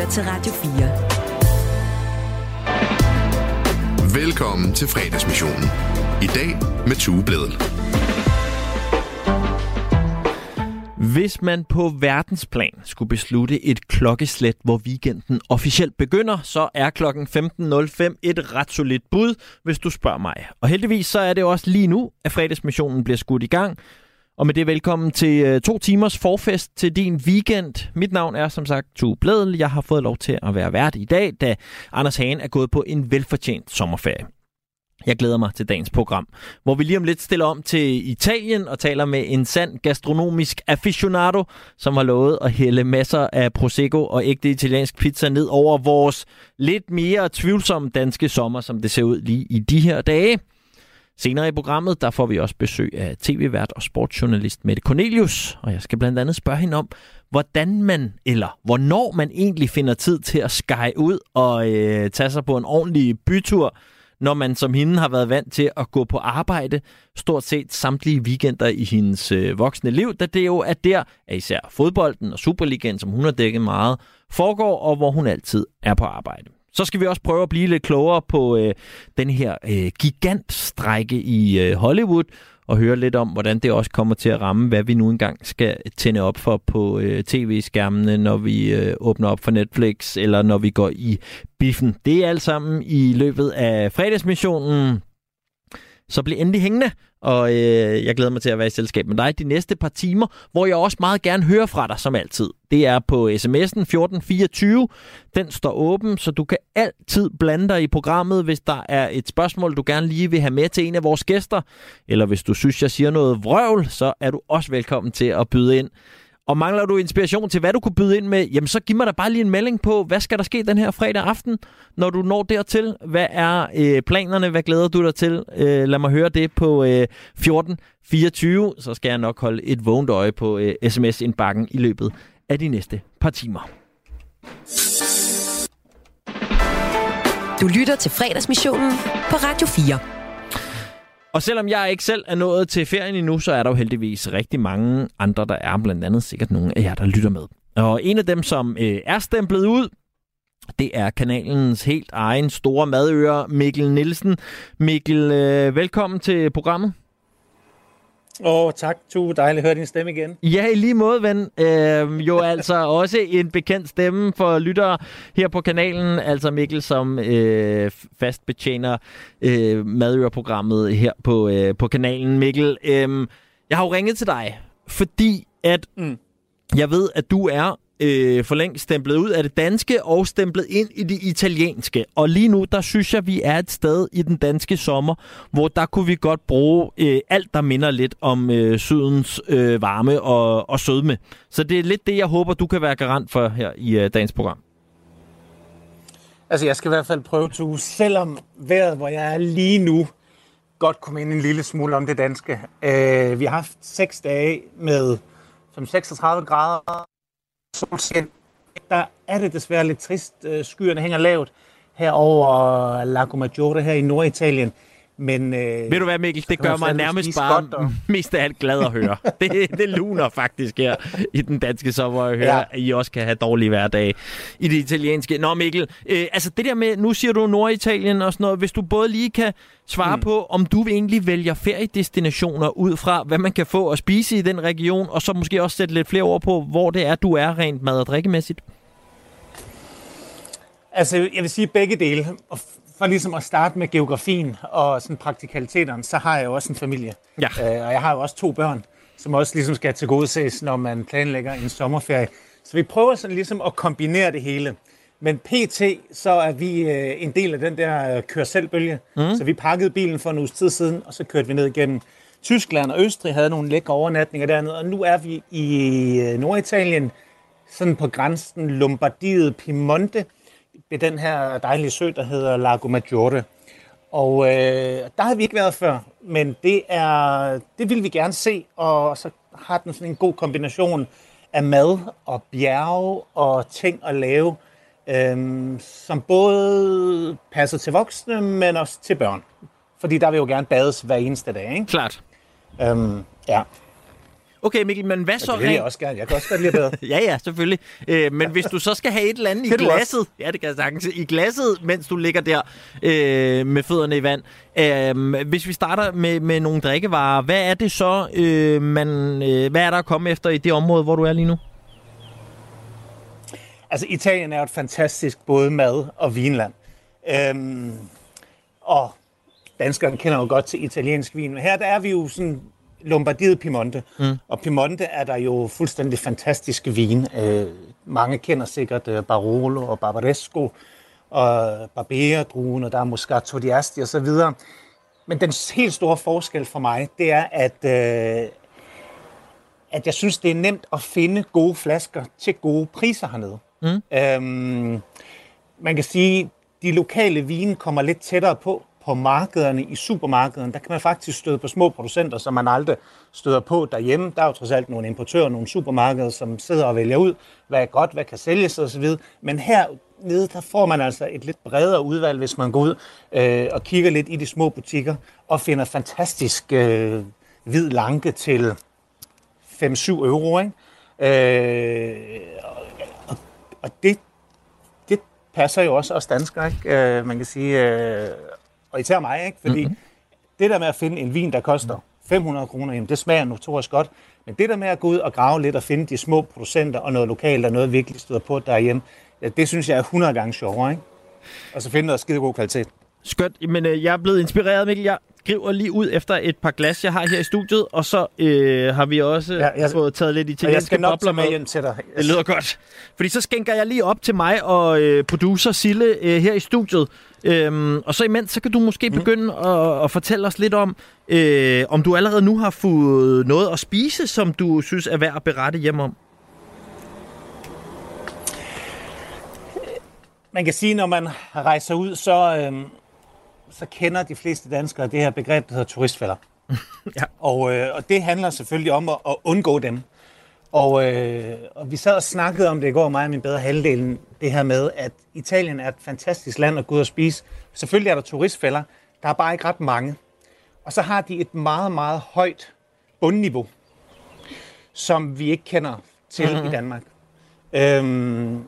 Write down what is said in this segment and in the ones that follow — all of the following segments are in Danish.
lytter til Radio 4. Velkommen til fredagsmissionen. I dag med Tue Bledel. Hvis man på verdensplan skulle beslutte et klokkeslæt, hvor weekenden officielt begynder, så er klokken 15.05 et ret solidt bud, hvis du spørger mig. Og heldigvis så er det også lige nu, at fredagsmissionen bliver skudt i gang. Og med det velkommen til øh, to timers forfest til din weekend. Mit navn er som sagt Tue Bledel. Jeg har fået lov til at være vært i dag, da Anders Hagen er gået på en velfortjent sommerferie. Jeg glæder mig til dagens program, hvor vi lige om lidt stiller om til Italien og taler med en sand gastronomisk aficionado, som har lovet at hælde masser af Prosecco og ægte italiensk pizza ned over vores lidt mere tvivlsomme danske sommer, som det ser ud lige i de her dage. Senere i programmet, der får vi også besøg af tv-vært og sportsjournalist Mette Cornelius, og jeg skal blandt andet spørge hende om, hvordan man, eller hvornår man egentlig finder tid til at skære ud og øh, tage sig på en ordentlig bytur, når man som hende har været vant til at gå på arbejde stort set samtlige weekender i hendes øh, voksne liv, da det jo er der, at især fodbolden og Superligaen, som hun har dækket meget, foregår, og hvor hun altid er på arbejde. Så skal vi også prøve at blive lidt klogere på øh, den her øh, gigantstrække i øh, Hollywood, og høre lidt om, hvordan det også kommer til at ramme, hvad vi nu engang skal tænde op for på øh, tv-skærmene, når vi øh, åbner op for Netflix, eller når vi går i biffen. Det er alt sammen i løbet af fredagsmissionen. Så bliv endelig hængende, og øh, jeg glæder mig til at være i selskab med dig de næste par timer, hvor jeg også meget gerne hører fra dig, som altid. Det er på sms'en 1424. Den står åben, så du kan altid blande dig i programmet, hvis der er et spørgsmål, du gerne lige vil have med til en af vores gæster. Eller hvis du synes, jeg siger noget vrøvl, så er du også velkommen til at byde ind. Og mangler du inspiration til, hvad du kunne byde ind med, jamen så giv mig da bare lige en melding på, hvad skal der ske den her fredag aften, når du når dertil? Hvad er øh, planerne? Hvad glæder du dig til? Øh, lad mig høre det på øh, 1424, så skal jeg nok holde et vågent øje på øh, sms-indbakken i løbet af de næste par timer. Du lytter til fredagsmissionen på Radio 4. Og selvom jeg ikke selv er nået til ferien endnu, så er der jo heldigvis rigtig mange andre, der er blandt andet sikkert nogle af jer, der lytter med. Og en af dem, som øh, er stemplet ud, det er kanalens helt egen store madører, Mikkel Nielsen. Mikkel, øh, velkommen til programmet. Åh, oh, tak. Tu, dejligt at høre din stemme igen. Ja, i lige måde, ven. Øh, jo altså også en bekendt stemme for lyttere her på kanalen. Altså Mikkel, som øh, fast betjener øh, madøreprogrammet her på, øh, på kanalen. Mikkel, øh, jeg har jo ringet til dig, fordi at mm. jeg ved, at du er øh, for længst stemplet ud af det danske og stemplet ind i det italienske. Og lige nu, der synes jeg, vi er et sted i den danske sommer, hvor der kunne vi godt bruge øh, alt, der minder lidt om øh, sydens øh, varme og, og sødme. Så det er lidt det, jeg håber, du kan være garant for her i øh, dagens program. Altså, jeg skal i hvert fald prøve, to, selvom vejret, hvor jeg er lige nu, godt komme ind en lille smule om det danske. Øh, vi har haft seks dage med som 36 grader solskin. Der er det desværre lidt trist. Øh, skyerne hænger lavt herover Lago Maggiore her i Norditalien. Men, øh, Ved du hvad, Mikkel? Det gør mig nærmest bare og... mest af alt glad at høre. det, det luner faktisk her i den danske sommer at høre, ja. at I også kan have dårlige hverdage i det italienske. Nå Mikkel, øh, altså det der med, nu siger du Norditalien og sådan noget, hvis du både lige kan svare mm. på, om du egentlig vælger feriedestinationer ud fra, hvad man kan få at spise i den region, og så måske også sætte lidt flere ord på, hvor det er, du er rent mad- og drikkemæssigt. Altså, jeg vil sige begge dele. Og for ligesom at starte med geografien og sådan praktikaliteterne, så har jeg jo også en familie. Ja. Øh, og jeg har jo også to børn, som også ligesom skal til gode ses, når man planlægger en sommerferie. Så vi prøver sådan ligesom at kombinere det hele. Men pt. så er vi øh, en del af den der øh, kør selvbølge. Mm. Så vi pakkede bilen for en uges tid siden, og så kørte vi ned igennem Tyskland og Østrig, havde nogle lækre overnatninger dernede. Og nu er vi i øh, Norditalien, sådan på grænsen Lombardiet, Piemonte, ved den her dejlige sø, der hedder Lago Maggiore. Og øh, der har vi ikke været før, men det er det vil vi gerne se, og så har den sådan en god kombination af mad og bjerge og ting at lave, øh, som både passer til voksne, men også til børn. Fordi der vil jo gerne bades hver eneste dag, ikke? Klart. Øhm, ja. Okay, Mikkel, men hvad så? det vil jeg også gerne. Jeg kan også godt lide bedre. ja, ja, selvfølgelig. Øh, men hvis du så skal have et eller andet i glasset, ja, det kan jeg sagtens, i glasset, mens du ligger der øh, med fødderne i vand. Øh, hvis vi starter med, med nogle drikkevarer, hvad er det så, øh, man, øh, hvad er der at komme efter i det område, hvor du er lige nu? Altså, Italien er et fantastisk både mad- og vinland. Øhm, og danskerne kender jo godt til italiensk vin, men her der er vi jo sådan Lombardiet Piemonte. Mm. Og Piemonte er der jo fuldstændig fantastiske vin. Øh, mange kender sikkert øh, Barolo og Barbaresco og Barbera-druen, og der er Moscato di Asti osv. Men den helt store forskel for mig, det er, at, øh, at jeg synes, det er nemt at finde gode flasker til gode priser hernede. Mm. Øhm, man kan sige, de lokale vine kommer lidt tættere på, på markederne, i supermarkederne, der kan man faktisk støde på små producenter, som man aldrig støder på derhjemme. Der er jo trods alt nogle importører, nogle supermarkeder, som sidder og vælger ud, hvad er godt, hvad kan sælges osv. Men her nede, der får man altså et lidt bredere udvalg, hvis man går ud øh, og kigger lidt i de små butikker og finder fantastisk øh, hvid lanke til 5-7 euro. Ikke? Øh, og, og det, det passer jo også os danskere, ikke? Øh, man kan sige, øh, og især mig, ikke? fordi mm-hmm. det der med at finde en vin, der koster 500 kroner, jamen, det smager notorisk godt, men det der med at gå ud og grave lidt og finde de små producenter og noget lokalt og noget virkelig støder på derhjemme, ja, det synes jeg er 100 gange sjovere. Ikke? Og så finde noget skide god kvalitet. Skønt. Men øh, jeg er blevet inspireret, Mikkel. Jeg griber lige ud efter et par glas, jeg har her i studiet, og så øh, har vi også ja, jeg, fået taget lidt italienske jeg skal nok bobler med hjem til dig. Det lyder godt. Fordi så skænker jeg lige op til mig og øh, producer Sille øh, her i studiet. Øhm, og så imens, så kan du måske mm. begynde at, at fortælle os lidt om, øh, om du allerede nu har fået noget at spise, som du synes er værd at berette hjem om. Man kan sige, når man rejser ud, så, øh, så kender de fleste danskere det her begreb, der hedder turistfælder. ja. og, øh, og det handler selvfølgelig om at, at undgå dem. Og, øh, og vi sad og snakkede om det i går, mig og min bedre halvdelen, det her med, at Italien er et fantastisk land at gå ud og spise. Selvfølgelig er der turistfælder, der er bare ikke ret mange. Og så har de et meget, meget højt bundniveau, som vi ikke kender til mm-hmm. i. Danmark. Øhm,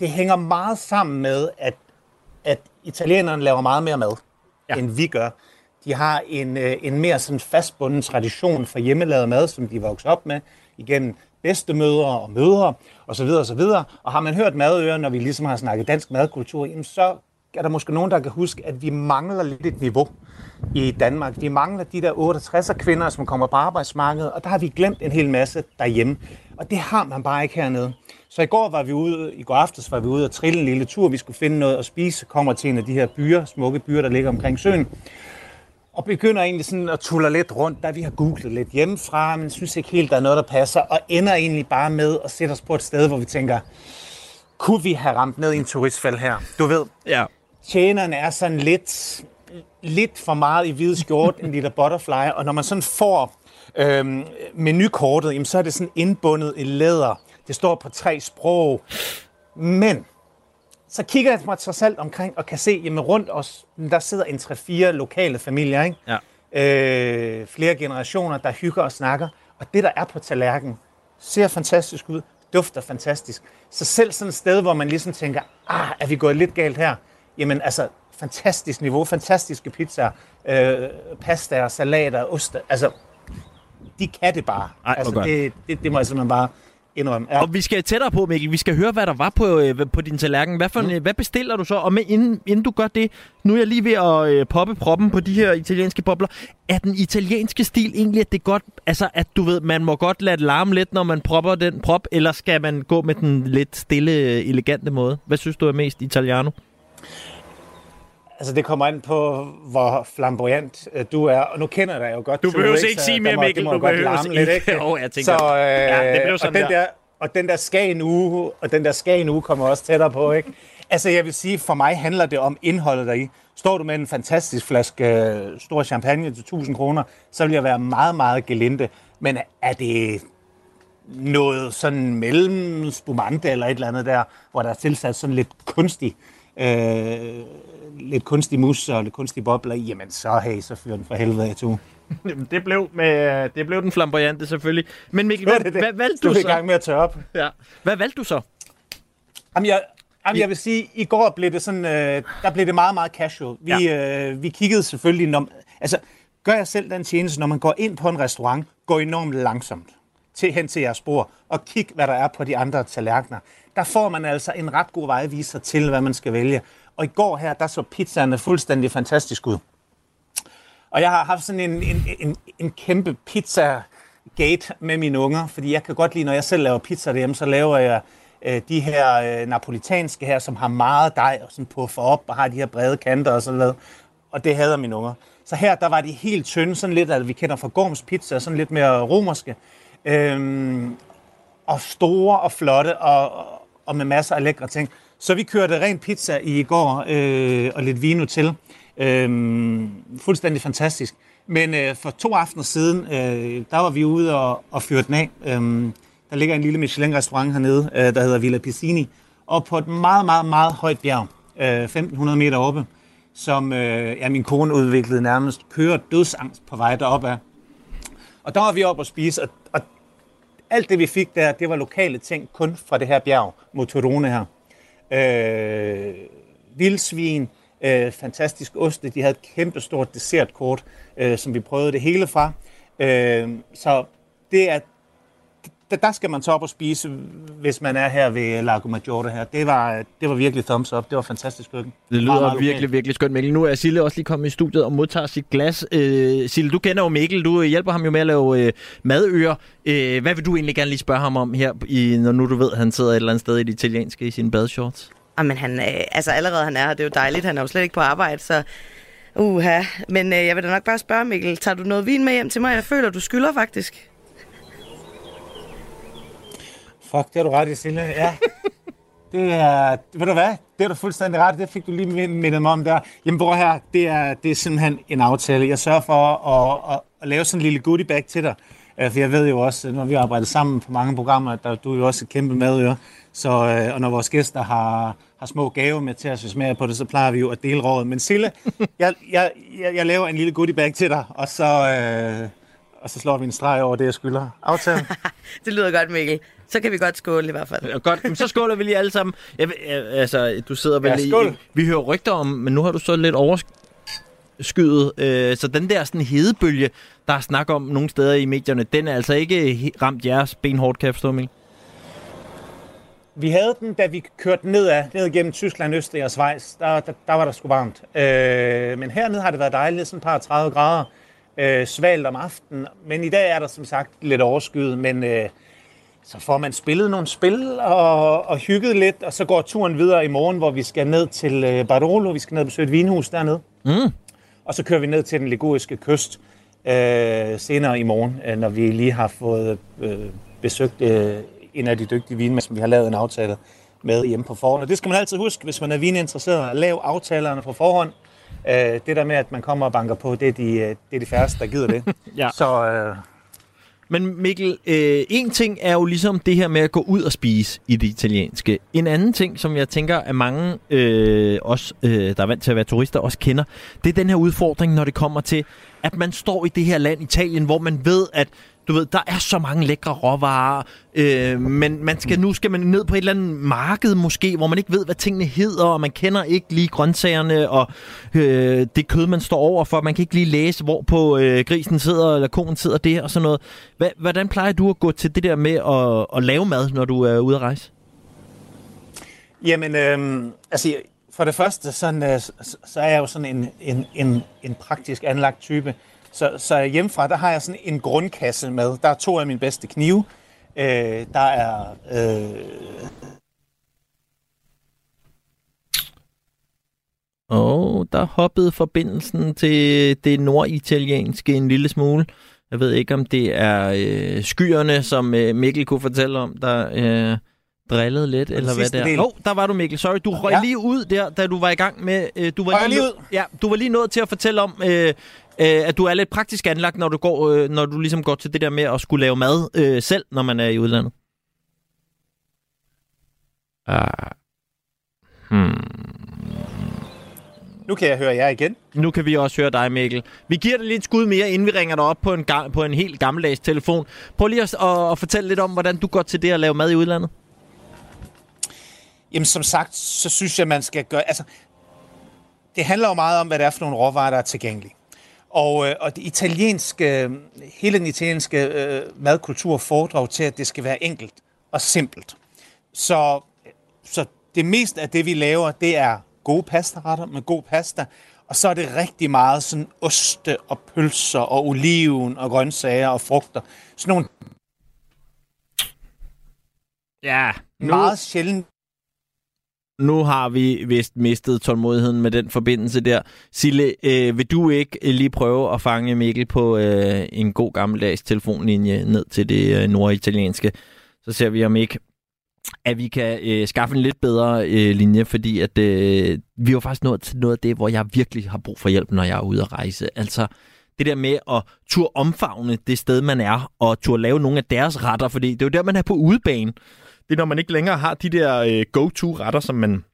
det hænger meget sammen med, at, at italienerne laver meget mere mad, ja. end vi gør. De har en, øh, en mere sådan fastbunden tradition for hjemmelavet mad, som de vokser op med igennem bedstemødre og mødre osv. osv. Og har man hørt madører, når vi ligesom har snakket dansk madkultur, jamen så er der måske nogen, der kan huske, at vi mangler lidt et niveau i Danmark. Vi mangler de der 68 kvinder, som kommer på arbejdsmarkedet, og der har vi glemt en hel masse derhjemme. Og det har man bare ikke hernede. Så i går var vi ude, i går aftes var vi ude og trille en lille tur. Vi skulle finde noget at spise, kommer til en af de her byer, smukke byer, der ligger omkring søen og begynder egentlig sådan at tulle lidt rundt, da vi har googlet lidt hjemmefra, men synes ikke helt, der er noget, der passer, og ender egentlig bare med at sætte os på et sted, hvor vi tænker, kunne vi have ramt ned i en turistfald her? Du ved, ja. tjenerne er sådan lidt, lidt for meget i hvide skjort, en lille butterfly, og når man sådan får øhm, menukortet, jamen, så er det sådan indbundet i læder. Det står på tre sprog. Men så kigger jeg mig trods alt omkring og kan se, jamen rundt os, der sidder en 3-4 lokale familier, ikke? Ja. Øh, flere generationer, der hygger og snakker. Og det, der er på tallerkenen, ser fantastisk ud, dufter fantastisk. Så selv sådan et sted, hvor man ligesom tænker, ah, er vi gået lidt galt her? Jamen altså, fantastisk niveau, fantastiske pizzaer, øh, pasta, salater, ost. Altså, de kan det bare. Ej, altså, det, det, det må jeg simpelthen bare indrømme. Ja. Og vi skal tættere på, Mikkel. Vi skal høre, hvad der var på, øh, på din tallerken. Hvad, for mm. en, hvad bestiller du så? Og med, inden, inden du gør det, nu er jeg lige ved at øh, poppe proppen på de her italienske bobler. Er den italienske stil egentlig, at det godt, altså at du ved, man må godt lade larme lidt, når man propper den prop, eller skal man gå med den lidt stille, elegante måde? Hvad synes du er mest italiano? Altså, det kommer an på, hvor flamboyant øh, du er. Og nu kender jeg dig jo godt. Du behøver ikke, ikke sige mere, Mikkel. Du behøver ikke. Lidt, ikke? jo, jeg tænker. Så, øh, ja, det blev sådan og den der. der. Og den der Skagen uge, og den der Skagen uge kommer også tættere på, ikke? Altså, jeg vil sige, for mig handler det om indholdet deri. Står du med en fantastisk flaske øh, stor champagne til 1000 kroner, så vil jeg være meget, meget gelinde. Men er det noget sådan mellem spumante eller et eller andet der, hvor der er tilsat sådan lidt kunstig øh, lidt kunstig mus og lidt kunstige bobler, jamen så hey, så fyrer den for helvede af to. det blev, med, det blev den flamboyante selvfølgelig. Men Mikkel, hvad, det, det. hvad valgte du, du så? Du er i gang med at tørre op. Ja. Hvad valgte du så? Jamen, jeg, jamen, jeg vil sige, i går blev det sådan, øh, der blev det meget, meget casual. Vi, ja. øh, vi kiggede selvfølgelig, når, altså, gør jeg selv den tjeneste, når man går ind på en restaurant, går enormt langsomt til, hen til jeres bord, og kig, hvad der er på de andre tallerkener. Der får man altså en ret god vejviser til, hvad man skal vælge. Og i går her, der så pizzaerne fuldstændig fantastisk ud. Og jeg har haft sådan en, en, en, en kæmpe pizza gate med mine unger, fordi jeg kan godt lide, når jeg selv laver pizza derhjemme, så laver jeg øh, de her øh, napolitanske her, som har meget dej og sådan puffer op og har de her brede kanter og sådan noget. Og det hader mine unger. Så her, der var de helt tynde, sådan lidt, at vi kender fra Gorms Pizza, sådan lidt mere romerske. Øhm, og store og flotte og, og med masser af lækre ting. Så vi kørte ren pizza i går øh, og lidt vino til. Øhm, fuldstændig fantastisk. Men øh, for to aftener siden, øh, der var vi ude og, og fyre den af. Øhm, der ligger en lille Michelin-restaurant hernede, øh, der hedder Villa Piscini. Og på et meget, meget, meget højt bjerg, øh, 1500 meter oppe, som øh, ja, min kone udviklede nærmest kører dødsangst på vej deroppe af. Og der var vi oppe og spise, og, og alt det vi fik der, det var lokale ting kun fra det her bjerg, Motorone her. Øh, vildsvin, øh, fantastisk oste, de havde et kæmpestort dessertkort, øh, som vi prøvede det hele fra. Øh, så det er der, der skal man så op og spise, hvis man er her ved Lago Maggiore her. Det var, det var virkelig thumbs up. Det var fantastisk køkken. Det lyder meget, meget virkelig, lokalt. virkelig skønt, Mikkel. Nu er Sille også lige kommet i studiet og modtager sit glas. Øh, Sille, du kender jo Mikkel. Du hjælper ham jo med at lave øh, madøer. Øh, hvad vil du egentlig gerne lige spørge ham om her, i, når nu du ved, at han sidder et eller andet sted i det italienske i sine badshorts? Jamen, han, øh, altså allerede han er her, det er jo dejligt. Han er jo slet ikke på arbejde, så uha. Men øh, jeg vil da nok bare spørge, Mikkel, tager du noget vin med hjem til mig? Jeg føler, du skylder faktisk. Fuck, det har du ret i, Sille. Ja. Det er, ved du hvad, det er du fuldstændig ret, det fik du lige mindet mig om der. Jamen, hvor her, det er, det er simpelthen en aftale. Jeg sørger for at, at, at lave sådan en lille goodie bag til dig. Øh, for jeg ved jo også, når vi arbejder sammen på mange programmer, at du er jo også et kæmpe madøre. Så, øh, og når vores gæster har, har små gaver med til at smage på det, så plejer vi jo at dele rådet. Men Sille, jeg, jeg, jeg, jeg laver en lille goodie bag til dig, og så, øh, og så slår vi en streg over det, jeg skylder. Aftalen. det lyder godt, Mikkel. Så kan vi godt skåle i hvert fald. Godt, så skåler vi lige alle sammen. Jeg, jeg, altså, du sidder vel ja, skål. i... Vi hører rygter om, men nu har du så lidt overskyet. Øh, så den der sådan hedebølge, der er snak om nogle steder i medierne, den er altså ikke ramt jeres benhårdt, kan jeg forstå, Mikkel? Vi havde den, da vi kørte nedad, ned gennem Tyskland, Østrig og Schweiz. Der, der, der var der sgu varmt. Øh, men hernede har det været dejligt, sådan et par 30 grader. Øh, svalt om aftenen. Men i dag er der som sagt lidt overskyet, men øh, så får man spillet nogle spil og, og hygget lidt, og så går turen videre i morgen, hvor vi skal ned til øh, Barolo. Vi skal ned og besøge et vinhus dernede. Mm. Og så kører vi ned til den liguriske kyst øh, senere i morgen, øh, når vi lige har fået øh, besøgt øh, en af de dygtige vinmænd, som vi har lavet en aftale med hjemme på forhånd. Og det skal man altid huske, hvis man er vininteresseret, at lave aftalerne på forhånd. Øh, det der med, at man kommer og banker på, det er de, øh, det er de færreste, der gider det. ja. Så... Øh, men Mikkel, øh, en ting er jo ligesom det her med at gå ud og spise i det italienske. En anden ting, som jeg tænker, at mange, øh, os, øh, der er vant til at være turister, også kender, det er den her udfordring, når det kommer til, at man står i det her land, Italien, hvor man ved, at du ved, der er så mange lækre råvarer, øh, men man skal, nu skal man ned på et eller andet marked måske, hvor man ikke ved, hvad tingene hedder, og man kender ikke lige grøntsagerne og øh, det kød, man står over for. Man kan ikke lige læse, hvor på øh, grisen sidder, eller konen sidder der og sådan noget. Hva, hvordan plejer du at gå til det der med at, at lave mad, når du er ude at rejse? Jamen, øh, altså for det første, sådan, øh, så er jeg jo sådan en, en, en, en praktisk anlagt type. Så, så hjemmefra, der har jeg sådan en grundkasse med. Der er to af mine bedste knive. Øh, der er... Øh... Og oh, der hoppede forbindelsen til det norditalienske en lille smule. Jeg ved ikke, om det er øh, skyerne, som øh, Mikkel kunne fortælle om, der øh, drillede lidt, eller hvad det er. Åh, oh, der var du, Mikkel. Sorry, du røg ja. lige ud der, da du var i gang med... Øh, du var lige, lige ud? Ja, du var lige nået til at fortælle om... Øh, øh, at du er lidt praktisk anlagt, når du, går, øh, når du ligesom går til det der med at skulle lave mad øh, selv, når man er i udlandet? Uh, hmm. Nu kan jeg høre jer igen. Nu kan vi også høre dig, Mikkel. Vi giver dig lige et skud mere, inden vi ringer dig op på en, på en helt gammeldags telefon. Prøv lige at, at, at fortælle lidt om, hvordan du går til det at lave mad i udlandet. Jamen, som sagt, så synes jeg, man skal gøre... Altså, det handler jo meget om, hvad det er for nogle råvarer, der er tilgængelige. Og, øh, og det italienske, hele den italienske øh, madkultur foredrag til, at det skal være enkelt og simpelt. Så, så det meste af det, vi laver, det er gode pastaretter med god pasta. Og så er det rigtig meget sådan oste og pølser og oliven og grøntsager og frugter. Sådan nogle Ja, nu... meget sjældent nu har vi vist mistet tålmodigheden med den forbindelse der. Sille, øh, vil du ikke øh, lige prøve at fange Mikkel på øh, en god gammeldags telefonlinje ned til det øh, norditalienske? Så ser vi om ikke, at vi kan øh, skaffe en lidt bedre øh, linje, fordi at øh, vi er faktisk nået til noget af det, hvor jeg virkelig har brug for hjælp, når jeg er ude at rejse. Altså det der med at tur omfavne det sted, man er, og tur lave nogle af deres retter, fordi det er jo der, man er på udebane det er, når man ikke længere har de der øh, go-to-retter, som man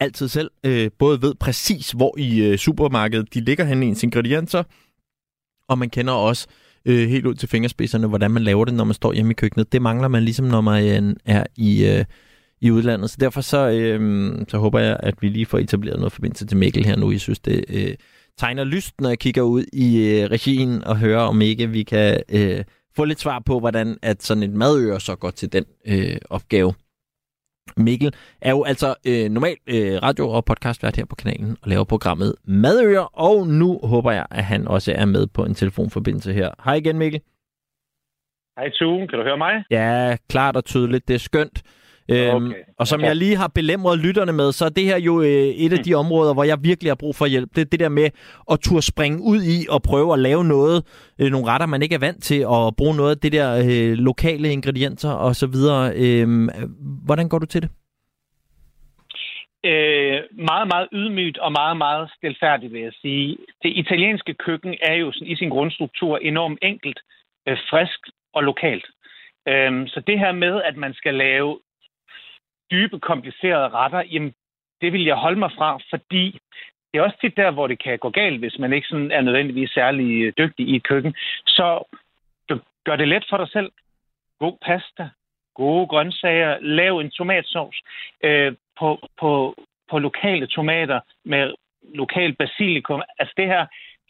altid selv øh, både ved præcis, hvor i øh, supermarkedet de ligger hen i ens ingredienser, og man kender også øh, helt ud til fingerspidserne, hvordan man laver det, når man står hjemme i køkkenet. Det mangler man ligesom, når man øh, er i, øh, i udlandet. Så derfor så, øh, så håber jeg, at vi lige får etableret noget forbindelse til Mikkel her nu. Jeg synes, det øh, tegner lyst, når jeg kigger ud i øh, regien og hører, om ikke vi kan øh, få lidt svar på, hvordan at sådan et madøre så går til den øh, opgave. Mikkel er jo altså øh, normal øh, radio- og podcastvært her på kanalen og laver programmet Madøre, og nu håber jeg, at han også er med på en telefonforbindelse her. Hej igen, Mikkel. Hej Tue, kan du høre mig? Ja, klart og tydeligt. Det er skønt. Øhm, okay. Og som okay. jeg lige har belemret lytterne med, så er det her jo øh, et af de områder, hvor jeg virkelig har brug for hjælp. Det er det der med at turde springe ud i og prøve at lave noget, øh, nogle retter, man ikke er vant til, og bruge noget af det der øh, lokale ingredienser og så videre. Øh, hvordan går du til det? Øh, meget, meget ydmygt og meget, meget stilfærdigt, vil jeg sige. Det italienske køkken er jo sådan, i sin grundstruktur enormt enkelt, øh, frisk og lokalt. Øhm, så det her med, at man skal lave dybe, komplicerede retter, jamen, det vil jeg holde mig fra, fordi det er også tit der, hvor det kan gå galt, hvis man ikke sådan er nødvendigvis særlig øh, dygtig i et køkken. Så du gør det let for dig selv. God pasta, gode grøntsager, lav en tomatsovs øh, på, på, på lokale tomater med lokal basilikum. Altså det her,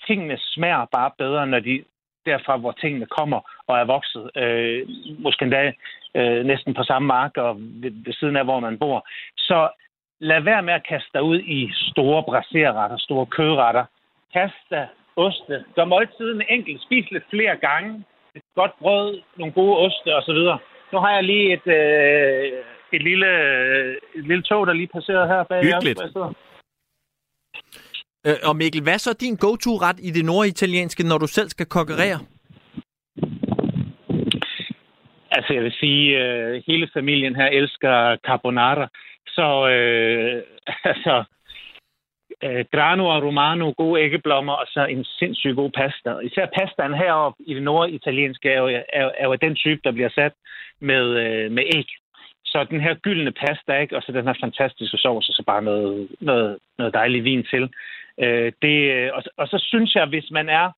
tingene smager bare bedre, når de derfra, hvor tingene kommer og er vokset. Øh, måske endda øh, næsten på samme mark og ved, ved siden af, hvor man bor. Så lad være med at kaste dig ud i store braserretter, store kødretter. Pasta, oste. Gør måltiden enkelt. Spis lidt flere gange. Et godt brød, nogle gode oste osv. Nu har jeg lige et, øh, et, lille, et lille tog, der lige passerede her bag. Hyggeligt. Øh, og Mikkel, hvad er så din go-to-ret i det norditalienske, når du selv skal kokkerere? Altså, jeg vil sige, øh, hele familien her elsker carbonara. Så, øh, altså, øh, grano og romano, gode æggeblommer, og så en sindssygt god pasta. Især pastaen heroppe i det norditalienske er jo, er, er jo den type, der bliver sat med, øh, med æg. Så den her gyldne pasta, ikke? og så den her fantastiske sovs, og så bare noget, noget, noget dejlig vin til. Øh, det, og, og så synes jeg, hvis man er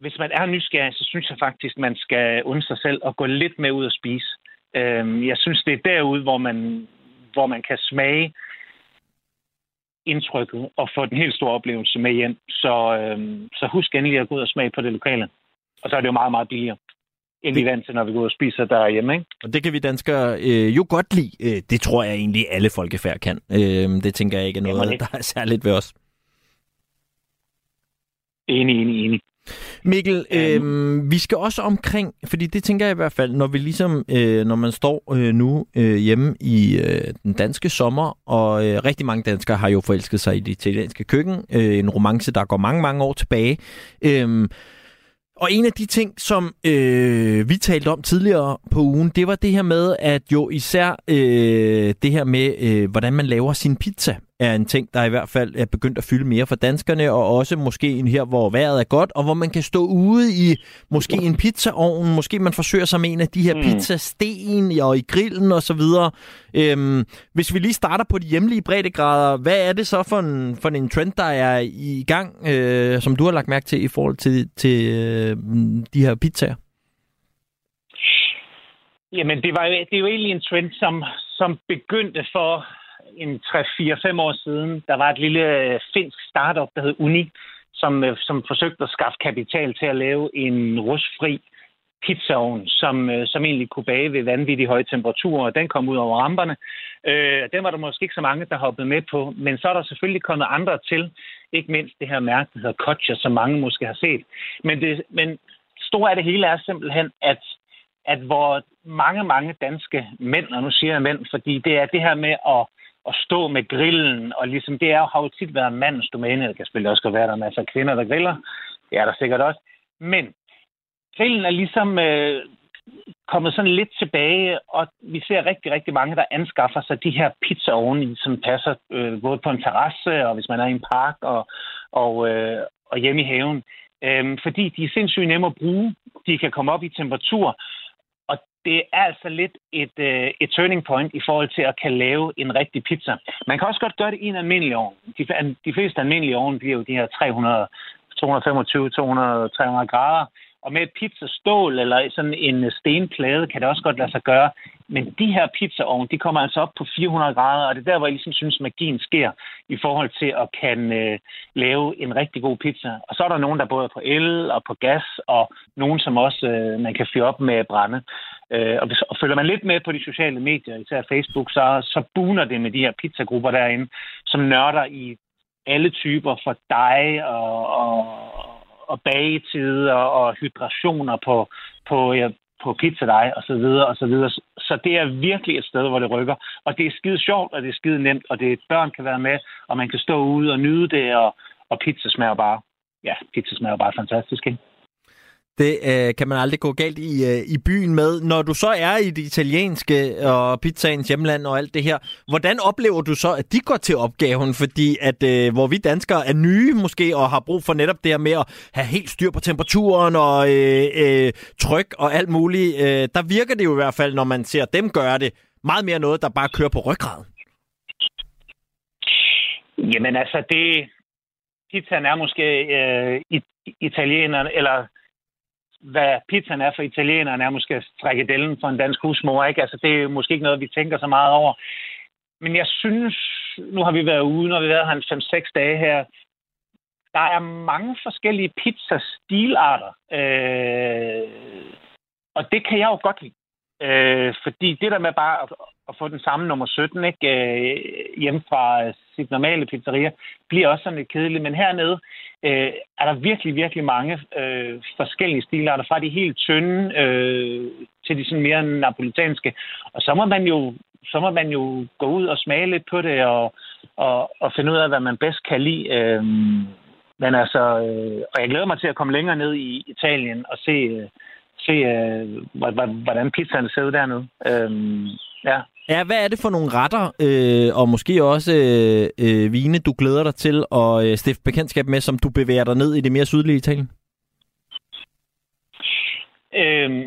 hvis man er nysgerrig, så synes jeg faktisk, man skal undre sig selv og gå lidt med ud og spise. Øh, jeg synes, det er derude, hvor man, hvor man kan smage indtrykket og få den helt store oplevelse med hjem. Så, øh, så husk endelig at gå ud og smage på det lokale. Og så er det jo meget, meget billigere end vi vant til, når vi går ud og spiser derhjemme. Ikke? Og det kan vi danskere øh, jo godt lide. Øh, det tror jeg egentlig, alle folkefærd kan. Øh, det tænker jeg ikke er noget, der er særligt ved os. Enig, enig, enig. Mikkel, øh, vi skal også omkring, fordi det tænker jeg i hvert fald, når vi ligesom, øh, når man står øh, nu øh, hjemme i øh, den danske sommer, og øh, rigtig mange danskere har jo forelsket sig i det italienske køkken, øh, en romance, der går mange, mange år tilbage. Øh, og en af de ting, som øh, vi talte om tidligere på ugen, det var det her med, at jo især øh, det her med, øh, hvordan man laver sin pizza, er en ting, der i hvert fald er begyndt at fylde mere for danskerne, og også måske en her, hvor vejret er godt, og hvor man kan stå ude i måske en pizzaovn, måske man forsøger sig med en af de her mm. pizzasten og i grillen og så videre. Øhm, hvis vi lige starter på de hjemlige breddegrader, hvad er det så for en, for en trend, der er i gang, øh, som du har lagt mærke til i forhold til, til øh, de her pizzaer? Jamen, det, var, det er jo egentlig en trend, som, som begyndte for en 3-4-5 år siden. Der var et lille øh, finsk startup, der hed Uni, som, øh, som forsøgte at skaffe kapital til at lave en rustfri pizzaovn, som, øh, som egentlig kunne bage ved vanvittige høje temperaturer, og den kom ud over ramperne. Øh, den var der måske ikke så mange, der hoppede med på, men så er der selvfølgelig kommet andre til, ikke mindst det her mærke, der hedder Kotcher, som mange måske har set. Men, det, men stor af det hele er simpelthen, at at hvor mange, mange danske mænd, og nu siger jeg mænd, fordi det er det her med at, at stå med grillen, og ligesom det er, har jo tit været mandens domæne, det kan selvfølgelig også være, der er masser af kvinder, der griller, det er der sikkert også, men grillen er ligesom øh, kommet sådan lidt tilbage, og vi ser rigtig, rigtig mange, der anskaffer sig de her pizzaovne, som passer øh, både på en terrasse, og hvis man er i en park, og, og, øh, og hjemme i haven. Øhm, fordi de er sindssygt nemme at bruge. De kan komme op i temperatur, det er altså lidt et, øh, et turning point i forhold til at kan lave en rigtig pizza. Man kan også godt gøre det i en almindelig ovn. De, de fleste almindelige ovne bliver jo de her 300, 225, 200, 300 grader. Og med et pizzastål eller sådan en stenplade kan det også godt lade sig gøre. Men de her pizzaovne, de kommer altså op på 400 grader, og det er der, hvor jeg ligesom synes, magien sker i forhold til at kan øh, lave en rigtig god pizza. Og så er der nogen, der både er på el og på gas, og nogen, som også øh, man kan fyre op med brænde. Øh, og, hvis, og følger man lidt med på de sociale medier, især Facebook, så, så buner det med de her pizzagrupper derinde, som nørder i alle typer for dig og, og, og bagetider og hydrationer på, på, ja, på pizzadej og så videre og så videre. Så det er virkelig et sted, hvor det rykker. Og det er skide sjovt, og det er skide nemt, og det børn kan være med, og man kan stå ude og nyde det, og, og pizza smager bare, ja, pizza smager bare fantastisk, ikke? Det øh, kan man aldrig gå galt i, øh, i byen med. Når du så er i det italienske og pizzaens hjemland og alt det her, hvordan oplever du så, at de går til opgaven? Fordi at øh, hvor vi danskere er nye måske og har brug for netop det her med at have helt styr på temperaturen og øh, øh, tryk og alt muligt, øh, der virker det jo i hvert fald, når man ser dem gøre det, meget mere noget, der bare kører på ryggraden. Jamen altså, det, pizzaen er måske øh, italienerne, eller hvad pizzaen er for italienerne, er måske frikadellen for en dansk husmor. Ikke? Altså, det er måske ikke noget, vi tænker så meget over. Men jeg synes, nu har vi været ude, når vi har været her 5-6 dage her, der er mange forskellige pizzastilarter. Øh, og det kan jeg jo godt lide. Øh, fordi det der med bare at, at få den samme nummer 17 ikke, øh, hjem fra sit normale pizzeria, bliver også sådan lidt kedeligt. Men hernede øh, er der virkelig, virkelig mange øh, forskellige stilarter, fra de helt tynde øh, til de sådan mere napolitanske. Og så må man jo så må man jo gå ud og smage lidt på det og, og, og finde ud af, hvad man bedst kan lide. Øhm, men altså, øh, og jeg glæder mig til at komme længere ned i Italien og se, øh, se øh, hvordan pizzaen ser ud dernede. Øh, ja. Ja, hvad er det for nogle retter, øh, og måske også øh, øh, vine, du glæder dig til at øh, stifte bekendtskab med, som du bevæger dig ned i det mere sydlige Italien? Øhm,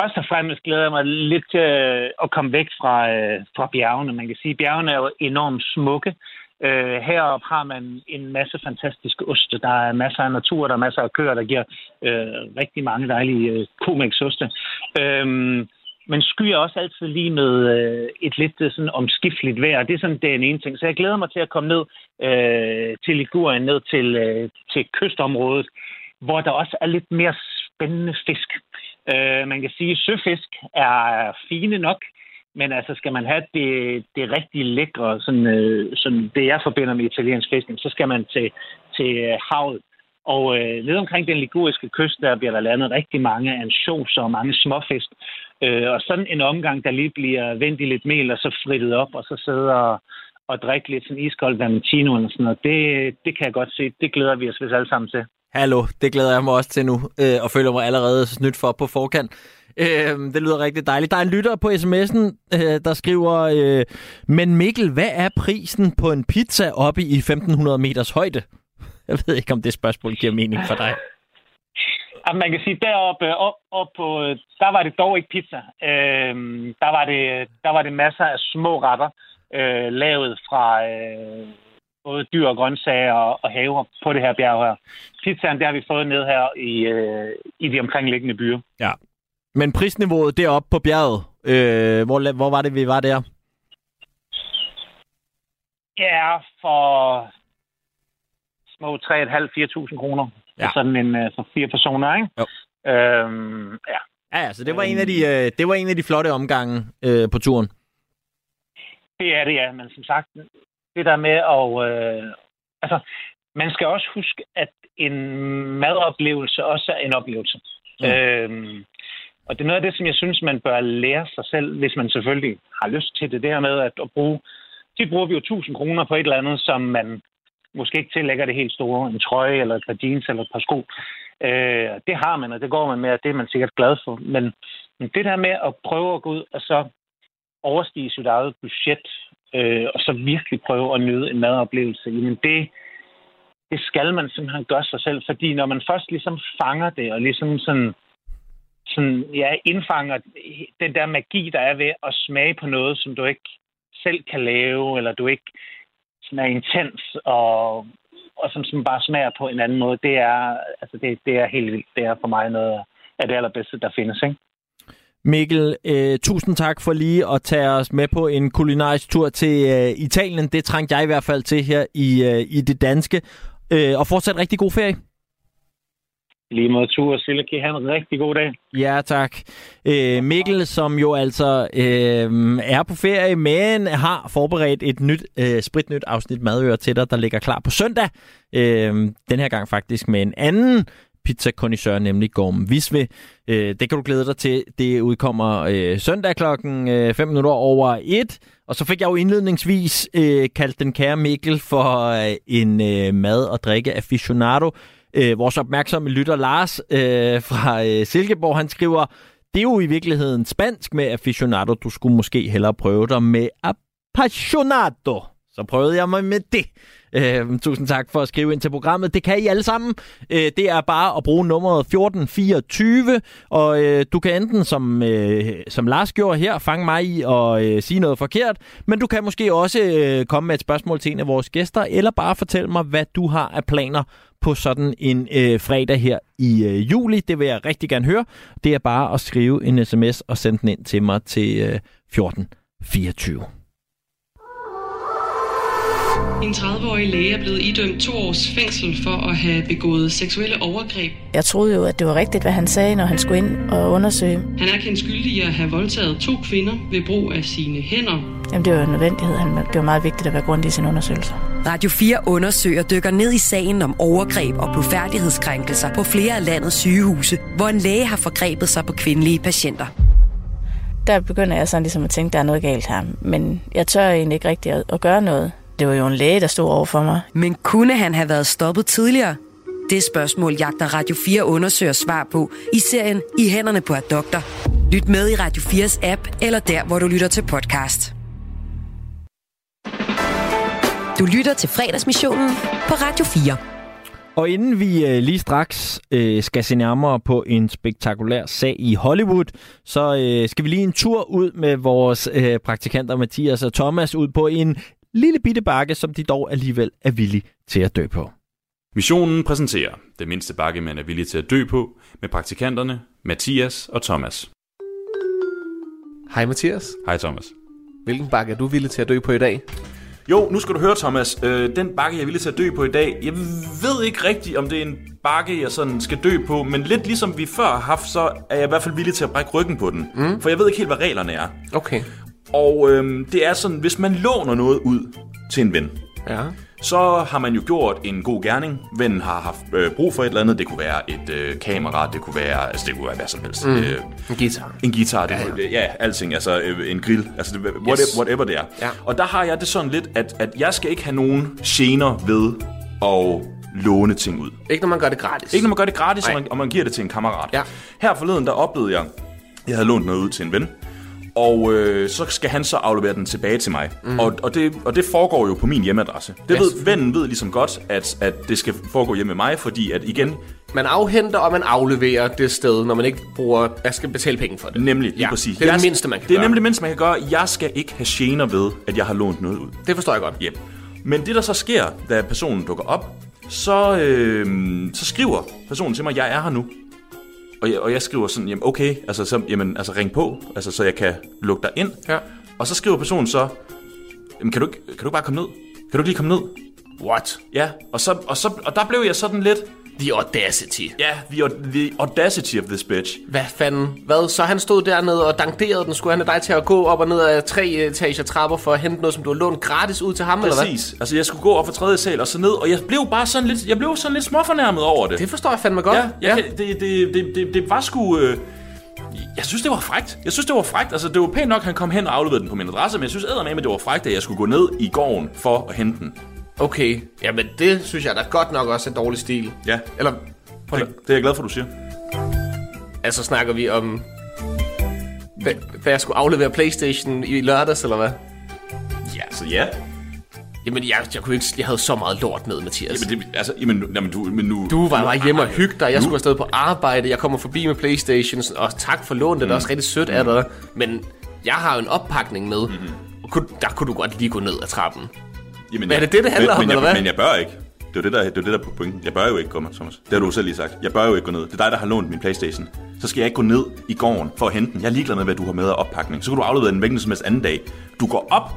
først og fremmest glæder jeg mig lidt til at komme væk fra, øh, fra bjergene. Man kan sige, at bjergene er jo enormt smukke. Øh, Øh, heroppe har man en masse fantastiske oste. Der er masser af natur, der er masser af køer, der giver øh, rigtig mange dejlige øh, komiksoste. Øh, men skyer også altid lige med øh, et lidt øh, sådan omskifteligt vejr. Det er sådan den ene ting. Så jeg glæder mig til at komme ned øh, til Ligurien, ned til, øh, til kystområdet, hvor der også er lidt mere spændende fisk. Øh, man kan sige, at søfisk er fine nok, men altså skal man have det, det rigtig lækre, sådan, øh, sådan det jeg forbinder med italiensk fiskning, så skal man til, til øh, havet. Og øh, ned omkring den liguriske kyst, der bliver der landet rigtig mange ansjoser og mange småfisk. Øh, og sådan en omgang, der lige bliver vendt i lidt mel og så frittet op, og så sidder og, og drikke lidt sådan iskold Valentino og sådan noget. Det, det kan jeg godt se. Det glæder vi os vist alle sammen til. Hallo, det glæder jeg mig også til nu, øh, og føler mig allerede snydt for på forkant. Øh, det lyder rigtig dejligt. Der er en lytter på sms'en, øh, der skriver, øh, men Mikkel, hvad er prisen på en pizza oppe i 1500 meters højde? Jeg ved ikke, om det spørgsmål giver mening for dig. Altså, man kan sige, deroppe op, op på, der var det dog ikke pizza. Øh, der, var det, der var det masser af små retter, øh, lavet fra øh, både dyr og grøntsager og, og haver på det her bjerg her. Pizzaen, det har vi fået ned her i, øh, i de omkringliggende byer. Ja. Men prisniveauet deroppe på bjerget, øh, hvor, hvor var det, vi var der? Ja, for små 3.500-4.000 kroner. Ja. Sådan en uh, for fire personer, ikke? Jo. Øhm, ja. Ja, altså det var, en af de, øh, det var en af de flotte omgange øh, på turen. Det er det, ja. Men som sagt, det der med at... Øh, altså, man skal også huske, at en madoplevelse også er en oplevelse. Mm. Øhm, og det er noget af det, som jeg synes, man bør lære sig selv, hvis man selvfølgelig har lyst til det. Det her med at, at bruge... De bruger vi jo 1000 kroner på et eller andet, som man måske ikke tillægger det helt store. En trøje, eller et par jeans, eller et par sko. Øh, det har man, og det går man med, og det er man sikkert glad for. Men, men det der med at prøve at gå ud og så overstige sit eget budget, øh, og så virkelig prøve at nyde en madoplevelse, jamen det, det skal man simpelthen gøre sig selv, fordi når man først ligesom fanger det, og ligesom sådan, sådan ja, indfanger den der magi, der er ved at smage på noget, som du ikke selv kan lave, eller du ikke sådan er intens, og, og som, som bare smager på en anden måde, det er, altså det, det er helt vildt. Det er for mig noget af det allerbedste, der findes, ikke? Mikkel, øh, tusind tak for lige at tage os med på en kulinarisk tur til øh, Italien. Det trængte jeg i hvert fald til her i, øh, i det danske. Øh, og fortsat rigtig god ferie. Lige måde tur, Sille, kan have en rigtig god dag. Ja, tak. Øh, Mikkel, som jo altså øh, er på ferie, men har forberedt et nyt, øh, spritnyt afsnit Madøer til dig, der ligger klar på søndag. Øh, den her gang faktisk med en anden pizza connoisseur, nemlig Gorm Visve. Øh, det kan du glæde dig til. Det udkommer øh, søndag klokken øh, 5 minutter over 1. Og så fik jeg jo indledningsvis øh, kaldt den kære Mikkel for øh, en øh, mad- og drikke aficionado. Øh, vores opmærksomme lytter Lars øh, fra øh, Silkeborg, han skriver, det er jo i virkeligheden spansk med aficionado. Du skulle måske hellere prøve dig med appassionado. Så prøvede jeg mig med det. Øh, tusind tak for at skrive ind til programmet. Det kan I alle sammen. Øh, det er bare at bruge nummeret 1424, og øh, du kan enten, som, øh, som Lars gjorde her, fange mig i og øh, sige noget forkert, men du kan måske også øh, komme med et spørgsmål til en af vores gæster, eller bare fortælle mig, hvad du har af planer på sådan en øh, fredag her i øh, juli. Det vil jeg rigtig gerne høre. Det er bare at skrive en sms og sende den ind til mig til øh, 1424. En 30-årig læge er blevet idømt to års fængsel for at have begået seksuelle overgreb. Jeg troede jo, at det var rigtigt, hvad han sagde, når han skulle ind og undersøge. Han er kendt skyldig i at have voldtaget to kvinder ved brug af sine hænder. Jamen, det var en nødvendighed. Det var meget vigtigt at være grundig i sin undersøgelse. Radio 4 undersøger dykker ned i sagen om overgreb og blodfærdighedskrænkelser på flere af landets sygehuse, hvor en læge har forgrebet sig på kvindelige patienter. Der begynder jeg sådan ligesom at tænke, der er noget galt her. Men jeg tør egentlig ikke rigtig at, at gøre noget. Det var jo en læge, der stod over for mig. Men kunne han have været stoppet tidligere? Det spørgsmål jagter Radio 4 undersøger svar på i serien I hænderne på et doktor. Lyt med i Radio 4's app eller der, hvor du lytter til podcast. Du lytter til fredagsmissionen på Radio 4. Og inden vi øh, lige straks øh, skal se nærmere på en spektakulær sag i Hollywood, så øh, skal vi lige en tur ud med vores øh, praktikanter Mathias og Thomas ud på en lille bitte bakke, som de dog alligevel er villige til at dø på. Missionen præsenterer det mindste bakke, man er villig til at dø på, med praktikanterne Mathias og Thomas. Hej Mathias. Hej Thomas. Hvilken bakke er du villig til at dø på i dag? Jo, nu skal du høre, Thomas. Øh, den bakke, jeg er villig til at dø på i dag, jeg ved ikke rigtigt, om det er en bakke, jeg sådan skal dø på, men lidt ligesom vi før har haft, så er jeg i hvert fald villig til at brække ryggen på den. Mm. For jeg ved ikke helt, hvad reglerne er. Okay. Og øh, det er sådan, hvis man låner noget ud til en ven, ja. Så har man jo gjort en god gerning. Vennen har haft øh, brug for et eller andet. Det kunne være et øh, kamera, det kunne være, altså det kunne være hvad som helst. Mm. Øh, en guitar. En guitar, det ja, ja. ja, alting. Altså øh, en grill, altså det, whatever, yes. whatever det er. Ja. Og der har jeg det sådan lidt, at, at jeg skal ikke have nogen gener ved at låne ting ud. Ikke når man gør det gratis. Ikke når man gør det gratis, og man, og man giver det til en kammerat. Ja. Her forleden, der oplevede jeg, Jeg havde lånt noget ud til en ven, og øh, så skal han så aflevere den tilbage til mig. Mm. Og, og, det, og det foregår jo på min hjemmeadresse. Det ved, vennen ved ligesom godt, at, at det skal foregå hjemme med mig, fordi at igen, Man afhenter, og man afleverer det sted, når man ikke bruger... Jeg skal betale penge for det. nemlig lige Ja, præcis. det er det Jeg- mindste, man kan Det er gøre. nemlig det mindste, man kan gøre. Jeg skal ikke have gener ved, at jeg har lånt noget ud. Det forstår jeg godt. Yep. Men det, der så sker, da personen dukker op, så, øh, så skriver personen til mig, jeg er her nu. Og jeg, og jeg skriver sådan, jamen okay, altså, så, jamen, altså ring på, altså, så jeg kan lukke dig ind. Ja. Og så skriver personen så, jamen, kan, du, ikke- kan du ikke bare komme ned? Kan du ikke lige komme ned? What? Ja, og, så, og, så, og der blev jeg sådan lidt, The audacity. ja, the, the audacity of this bitch. Hvad fanden? Hvad? Så han stod dernede og danderede den. Skulle han have dig til at gå op og ned ad tre etager trapper for at hente noget, som du har lånt gratis ud til ham, eller hvad? Præcis. Altså, jeg skulle gå op fra tredje sal og så ned, og jeg blev bare sådan lidt, jeg blev sådan lidt småfornærmet over det. Det forstår jeg fandme godt. Ja, jeg, ja. Det, det, det, det, det var sgu... Øh, jeg synes, det var frægt. Jeg synes, det var frægt. Altså, det var pænt nok, at han kom hen og afleverede den på min adresse, men jeg synes at det var frægt, at jeg skulle gå ned i gården for at hente den. Okay. Jamen, det synes jeg da godt nok også er dårlig stil. Ja, Eller, det, det er jeg glad for, du siger. altså snakker vi om... Hvad, hvad jeg skulle aflevere Playstation i lørdags, eller hvad? Ja, så ja. Jamen, jeg, jeg, kunne ikke, jeg havde så meget lort med, Mathias. Jamen, det, altså, jamen, jamen, du, men nu... Du var nu- bare hjemme og hygge dig. Jeg Nu- skulle afsted på arbejde. Jeg kommer forbi med Playstation. Og tak for lånet. Det er også rigtig sødt af dig. Men jeg har jo en oppakning med. Og kunne, der kunne du godt lige gå ned ad trappen. Jamen, Men er det det, det handler men, om, men eller jeg, hvad? Men jeg bør ikke. Det er det, der, det er det, der er på pointen. Jeg bør jo ikke med, Thomas. Det har du selv lige sagt. Jeg bør jo ikke gå ned. Det er dig, der har lånt min Playstation. Så skal jeg ikke gå ned i gården for at hente den. Jeg er ligeglad med, hvad du har med af oppakning. Så kan du aflevere den hvilken som helst anden dag. Du går op,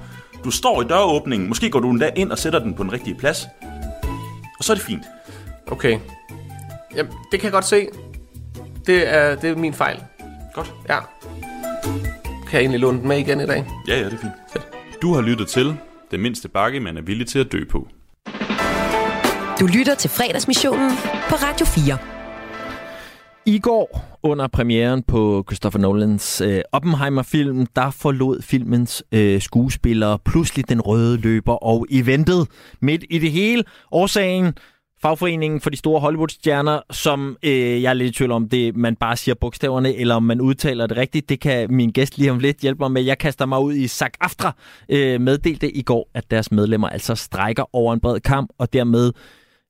du står i døråbningen. Måske går du endda ind og sætter den på den rigtige plads. Og så er det fint. Okay. Jamen, det kan jeg godt se. Det er, det er min fejl. Godt. Ja. Kan jeg egentlig låne den med igen i dag? Ja, ja, det er fint. Fedt. Du har lyttet til Den mindste bakke, man er villig til at dø på. Du lytter til fredagsmissionen på Radio 4. I går, under premieren på Christopher Nolans øh, Oppenheimer-film, der forlod filmens øh, skuespillere pludselig den røde løber og eventet midt i det hele. Årsagen, fagforeningen for de store Hollywood-stjerner, som øh, jeg er lidt i tvivl om, det man bare siger bogstaverne, eller om man udtaler det rigtigt. Det kan min gæst lige om lidt hjælpe mig med. Jeg kaster mig ud i SAG AFTRA, øh, meddelte i går, at deres medlemmer altså strækker over en bred kamp, og dermed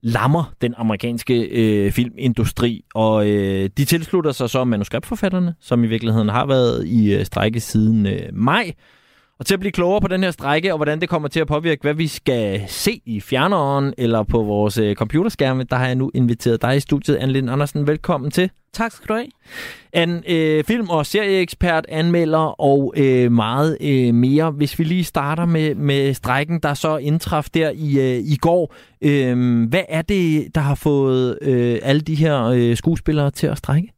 lammer den amerikanske øh, filmindustri, og øh, de tilslutter sig så manuskriptforfatterne, som i virkeligheden har været i øh, strække siden øh, maj. Og til at blive klogere på den her strække, og hvordan det kommer til at påvirke, hvad vi skal se i fjerneren eller på vores øh, computerskærme, der har jeg nu inviteret dig i studiet, Anne Lind Andersen. Velkommen til. Tak skal du have. En øh, film- og serieekspert, anmelder og øh, meget øh, mere. Hvis vi lige starter med, med strækken, der så indtraf der i, øh, i går. Øh, hvad er det, der har fået øh, alle de her øh, skuespillere til at strække?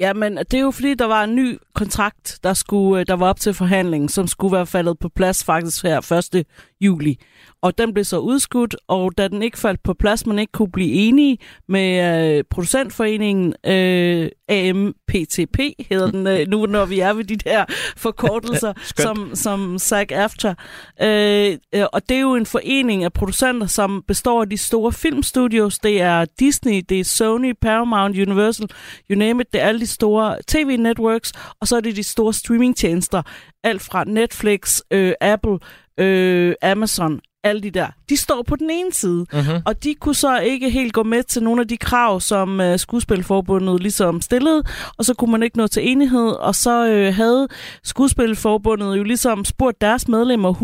Jamen, det er jo fordi, der var en ny kontrakt, der, skulle, øh, der var op til forhandling, som skulle være faldet på plads faktisk her 1. juli. Og den blev så udskudt, og da den ikke faldt på plads, man ikke kunne blive enige med øh, producentforeningen øh, AMPTP, hedder den øh, nu, når vi er ved de der forkortelser, som, som SAG-AFTRA. Øh, øh, og det er jo en forening af producenter, som består af de store filmstudios. Det er Disney, det er Sony, Paramount, Universal, you name it. Det er alle de store tv-networks, og så er det de store streamingtjenester. Alt fra Netflix, øh, Apple, øh, Amazon, alle de der. De står på den ene side, Mm-hmm. og de kunne så ikke helt gå med til nogle af de krav, som øh, Skuespilforbundet ligesom stillede, og så kunne man ikke nå til enighed, og så øh, havde Skuespilforbundet jo ligesom spurgt deres medlemmer,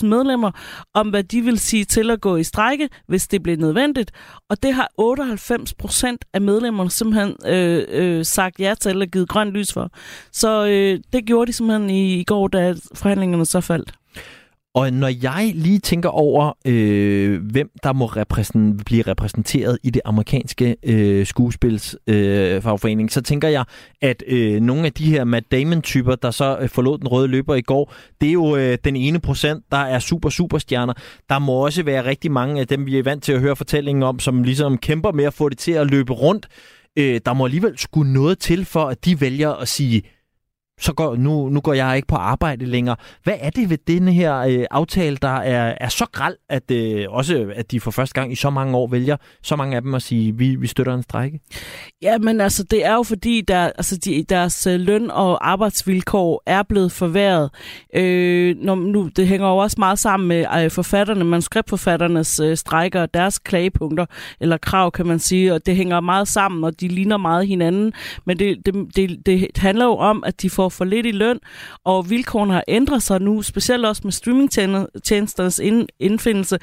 160.000 medlemmer, om hvad de vil sige til at gå i strække, hvis det blev nødvendigt, og det har 98 procent af medlemmerne simpelthen øh, øh, sagt ja til, eller givet grønt lys for. Så øh, det gjorde de simpelthen i, i går, da forhandlingerne så faldt. Og når jeg lige tænker over, øh, hvem der må repræsen- blive repræsenteret i det amerikanske øh, skuespilsfagforening, øh, fagforening, så tænker jeg, at øh, nogle af de her Matt Damon-typer, der så øh, forlod den røde løber i går, det er jo øh, den ene procent, der er super, super stjerner. Der må også være rigtig mange af dem, vi er vant til at høre fortællingen om, som ligesom kæmper med at få det til at løbe rundt. Øh, der må alligevel skulle noget til for, at de vælger at sige, så går, nu, nu går jeg ikke på arbejde længere. Hvad er det ved denne her øh, aftale, der er, er så græld, at øh, også at de for første gang i så mange år vælger så mange af dem at sige, vi, vi støtter en strække? Ja, men altså det er jo fordi, der, altså, de, deres øh, løn- og arbejdsvilkår er blevet forværret. Øh, når, nu, det hænger jo også meget sammen med øh, forfatterne, manuskriptforfatternes øh, strækker og deres klagepunkter, eller krav kan man sige, og det hænger meget sammen, og de ligner meget hinanden. Men det, det, det, det handler jo om, at de får for lidt i løn, og vilkårene har ændret sig nu, specielt også med streamingtjenesternes indfindelse.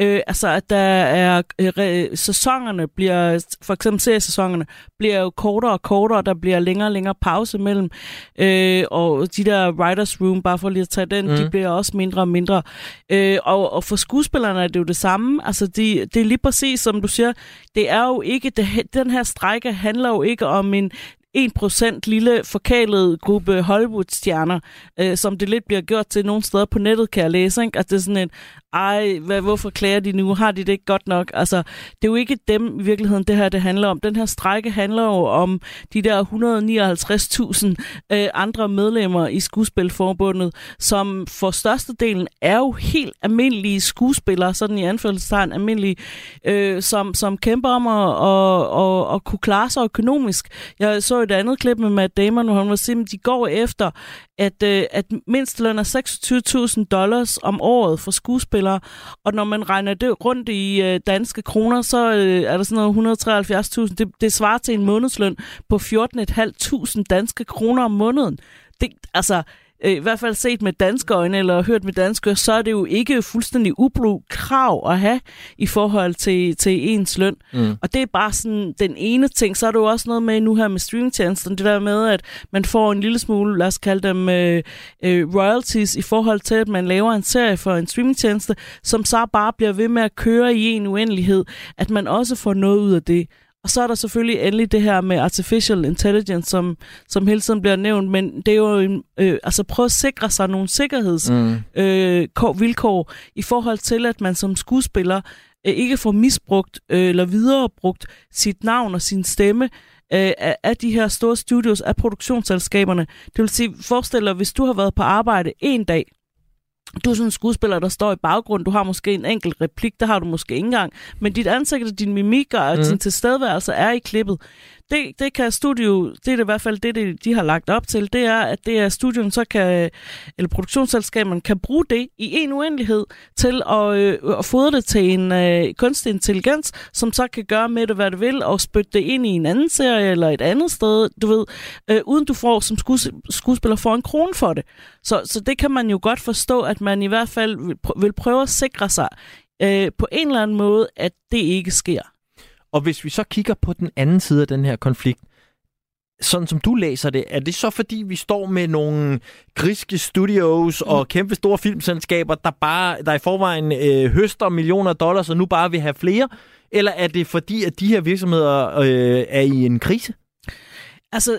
Øh, altså, at der er øh, sæsonerne bliver, for eksempel seriesæsonerne, bliver jo kortere og kortere, der bliver længere og længere pause mellem, øh, og de der writers room, bare for lige at tage den, mm. de bliver også mindre og mindre. Øh, og, og for skuespillerne er det jo det samme. Altså, de, det er lige præcis, som du siger, det er jo ikke, det, den her strække handler jo ikke om en 1% lille forkælet gruppe Hollywood-stjerner, øh, som det lidt bliver gjort til nogle steder på nettet, kan jeg læse. Ikke? Altså, det er sådan en, ej, hvad, hvorfor klager de nu? Har de det ikke godt nok? Altså, det er jo ikke dem i virkeligheden, det her det handler om. Den her strække handler jo om de der 159.000 øh, andre medlemmer i Skuespilforbundet, som for størstedelen er jo helt almindelige skuespillere, sådan i anførselstegn almindelige, øh, som, som kæmper om at, at, at, at kunne klare sig økonomisk. Jeg så et andet klip med Matt Damon, hvor han var simpelthen, de går efter, at, øh, at mindsteløn er 26.000 dollars om året for skuespillere, og når man regner det rundt i øh, danske kroner, så øh, er der sådan noget 173.000. Det, det svarer til en månedsløn på 14.500 danske kroner om måneden. Det, altså, i hvert fald set med danske øjne, eller hørt med danske så er det jo ikke fuldstændig ublu krav at have i forhold til, til ens løn. Mm. Og det er bare sådan den ene ting. Så er der jo også noget med nu her med streamingtjenesten, det der med, at man får en lille smule, lad os kalde dem øh, øh, royalties, i forhold til, at man laver en serie for en streamingtjeneste, som så bare bliver ved med at køre i en uendelighed, at man også får noget ud af det. Og så er der selvfølgelig endelig det her med artificial intelligence, som, som hele tiden bliver nævnt, men det er jo en, øh, altså prøv at sikre sig nogle sikkerhedsvilkår mm. øh, vilkår, i forhold til, at man som skuespiller øh, ikke får misbrugt øh, eller viderebrugt sit navn og sin stemme øh, af, de her store studios, af produktionsselskaberne. Det vil sige, forestil dig, hvis du har været på arbejde en dag, du er sådan en skuespiller, der står i baggrund. Du har måske en enkelt replik, der har du måske ikke engang. Men dit ansigt og din mimik og mm. din tilstedeværelse er i klippet det, det kan studio, det er det i hvert fald det, det, de har lagt op til, det er, at det er studien så kan, eller produktionsselskaberne kan bruge det i en uendelighed til at, øh, at fodre det til en øh, kunstig intelligens, som så kan gøre med det, hvad det vil, og spytte det ind i en anden serie eller et andet sted, du ved, øh, uden du får som skues, skuespiller får en krone for det. Så, så det kan man jo godt forstå, at man i hvert fald vil, vil prøve at sikre sig øh, på en eller anden måde, at det ikke sker. Og hvis vi så kigger på den anden side af den her konflikt, sådan som du læser det, er det så fordi, vi står med nogle griske studios og mm. kæmpe store filmselskaber, der bare der i forvejen øh, høster millioner af dollars, og nu bare vil have flere? Eller er det fordi, at de her virksomheder øh, er i en krise? Altså,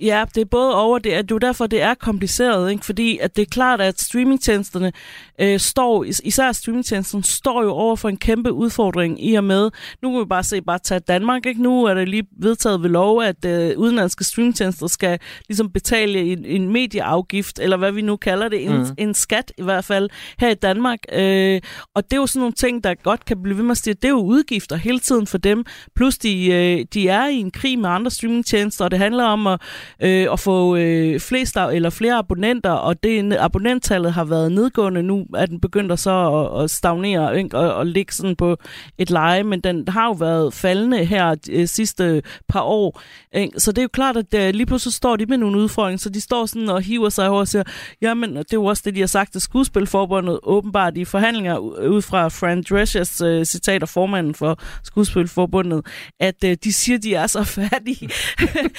ja, det er både over, det er, det er derfor, det er kompliceret, ikke? fordi at det er klart, at streamingtjenesterne øh, står, især streamingtjenesterne, står jo over for en kæmpe udfordring i og med, nu kan vi bare se, bare tage Danmark, ikke? nu er det lige vedtaget ved lov, at øh, udenlandske streamingtjenester skal ligesom betale en, en medieafgift, eller hvad vi nu kalder det, en, mm. en skat i hvert fald, her i Danmark. Øh, og det er jo sådan nogle ting, der godt kan blive ved med at stige. Det er jo udgifter hele tiden for dem, plus de, øh, de er i en krig med andre streamingtjenester, og det handler om at, øh, at få øh, flest eller flere abonnenter, og det abonnenttallet har været nedgående. Nu er den begyndt at så at, at stagnere ikke? Og, og ligge sådan på et leje, men den har jo været faldende her de sidste par år. Ikke? Så det er jo klart, at der, lige pludselig står de med nogle udfordringer, så de står sådan og hiver sig over og siger, jamen det er jo også det, de har sagt til Skuespilforbundet, åbenbart i forhandlinger ud fra Fran Dreschers øh, citat af formanden for Skuespilforbundet, at øh, de siger, de er så fattige,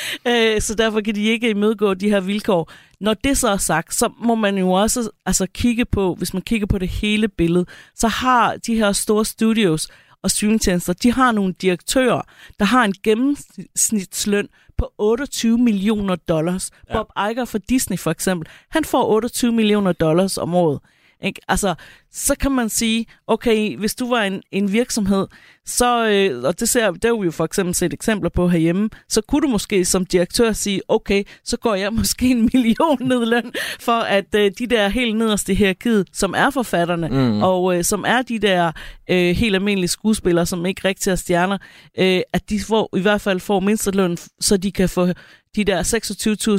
øh, så derfor kan de ikke imødegå de her vilkår. Når det så er sagt, så må man jo også altså, kigge på, hvis man kigger på det hele billede, så har de her store studios og streamingtjenester, de har nogle direktører, der har en gennemsnitsløn på 28 millioner dollars. Ja. Bob Iger fra Disney for eksempel, han får 28 millioner dollars om året. Ikke? Altså, så kan man sige, okay, hvis du var en, en virksomhed, så, øh, og det ser det har vi jo for eksempel set eksempler på herhjemme, så kunne du måske som direktør sige, okay, så går jeg måske en million ned løn, for at øh, de der helt nederste her kid, som er forfatterne, mm. og øh, som er de der øh, helt almindelige skuespillere, som ikke rigtig er stjerner, øh, at de får, i hvert fald får mindsteløn, så de kan få de der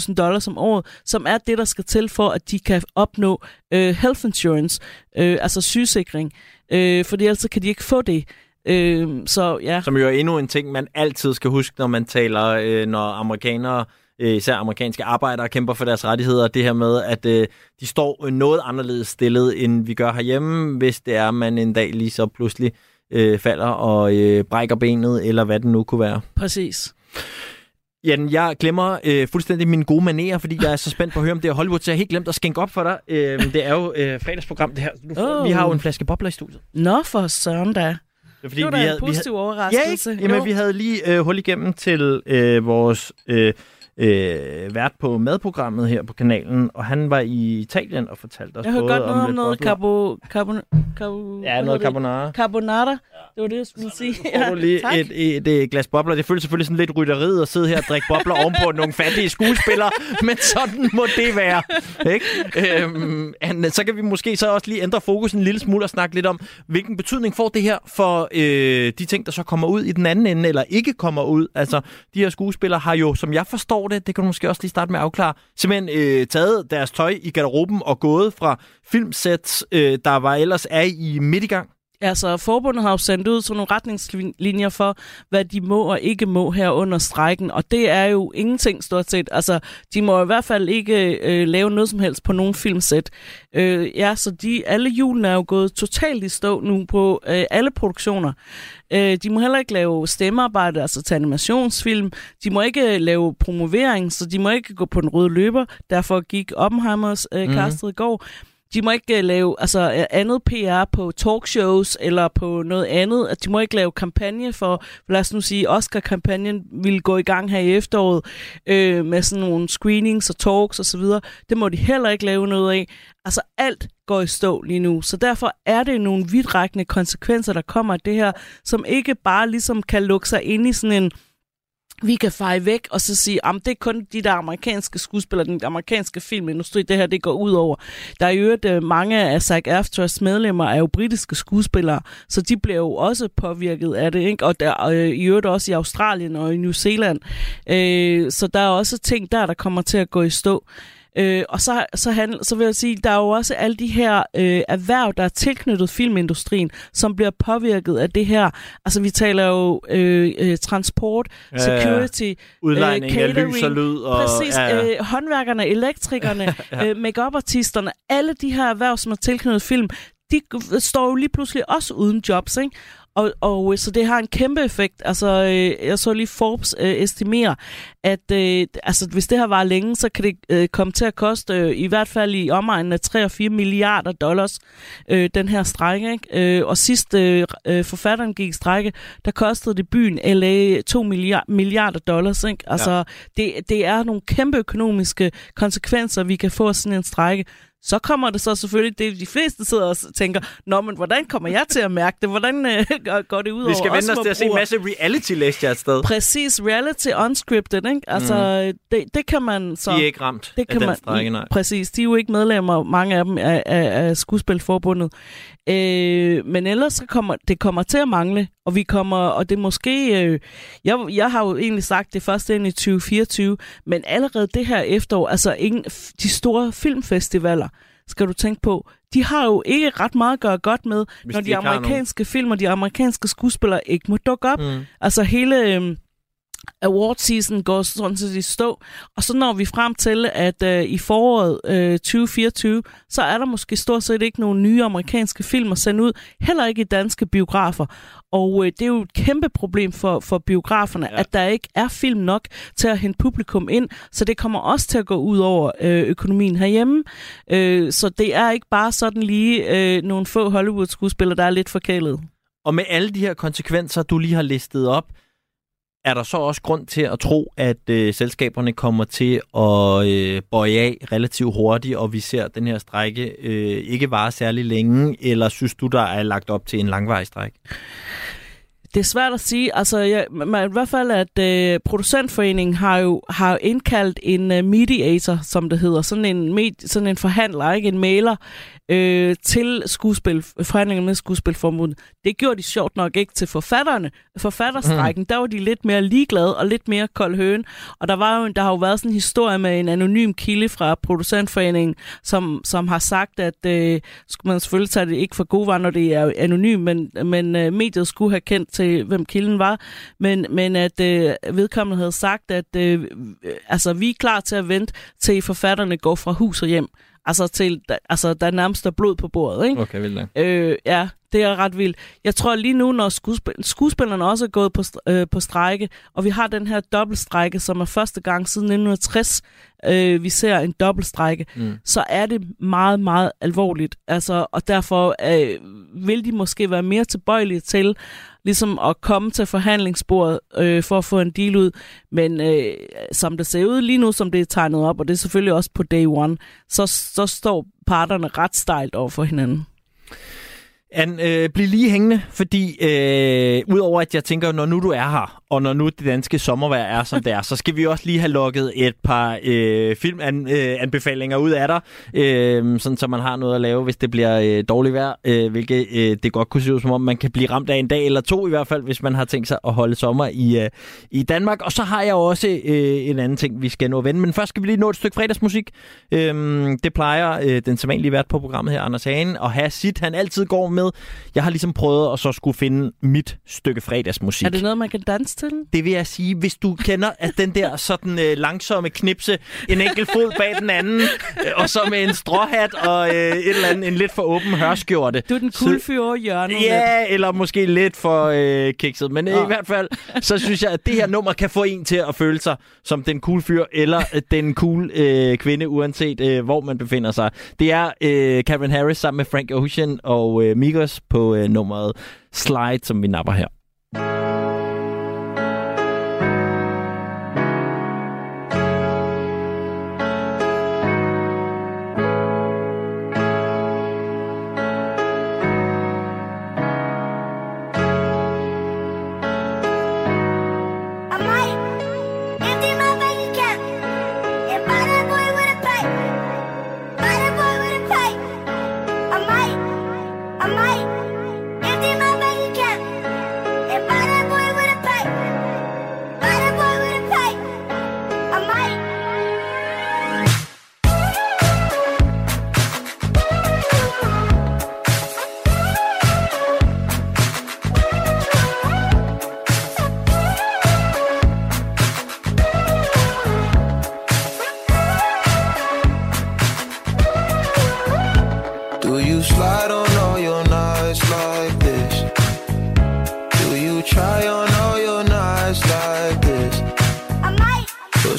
26.000 dollars om året, som er det, der skal til for, at de kan opnå øh, health insurance, øh, altså sygesikring. Øh, fordi ellers kan de ikke få det. Øh, så ja. Som jo er endnu en ting, man altid skal huske, når man taler, øh, når amerikanere øh, især amerikanske arbejdere kæmper for deres rettigheder, det her med, at øh, de står noget anderledes stillet, end vi gør herhjemme, hvis det er, at man en dag lige så pludselig øh, falder og øh, brækker benet, eller hvad det nu kunne være. Præcis. Jan, jeg glemmer øh, fuldstændig mine gode manerer, fordi jeg er så spændt på at høre om det er Hollywood, så jeg har helt glemt at skænke op for dig. Øh, det er jo øh, fredagsprogram, det her. Du får, oh. Vi har jo en flaske bobler i studiet. Nå, for søren da. Det, fordi det var da vi havde, en positiv vi havde, overraskelse. Ja, ikke? Jamen, jo. vi havde lige øh, hul igennem til øh, vores øh, øh, vært på madprogrammet her på kanalen, og han var i Italien og fortalte os Jeg både godt noget om, om noget carbo, carbo, carbo, Ja, noget carbonara. Carbonara, det var det, jeg skulle sige. Du lige tak. et, et, et glas bobler. Det føles selvfølgelig sådan lidt rytteriet at sidde her og drikke bobler ovenpå nogle fattige skuespillere, men sådan må det være. Ikke? Øhm, and, så kan vi måske så også lige ændre fokus en lille smule og snakke lidt om, hvilken betydning får det her for øh, de ting, der så kommer ud i den anden ende, eller ikke kommer ud. Altså, de her skuespillere har jo, som jeg forstår det, det kan du måske også lige starte med at afklare, simpelthen øh, taget deres tøj i garderoben og gået fra filmsæt, øh, der var ellers er i midt i gang. Altså, forbundet har jo sendt ud sådan nogle retningslinjer for, hvad de må og ikke må her under strækken, og det er jo ingenting stort set. Altså, de må i hvert fald ikke øh, lave noget som helst på nogen filmsæt. Øh, ja, så de, alle julene er jo gået totalt i stå nu på øh, alle produktioner. Øh, de må heller ikke lave stemmearbejde, altså til animationsfilm. De må ikke lave promovering, så de må ikke gå på den røde løber. Derfor gik Oppenheimers øh, mm. i går. De må ikke øh, lave altså, øh, andet PR på talkshows eller på noget andet. De må ikke lave kampagne for, lad os nu sige, Oscar-kampagnen vil gå i gang her i efteråret øh, med sådan nogle screenings og talks osv. Det må de heller ikke lave noget af. Altså alt går i stå lige nu. Så derfor er det nogle vidtrækkende konsekvenser, der kommer af det her, som ikke bare ligesom kan lukke sig ind i sådan en vi kan feje væk og så sige, at det er kun de der amerikanske skuespillere, den amerikanske filmindustri, det her det går ud over. Der er jo øvrigt øh, mange af Zac Afters medlemmer er jo britiske skuespillere, så de bliver jo også påvirket af det, ikke? og der øh, i øvrigt også i Australien og i New Zealand. Øh, så der er også ting der, der kommer til at gå i stå. Øh, og så, så, handl, så vil jeg sige, der er jo også alle de her øh, erhverv, der er tilknyttet filmindustrien, som bliver påvirket af det her. Altså vi taler jo øh, øh, transport, ja, security, ja. udlejning øh, catering, lys og lyd. Og, præcis, ja, ja. Øh, håndværkerne, elektrikerne, ja. øh, make-up-artisterne, alle de her erhverv, som er tilknyttet film, de står jo lige pludselig også uden jobs, ikke? Og, og øh, så det har en kæmpe effekt. Altså, øh, jeg så lige Forbes øh, estimere, at øh, altså, hvis det her var længe, så kan det øh, komme til at koste øh, i hvert fald i omegnen af 3 og 4 milliarder dollars, øh, den her strække. Ikke? Øh, og sidst øh, øh, forfatteren gik i strække, der kostede det byen LA 2 milliard, milliarder dollars. Ikke? Altså, ja. det, det er nogle kæmpe økonomiske konsekvenser, vi kan få af sådan en strække. Så kommer det så selvfølgelig, det de fleste sidder og tænker, Nå, men hvordan kommer jeg til at mærke det? Hvordan øh, går det ud over Vi skal vende os til at se en masse reality læste et sted. Præcis, reality unscripted, ikke? Altså, mm. det, det kan man så... De er ikke ramt det kan af man, strække, nej. Præcis, de er jo ikke medlemmer, mange af dem, af, af, af skuespilforbundet. Øh, men ellers så kommer det kommer til at mangle, og vi kommer, og det måske, øh, jeg, jeg har jo egentlig sagt det først ind i 2024, men allerede det her efterår, altså ingen, de store filmfestivaler, skal du tænke på, de har jo ikke ret meget at gøre godt med, Hvis når de, de amerikanske film og de amerikanske skuespillere ikke må dukke op. Mm. Altså hele... Øh, award season går sådan set i stå. Og så når vi frem til, at øh, i foråret øh, 2024, så er der måske stort set ikke nogen nye amerikanske film at sende ud. Heller ikke i danske biografer. Og øh, det er jo et kæmpe problem for, for biograferne, ja. at der ikke er film nok til at hente publikum ind. Så det kommer også til at gå ud over øh, økonomien herhjemme. Øh, så det er ikke bare sådan lige øh, nogle få Hollywood-skuespillere, der er lidt forkælet. Og med alle de her konsekvenser, du lige har listet op, er der så også grund til at tro, at øh, selskaberne kommer til at øh, bøje af relativt hurtigt, og vi ser den her strække øh, ikke vare særlig længe, eller synes du, der er lagt op til en langvarig strække? Det er svært at sige. Altså, ja, man, i hvert fald, at øh, producentforeningen har jo har indkaldt en uh, mediator, som det hedder, sådan en, med, sådan en forhandler, ikke en mailer, øh, til skuespil, forhandlinger med skuespilformuden. Det gjorde de sjovt nok ikke til forfatterne. Forfatterstrækken, mm. der var de lidt mere ligeglade og lidt mere kold høen. Og der, var jo, der har jo været sådan en historie med en anonym kilde fra producentforeningen, som, som har sagt, at øh, man selvfølgelig tage det ikke for gode var, når det er anonym, men, men øh, mediet skulle have kendt til, hvem kilden var. Men, men at øh, vedkommende havde sagt, at øh, altså, vi er klar til at vente, til forfatterne går fra hus og hjem. Altså, til, altså der er nærmest der blod på bordet, ikke? Okay, vildt øh, Ja, det er ret vildt. Jeg tror lige nu, når skuespil- skuespillerne også er gået på, øh, på strække, og vi har den her dobbeltstrække, som er første gang siden 1960, øh, vi ser en dobbeltstrække, mm. så er det meget, meget alvorligt. Altså, og derfor øh, vil de måske være mere tilbøjelige til ligesom at komme til forhandlingsbordet øh, for at få en deal ud. Men øh, som det ser ud lige nu, som det er tegnet op, og det er selvfølgelig også på day one, så, så står parterne ret stejlt over for hinanden. An, øh, bliv lige hængende, fordi øh, udover at jeg tænker, når nu du er her, og når nu det danske sommervejr er, som det er, så skal vi også lige have lukket et par øh, filmanbefalinger øh, ud af dig, øh, sådan så man har noget at lave, hvis det bliver øh, dårligt vejr, øh, hvilket øh, det godt kunne se ud som om, man kan blive ramt af en dag eller to i hvert fald, hvis man har tænkt sig at holde sommer i, øh, i Danmark. Og så har jeg også øh, en anden ting, vi skal nå at vende, men først skal vi lige nå et stykke fredagsmusik. Øh, det plejer øh, den sædvanlige vært på programmet her, Anders Hagen, at have sit, han altid går med. Jeg har ligesom prøvet at så skulle finde mit stykke fredagsmusik. Er det noget, man kan danse til? Det vil jeg sige, hvis du kender at den der sådan øh, langsomme knipse, en enkelt fod bag den anden, øh, og så med en stråhat og øh, et eller andet, en lidt for åben hørskjorte. Du er den cool fyr over hjørnet. Ja, lidt. eller måske lidt for øh, kikset. Men øh, i hvert fald, så synes jeg, at det her nummer kan få en til at føle sig som den cool fyr, eller den cool øh, kvinde, uanset øh, hvor man befinder sig. Det er øh, Kevin Harris sammen med Frank Ocean og øh, Migos på øh, nummeret Slide, som vi napper her.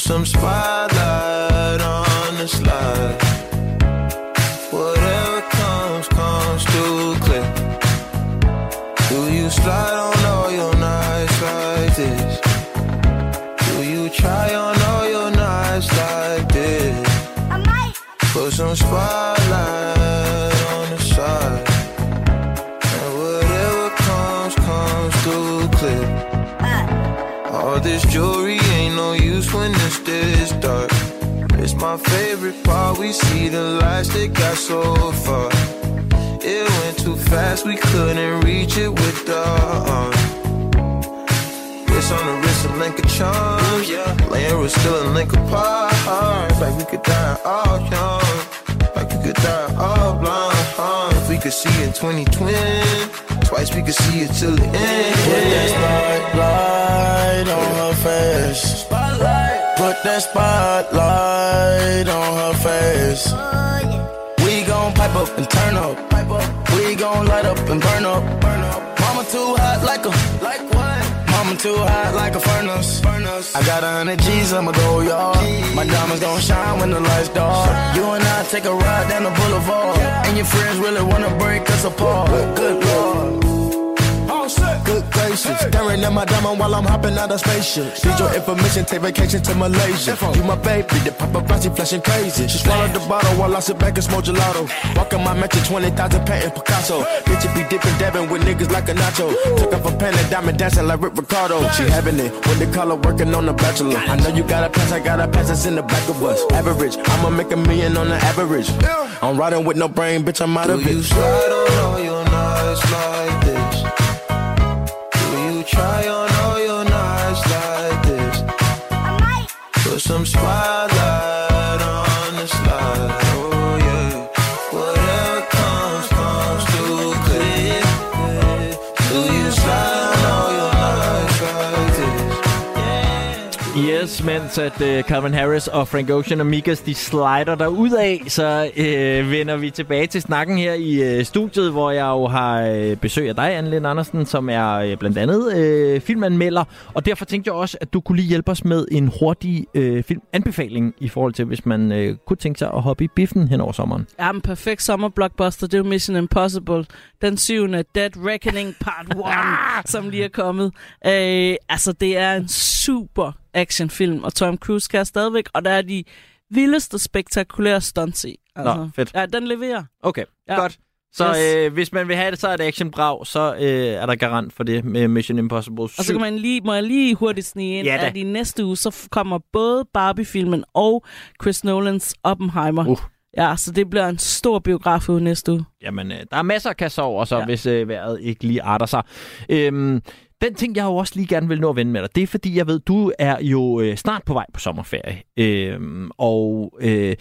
some spotlight on the slide. Whatever comes, comes too clear. Do you slide on all your nights like this? Do you try on all your nights like this? I might put some spotlight on the side. And whatever comes, comes too clear. Uh. All this joy. my favorite part. We see the lights that got so far. It went too fast, we couldn't reach it with the uh, arm. Wrist on the wrist, a link of charms. Laying was still a link apart. Like we could die all young, like we could die all blind. If we could see in 2020, twice we could see it till the end. Put that spotlight on her face. Put that spotlight on her face. We gon' pipe up and turn up. We gon' light up and burn up. Mama too hot like a like what? Mama too hot like a furnace. I got a hundred G's, I'ma go y'all. My diamonds gon' shine when the lights dark. You and I take a ride down the boulevard, and your friends really wanna break us apart. Good lord good graces. Staring at my diamond while I'm hopping out of spaceship. Need your information, take vacation to Malaysia. You my baby, the paparazzi flashing crazy. She swallowed the bottle while I sit back and smoke gelato. Walking my mansion, 20,000 patent Picasso. Bitch, it be dipping, dabbing with niggas like a nacho. Took off a pen and diamond dancing like Rick Ricardo. She having it with the color working on the bachelor. I know you got a pass, I got a pass that's in the back of us. Average, I'ma make a million on the average. I'm riding with no brain, bitch, I'm out Do of it. You slide on all your nights like this. some spot Yes, mens at uh, Calvin Harris og Frank Ocean og Mikas, de slider der ud af, så uh, vender vi tilbage til snakken her i uh, studiet, hvor jeg jo har uh, besøg af dig, Anne Lind Andersen, som er uh, blandt andet uh, filmanmelder, og derfor tænkte jeg også, at du kunne lige hjælpe os med en hurtig uh, filmanbefaling i forhold til, hvis man uh, kunne tænke sig at hoppe i biffen hen over sommeren. Ja, en perfekt sommerblockbuster, det er jo Mission Impossible. Den syvende Dead Reckoning Part 1, som lige er kommet. Øh, altså, det er en super actionfilm, og Tom Cruise kan stadigvæk, og der er de vildeste spektakulære stunts i. Altså, Nå, fedt. Ja, den leverer. Okay, Ja. godt. Så Yes. øh, hvis man vil have det, så er det actionbrag, så øh, er der garant for det med Mission Impossible 7. Og så kan man lige, må jeg lige hurtigt snige ind, Ja da. at i næste uge, så kommer både Barbie-filmen og Chris Nolans Oppenheimer. Uh. Ja, så det bliver en stor biograf ude næste uge. Jamen, øh, der er masser af kasser over, så ja. hvis øh, vejret ikke lige arter sig. Øhm, den ting, jeg jo også lige gerne vil nå at vende med dig, det er fordi, jeg ved, du er jo øh, snart på vej på sommerferie. Øh, og øh,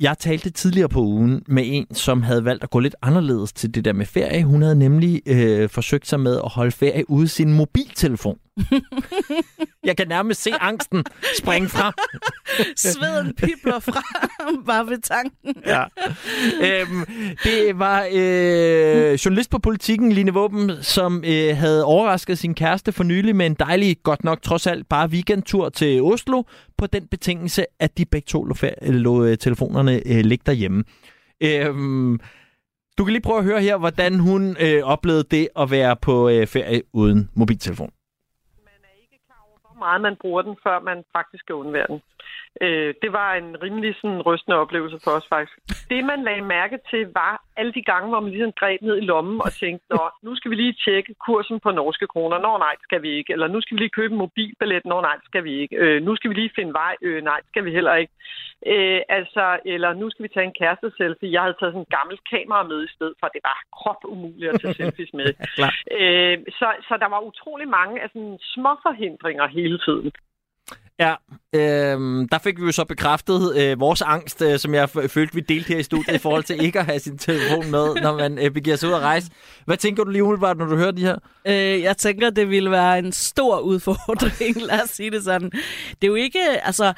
jeg talte tidligere på ugen med en, som havde valgt at gå lidt anderledes til det der med ferie. Hun havde nemlig øh, forsøgt sig med at holde ferie ude sin mobiltelefon. jeg kan nærmest se angsten springe frem. Sveden pibler fra bare ved tanken. Ja. øhm, det var øh, journalist på politikken, Line Våben, som øh, havde overrasket sin kæreste for nylig med en dejlig, godt nok trods alt, bare weekendtur til Oslo, på den betingelse, at de begge to lå, øh, lå øh, telefonerne øh, ligge derhjemme. Øhm, du kan lige prøve at høre her, hvordan hun øh, oplevede det at være på øh, ferie uden mobiltelefon. Man er ikke klar over, hvor meget man bruger den, før man faktisk skal undvære den. Øh, det var en rimelig sådan, rystende oplevelse for os faktisk. Det, man lagde mærke til, var alle de gange, hvor man ligesom greb ned i lommen og tænkte, Nå, nu skal vi lige tjekke kursen på norske kroner. Nå, nej, skal vi ikke. Eller nu skal vi lige købe en mobilbillet. Nå, nej, skal vi ikke. Øh, nu skal vi lige finde vej. Øh, nej, skal vi heller ikke. Øh, altså, eller nu skal vi tage en kæresteselfie. Jeg havde taget sådan en gammel kamera med i stedet for. Det var krop umuligt at tage selfies med. Klar. Øh, så, så der var utrolig mange af sådan små forhindringer hele tiden. Ja, øhm, der fik vi jo så bekræftet øh, vores angst, øh, som jeg følte, vi delte her i studiet, i forhold til ikke at have sin telefon med, når man øh, begiver sig ud at rejse. Hvad tænker du lige umiddelbart, når du hører de her? Øh, jeg tænker, det ville være en stor udfordring, lad os sige det sådan. Det er jo ikke, altså,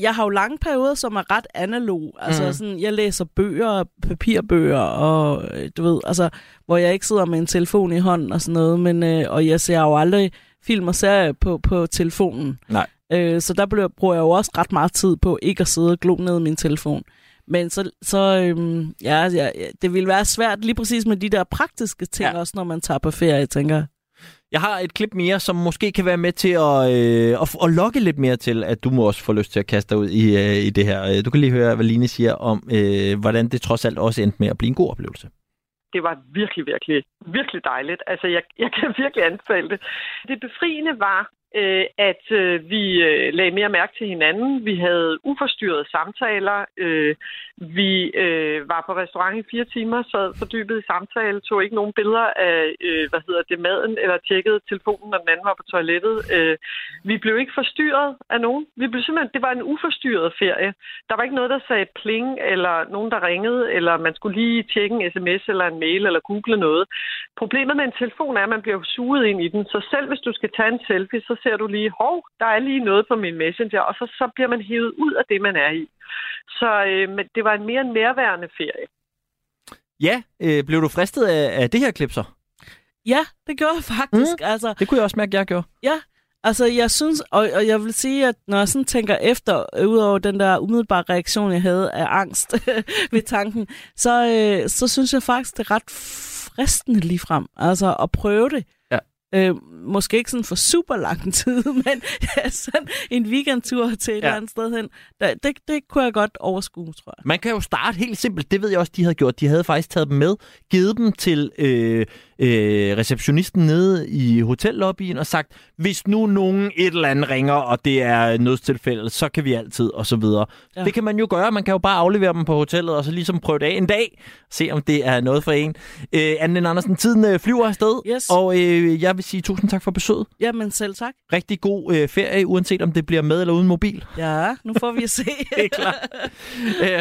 jeg har jo lange perioder, som er ret analog. Altså, mm. sådan, jeg læser bøger, papirbøger, og øh, du ved, altså, hvor jeg ikke sidder med en telefon i hånden og sådan noget, men, øh, og jeg ser jo aldrig film og serier på, på telefonen. Nej. Øh, så der bliver, bruger jeg jo også ret meget tid på ikke at sidde og glo ned i min telefon. Men så, så øhm, ja, ja, ja, det vil være svært lige præcis med de der praktiske ting, ja. også når man tager på ferie, tænker jeg. Jeg har et klip mere, som måske kan være med til at, øh, at, at lokke lidt mere til, at du må også få lyst til at kaste dig ud i, øh, i det her. Øh, Du kan lige høre, hvad Line siger om, øh, hvordan det trods alt også endte med at blive en god oplevelse. det var virkelig, virkelig, virkelig dejligt. Altså, jeg, jeg kan virkelig anbefale det. Det befriende var, øh, at øh, vi øh, lagde mere mærke til hinanden. Vi havde uforstyrrede samtaler. Øh, vi øh, var på restaurant i fire timer, sad fordybet i samtale, tog ikke nogen billeder af, øh, hvad hedder det, maden, eller tjekkede telefonen, når den anden var på toilettet. Øh, vi blev ikke forstyrret af nogen. Vi blev simpelthen, det var en uforstyrret ferie. Der var ikke noget, der sagde pling, eller nogen, der ringede, eller man skulle lige tjekke en sms eller en mail, eller google noget. Problemet med en telefon er, at man bliver suget ind i den, så selv hvis du skal tage en selfie, så ser du lige, hov, der er lige noget på min messenger, og så, så bliver man hævet ud af det, man er i. Så øh, men det var en mere nærværende ferie. Ja, øh, blev du fristet af, af det her klip så? Ja, det gjorde jeg faktisk. Mm. Altså, Det kunne jeg også mærke, jeg gjorde. Ja, altså jeg synes, og, og jeg vil sige, at når jeg sådan tænker efter, øh, udover den der umiddelbare reaktion, jeg havde af angst ved tanken, så, øh, så synes jeg faktisk, det er ret fristende lige frem, altså at prøve det. Øh, måske ikke sådan for super lang tid, men ja, sådan en weekendtur til et ja. eller andet sted hen. Det, det, det kunne jeg godt overskue, tror jeg. Man kan jo starte helt simpelt. Det ved jeg også, de havde gjort. De havde faktisk taget dem med, givet dem til øh, øh, receptionisten nede i hotellobbyen og sagt, hvis nu nogen et eller andet ringer, og det er nødstilfælde, så kan vi altid, og så videre. Ja. Det kan man jo gøre. Man kan jo bare aflevere dem på hotellet, og så ligesom prøve det af en dag, se om det er noget for en. Øh, Anne Andersen, tiden øh, flyver afsted, yes. og øh, jeg vil sige tusind tak for besøget. Jamen selv tak. Rigtig god øh, ferie, uanset om det bliver med eller uden mobil. Ja, nu får vi at se. det er klart.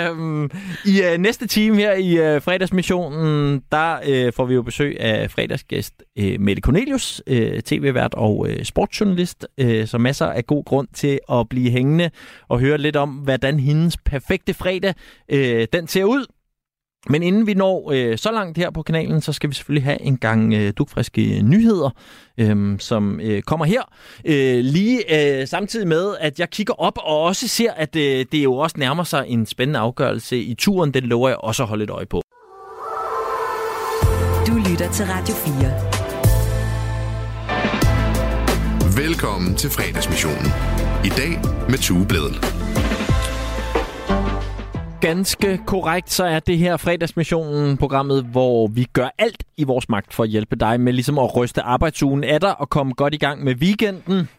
øhm, I øh, næste time her i øh, fredagsmissionen, der øh, får vi jo besøg af Øh, fredagsgæst øh, Mette Cornelius, øh, tv-vært og øh, sportsjournalist, øh, så masser af god grund til at blive hængende og høre lidt om, hvordan hendes perfekte fredag øh, den ser ud. Men inden vi når øh, så langt her på kanalen, så skal vi selvfølgelig have en gang øh, dukfriske nyheder, øh, som øh, kommer her. Øh, lige øh, samtidig med, at jeg kigger op og også ser, at øh, det jo også nærmer sig en spændende afgørelse i turen. Den lover jeg også at holde et øje på. Du lytter til Radio 4. Velkommen til fredagsmissionen. I dag med Tue Bledel. Ganske korrekt, så er det her fredagsmissionen programmet, hvor vi gør alt i vores magt for at hjælpe dig med ligesom at ryste arbejdsugen af dig og komme godt i gang med weekenden.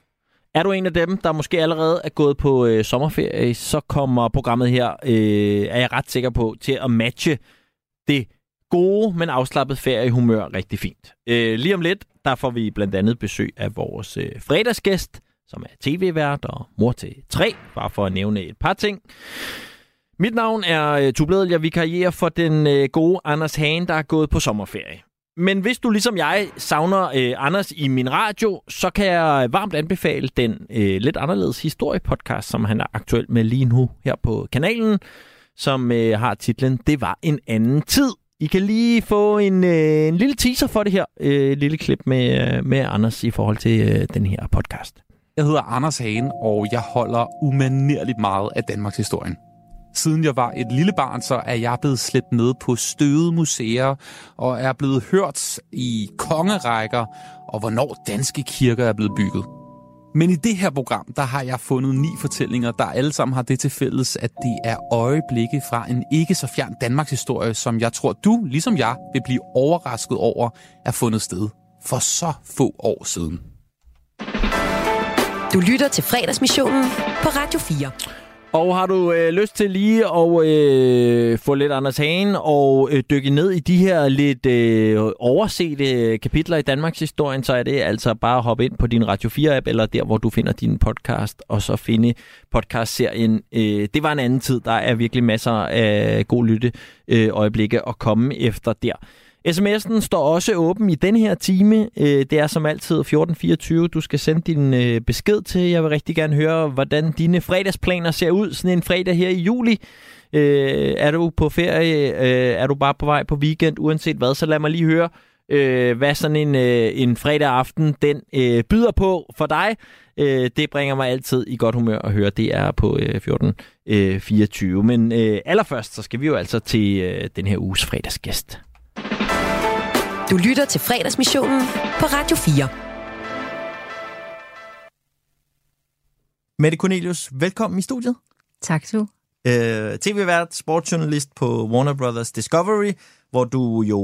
Er du en af dem, der måske allerede er gået på øh, sommerferie, så kommer programmet her, øh, er jeg ret sikker på, til at matche det gode, men afslappet feriehumør rigtig fint. Øh, lige om lidt, der får vi blandt andet besøg af vores øh, fredagsgæst, som er tv-vært og mor til tre, bare for at nævne et par ting. Mit navn er øh, Tubledel. Jeg vikarierer for den øh, gode Anders Hagen, der er gået på sommerferie. Men hvis du ligesom jeg savner øh, Anders i min radio, så kan jeg varmt anbefale den øh, lidt anderledes historiepodcast, som han er aktuel med lige nu her på kanalen, som øh, har titlen Det var en anden tid. I kan lige få en, øh, en lille teaser for det her, øh, et lille klip med, øh, med Anders i forhold til øh, den her podcast. Jeg hedder Anders Hagen, og jeg holder umanerligt meget af Danmarks historien. Siden jeg var et lille barn, så er jeg blevet slæbt med på støde museer og er blevet hørt i kongerækker og hvornår danske kirker er blevet bygget. Men i det her program, der har jeg fundet ni fortællinger, der alle sammen har det til fælles, at det er øjeblikke fra en ikke så fjern Danmarks historie, som jeg tror, du, ligesom jeg, vil blive overrasket over, er fundet sted for så få år siden. Du lytter til fredagsmissionen på Radio 4. Og har du øh, lyst til lige at øh, få lidt Anders Hagen og øh, dykke ned i de her lidt øh, oversete øh, kapitler i Danmarks historie, så er det altså bare at hoppe ind på din Radio 4-app, eller der, hvor du finder din podcast, og så finde podcastserien. Øh, det var en anden tid. Der er virkelig masser af god lytte øh, øjeblikke at komme efter der. SMS'en står også åben i den her time. Øh, det er som altid 1424. Du skal sende din øh, besked til. Jeg vil rigtig gerne høre, hvordan dine fredagsplaner ser ud sådan en fredag her i juli. Øh, er du på ferie? Er du bare på vej på weekend? Uanset hvad, så lad mig lige høre, hvad sådan en, en fredag aften den byder på for dig. Det bringer mig altid i godt humør at høre. Det er på 1424. Men allerførst, så skal vi jo altså til den her uges fredagsgæst. Du lytter til fredagsmissionen på Radio 4. Mette Cornelius, velkommen i studiet. Tak, du. Øh, TV-vært, sportsjournalist på Warner Brothers Discovery, hvor du jo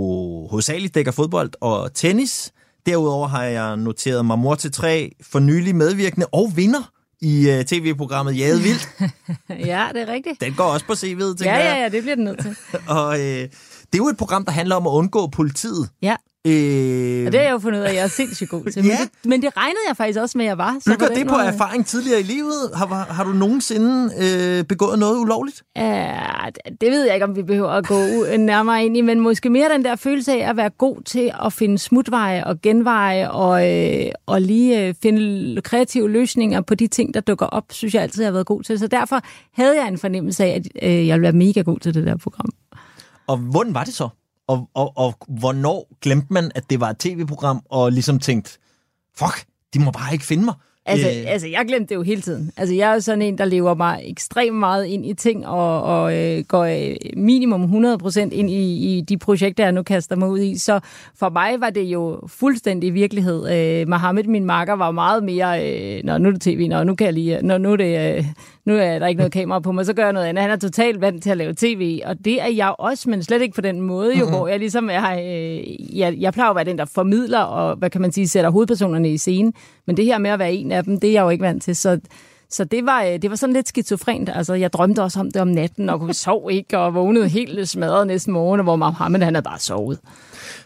hovedsageligt dækker fodbold og tennis. Derudover har jeg noteret mig mor til tre for nylig medvirkende og vinder i uh, tv-programmet Jade Vildt. ja, det er rigtigt. Den går også på CV'et, tænker ja, jeg. Ja, ja, det bliver den nødt til. og øh, det er jo et program, der handler om at undgå politiet. Ja. Øh... Og det har jeg jo fundet ud af, at jeg er sindssygt god til. ja. men, det, men det regnede jeg faktisk også med, at jeg var. Så Bygger det på måde... erfaring tidligere i livet? Har, har du nogensinde øh, begået noget ulovligt? Ja, det ved jeg ikke, om vi behøver at gå nærmere ind i, men måske mere den der følelse af at være god til at finde smutveje og genveje og, øh, og lige øh, finde kreative løsninger på de ting, der dukker op, synes jeg altid, jeg har været god til. Så derfor havde jeg en fornemmelse af, at øh, jeg ville være mega god til det der program. Og hvordan var det så? Og, og, og hvornår glemte man, at det var et tv-program, og ligesom tænkte, fuck, de må bare ikke finde mig? Altså, Øh. altså, jeg glemte det jo hele tiden. Altså, jeg er jo sådan en, der lever mig ekstremt meget ind i ting, og, og øh, går øh, minimum 100% ind i, i de projekter, jeg nu kaster mig ud i. Så for mig var det jo fuldstændig virkelighed. Øh, Mohammed, min makker, var meget mere, øh, Nå, nu er det tv, nå, nu kan jeg lige, nå, nu er det... Øh, nu er der ikke noget kamera på mig, så gør jeg noget andet. Han er totalt vant til at lave tv, og det er jeg også, men slet ikke på den måde, jo, Mhm. hvor jeg ligesom er, øh, jeg, jeg plejer at være den, der formidler, og hvad kan man sige, sætter hovedpersonerne i scenen, men det her med at være en af dem, det er jeg jo ikke vant til, så så det var, øh, det var sådan lidt skizofrent. Altså, jeg drømte også om det om natten, og kunne sove ikke, og vågnede helt smadret næsten morgen, hvor Mohammed, han havde bare sovet.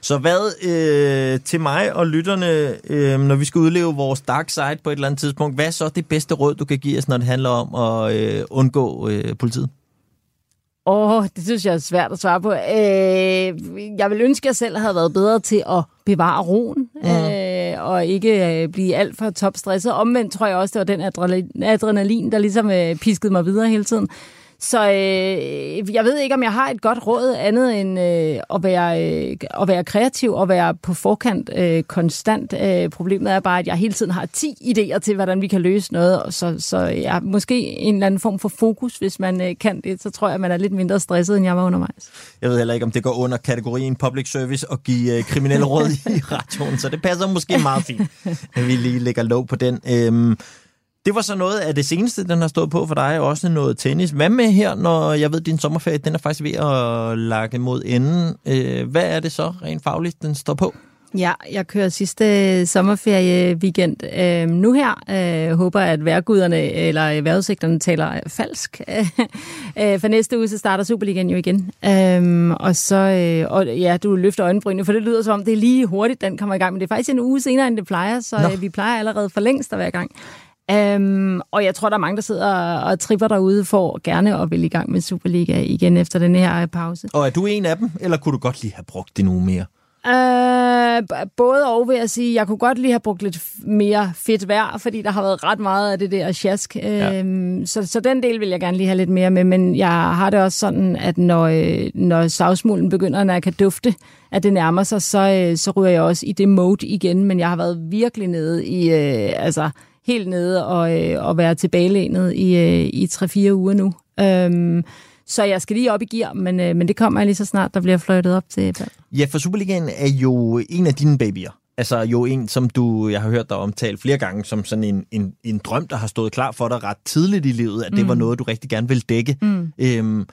Så hvad øh, til mig og lytterne, øh, når vi skal udleve vores dark side på et eller andet tidspunkt, hvad er så det bedste råd, du kan give os, når det handler om at øh, undgå øh, politiet? Åh, oh, det synes jeg er svært at svare på. Øh, jeg vil ønske, at jeg selv havde været bedre til at bevare roen, mm. øh, og ikke øh, blive alt for topstresset. Omvendt tror jeg også, det var den adrenalin, adrenalin der ligesom øh, piskede mig videre hele tiden. Så øh, jeg ved ikke, om jeg har et godt råd andet end øh, at, være, øh, at være kreativ og være på forkant øh, konstant. Øh, problemet er bare, at jeg hele tiden har 10 idéer til, hvordan vi kan løse noget. Og så, så ja, måske en eller anden form for fokus, hvis man øh, kan det. Så tror jeg, at man er lidt mindre stresset, end jeg var undervejs. Jeg ved heller ikke, om det går under kategorien public service og give øh, kriminelle råd i radioen, så det passer måske meget fint, at vi lige lægger lov på den. Øh, det var så noget af det seneste, den har stået på for dig, også noget tennis. Hvad med her, når jeg ved, at din sommerferie, den er faktisk ved at lage mod enden. Øh, hvad er det så rent fagligt, den står på? Ja, jeg kører sidste sommerferie weekend øh, nu her. Øh, håber, at vejrguderne eller vejrudsigterne taler falsk. øh, for næste uge, så starter Superligaen jo igen. Øh, og så, øh, og ja, du løfter øjenbrynene, for det lyder som om, det er lige hurtigt, den kommer i gang. Men det er faktisk en uge senere, end det plejer, så øh, vi plejer allerede for længst at være i gang. Um, og jeg tror, der er mange, der sidder og tripper derude for gerne at vil i gang med Superliga igen efter den her pause. Og er du en af dem, eller kunne du godt lige have brugt det nu mere? Uh, både og vil jeg sige, jeg kunne godt lige have brugt lidt mere fedt vejr, fordi der har været ret meget af det der sjask. Ja. Uh, så, så den del vil jeg gerne lige have lidt mere med, men jeg har det også sådan, at når, øh, når savsmulden begynder, når jeg kan dufte, at det nærmer sig, så, øh, så ryger jeg også i det mode igen, men jeg har været virkelig nede i, øh, altså helt nede og, øh, og være tilbagelænet i, øh, i 3-4 uger nu. Um, så jeg skal lige op i gear, men, øh, men det kommer jeg lige så snart, der bliver fløjtet op til. Ja, for Superligaen er jo en af dine babyer. Altså jo en, som du, jeg har hørt dig omtale flere gange, som sådan en, en, en drøm, der har stået klar for dig ret tidligt i livet, at det Mm. var noget, du rigtig gerne ville dække. Mm. Øhm,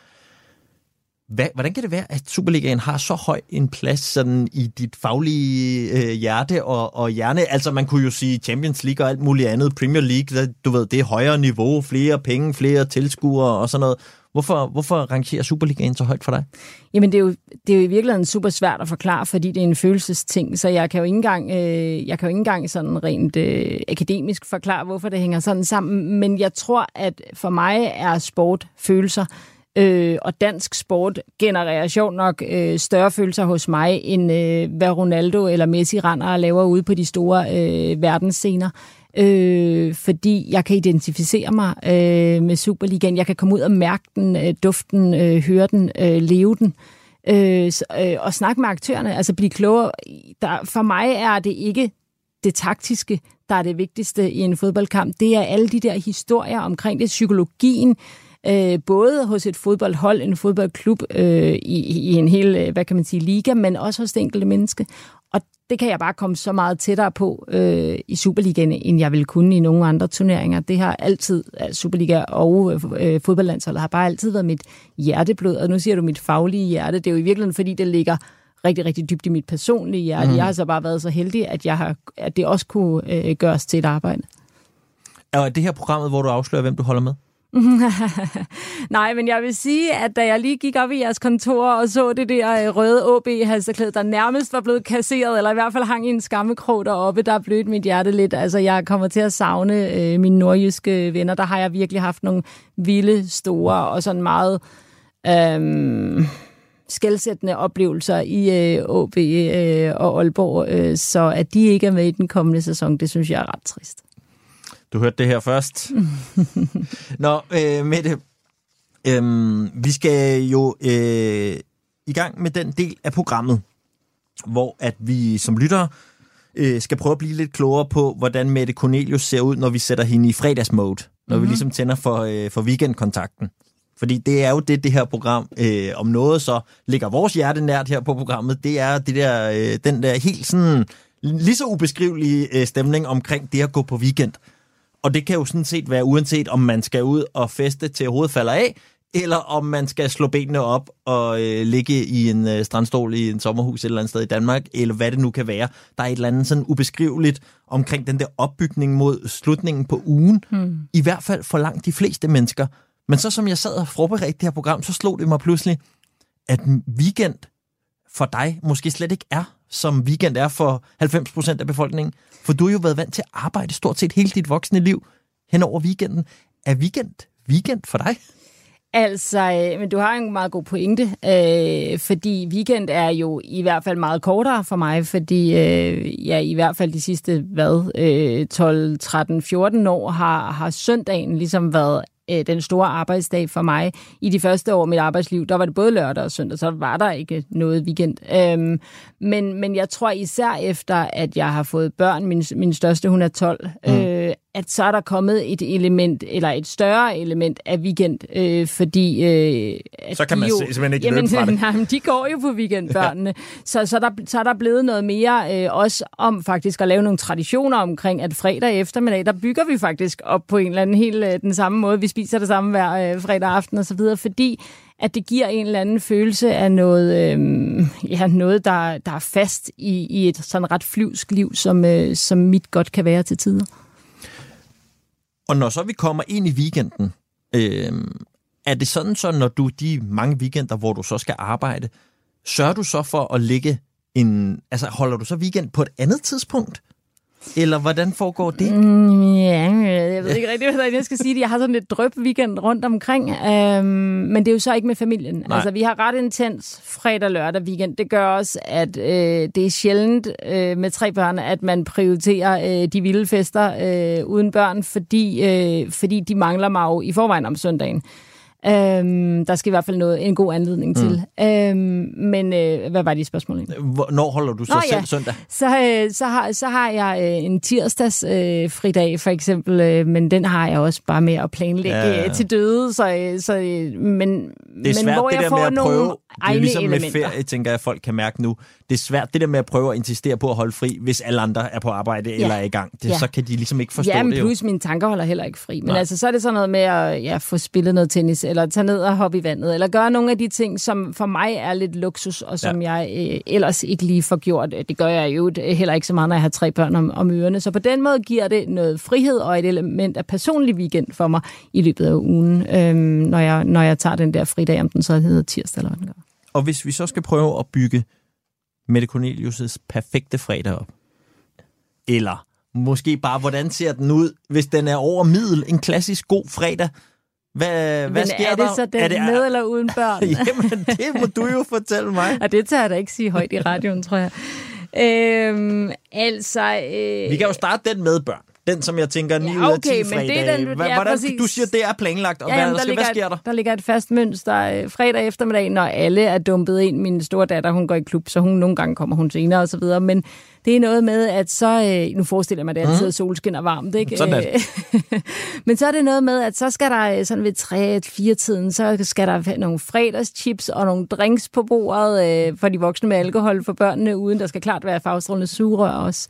hvad, hvordan kan det være, at Superligaen har så høj en plads sådan i dit faglige øh, hjerte og, og hjerne? Altså man kunne jo sige Champions League og alt muligt andet, Premier League, der, du ved, det er højere niveau, flere penge, flere tilskuere og sådan noget. Hvorfor, hvorfor rangerer Superligaen så højt for dig? Jamen, det er, jo, det er jo i virkeligheden super svært at forklare, fordi det er en følelsesting, så jeg kan jo ikke engang, øh, jeg kan jo ikke engang sådan rent øh, akademisk forklare, hvorfor det hænger sådan sammen, men jeg tror, at for mig er sport følelser, øh, og dansk sport genererer sjovt nok øh, større følelser hos mig, end øh, hvad Ronaldo eller Messi render og laver ude på de store øh, verdensscener. Øh, fordi jeg kan identificere mig øh, med Superligaen. Jeg kan komme ud og mærke den, øh, duften, øh, høre den, øh, leve den. Øh, så, øh, og snakke med aktørerne, altså blive klogere. Der, for mig er det ikke det taktiske, der er det vigtigste i en fodboldkamp. Det er alle de der historier omkring det, psykologien, øh, både hos et fodboldhold, en fodboldklub, øh, i, i en hel, øh, hvad kan man sige, liga, men også hos det enkelte menneske. Og det kan jeg bare komme så meget tættere på øh, i Superligaen, end jeg ville kunne i nogle andre turneringer. Det har altid, Superliga og øh, fodboldlandsholdet har bare altid været mit hjerteblod, og nu siger du mit faglige hjerte. Det er jo i virkeligheden, fordi det ligger rigtig, rigtig dybt i mit personlige hjerte. Mm. Jeg har så bare været så heldig, at, jeg har, at det også kunne øh, gøres til et arbejde. Er det her programmet, hvor du afslører, hvem du holder med? Nej, men jeg vil sige, at da jeg lige gik op i jeres kontor og så det der øh, røde ab halsterklæde der nærmest var blevet kasseret, eller i hvert fald hang i en skammekrog deroppe, der blødte mit hjerte lidt. Altså, jeg kommer til at savne øh, mine nordjyske venner. Der har jeg virkelig haft nogle vilde, store og sådan meget øh, skældsættende oplevelser i øh, OB øh, og Aalborg. Øh, så at de ikke er med i den kommende sæson, det synes jeg er ret trist. Du hørte det her først. Nå, øh, Mette, øh, vi skal jo øh, i gang med den del af programmet, hvor at vi som lyttere øh, skal prøve at blive lidt klogere på, hvordan Mette Cornelius ser ud, når vi sætter hende i fredagsmode. Når mm-hmm. vi Mhm. ligesom tænder for, øh, for weekendkontakten. Fordi det er jo det, det her program, øh, om noget så ligger vores hjerte nært her på programmet, det er det der, øh, den der helt sådan, lige så ubeskrivelige øh, stemning omkring det at gå på weekend. Og det kan jo sådan set være uanset, om man skal ud og feste til hovedet falder af, eller om man skal slå benene op og øh, ligge i en øh, strandstol i en sommerhus et eller andet sted i Danmark, eller hvad det nu kan være. Der er et eller andet sådan ubeskriveligt omkring den der opbygning mod slutningen på ugen. Hmm. I hvert fald for langt de fleste mennesker. Men så som jeg sad og forberedte det her program, så slog det mig pludselig, at en weekend for dig måske slet ikke er, som weekend er for 90% af befolkningen. For du har jo været vant til at arbejde stort set hele dit voksne liv hen over weekenden. Er weekend weekend for dig? Altså, øh, men du har en meget god pointe, øh, fordi weekend er jo i hvert fald meget kortere for mig, fordi øh, ja, i hvert fald de sidste, hvad, øh, 12, 13, 14 år har, har søndagen ligesom været øh, den store arbejdsdag for mig. I de første år af mit arbejdsliv, der var det både lørdag og søndag, så var der ikke noget weekend. Øhm, men, men jeg tror især efter, at jeg har fået børn, min, min største, hun er 12, mm. øh, at så er der kommet et element, eller et større element af weekend, øh, fordi... Øh, at Så kan man jo, simpelthen ikke jamen, løbe fra det. Nej, men de går jo på weekend, børnene. så, så, der, så er der blevet noget mere øh, også om faktisk at lave nogle traditioner omkring, at fredag eftermiddag, der bygger vi faktisk op på en eller anden helt øh, den samme måde. Vi spiser det samme hver øh, fredag aften og så videre, fordi at det giver en eller anden følelse af noget, øh, ja, noget der, der er fast i, i et sådan ret flyvsk liv, som, øh, som mit godt kan være til tider. Og når så vi kommer ind i weekenden, øh, er det sådan så, når du de mange weekender, hvor du så skal arbejde, sørger du så for at ligge en... Altså, holder du så weekend på et andet tidspunkt? Eller hvordan foregår det? Mm, ja, jeg ved ikke rigtig, hvordan jeg skal sige det. Jeg har sådan lidt drøb weekend rundt omkring, øhm, men det er jo så ikke med familien. Nej. Altså, vi har ret intens fredag, lørdag, weekend. Det gør også, at øh, det er sjældent øh, med tre børn, at man prioriterer øh, de vilde fester øh, uden børn, fordi, øh, fordi de mangler mig jo i forvejen om søndagen. Øhm, der skal i hvert fald noget, en god anledning til. Øhm, men øh, hvad var de spørgsmål? Hvornår holder du så Nå, selv ja. søndag? Så, øh, så, har, så har jeg øh, en tirsdags øh, fridag for eksempel, øh, men den har jeg også bare med at planlægge Ja, ja. til døde. Så, øh, så, øh, men, Det er men svært hvor det jeg der får med at nogle prøve, det er ligesom elementer. med ferie, tænker jeg, at folk kan mærke nu. Det er svært det der med at prøve at insistere på at holde fri, hvis alle andre er på arbejde eller er i gang. Det, Ja. Så kan de ligesom ikke forstå ja, men det jo. plus mine tanker holder heller ikke fri. Men Nej. altså, så er det sådan noget med at ja, få spillet noget tennis, eller tage ned og hoppe i vandet, eller gøre nogle af de ting, som for mig er lidt luksus, og som ja. jeg øh, ellers ikke lige får gjort. Det gør jeg jo heller ikke så meget, når jeg har tre børn om, om ørerne. Så på den måde giver det noget frihed og et element af personlig weekend for mig i løbet af ugen, øhm, når, jeg, når jeg tager den der fridag, om den så hedder tirsdag eller hvad den gør. Og hvis vi så skal prøve at bygge Mette Cornelius' perfekte fredag op, eller måske bare, hvordan ser den ud, hvis den er over middel, en klassisk god fredag, hvad, hvad Men sker er det der? så den er det, med eller uden børn? Jamen, det må du jo fortælle mig. Og det tager jeg da ikke sige højt i radioen, tror jeg. Øhm, altså... Øh, Vi kan jo starte den med børn. Den, som jeg tænker 9 Ja, ud af 10 okay, men det er den- ja, Hvordan, præcis. du siger, det er planlagt, og Ja, hvad, jamen, der skal, hvad ligger, sker der? Der ligger et fast mønster øh, fredag eftermiddag, når alle er dumpet ind. Min store datter, hun går i klub, så hun nogle gange kommer hun senere og så videre. Men det er noget med, at så... Øh, nu forestiller jeg mig, at det altid Mhm. er solskin og varmt, ikke? Sådan. Øh, Men så er det noget med, at så skal der sådan ved 3-4 tiden, så skal der nogle fredagschips og nogle drinks på bordet øh, for de voksne med alkohol for børnene, uden der skal klart være farvestrålende sugerør også.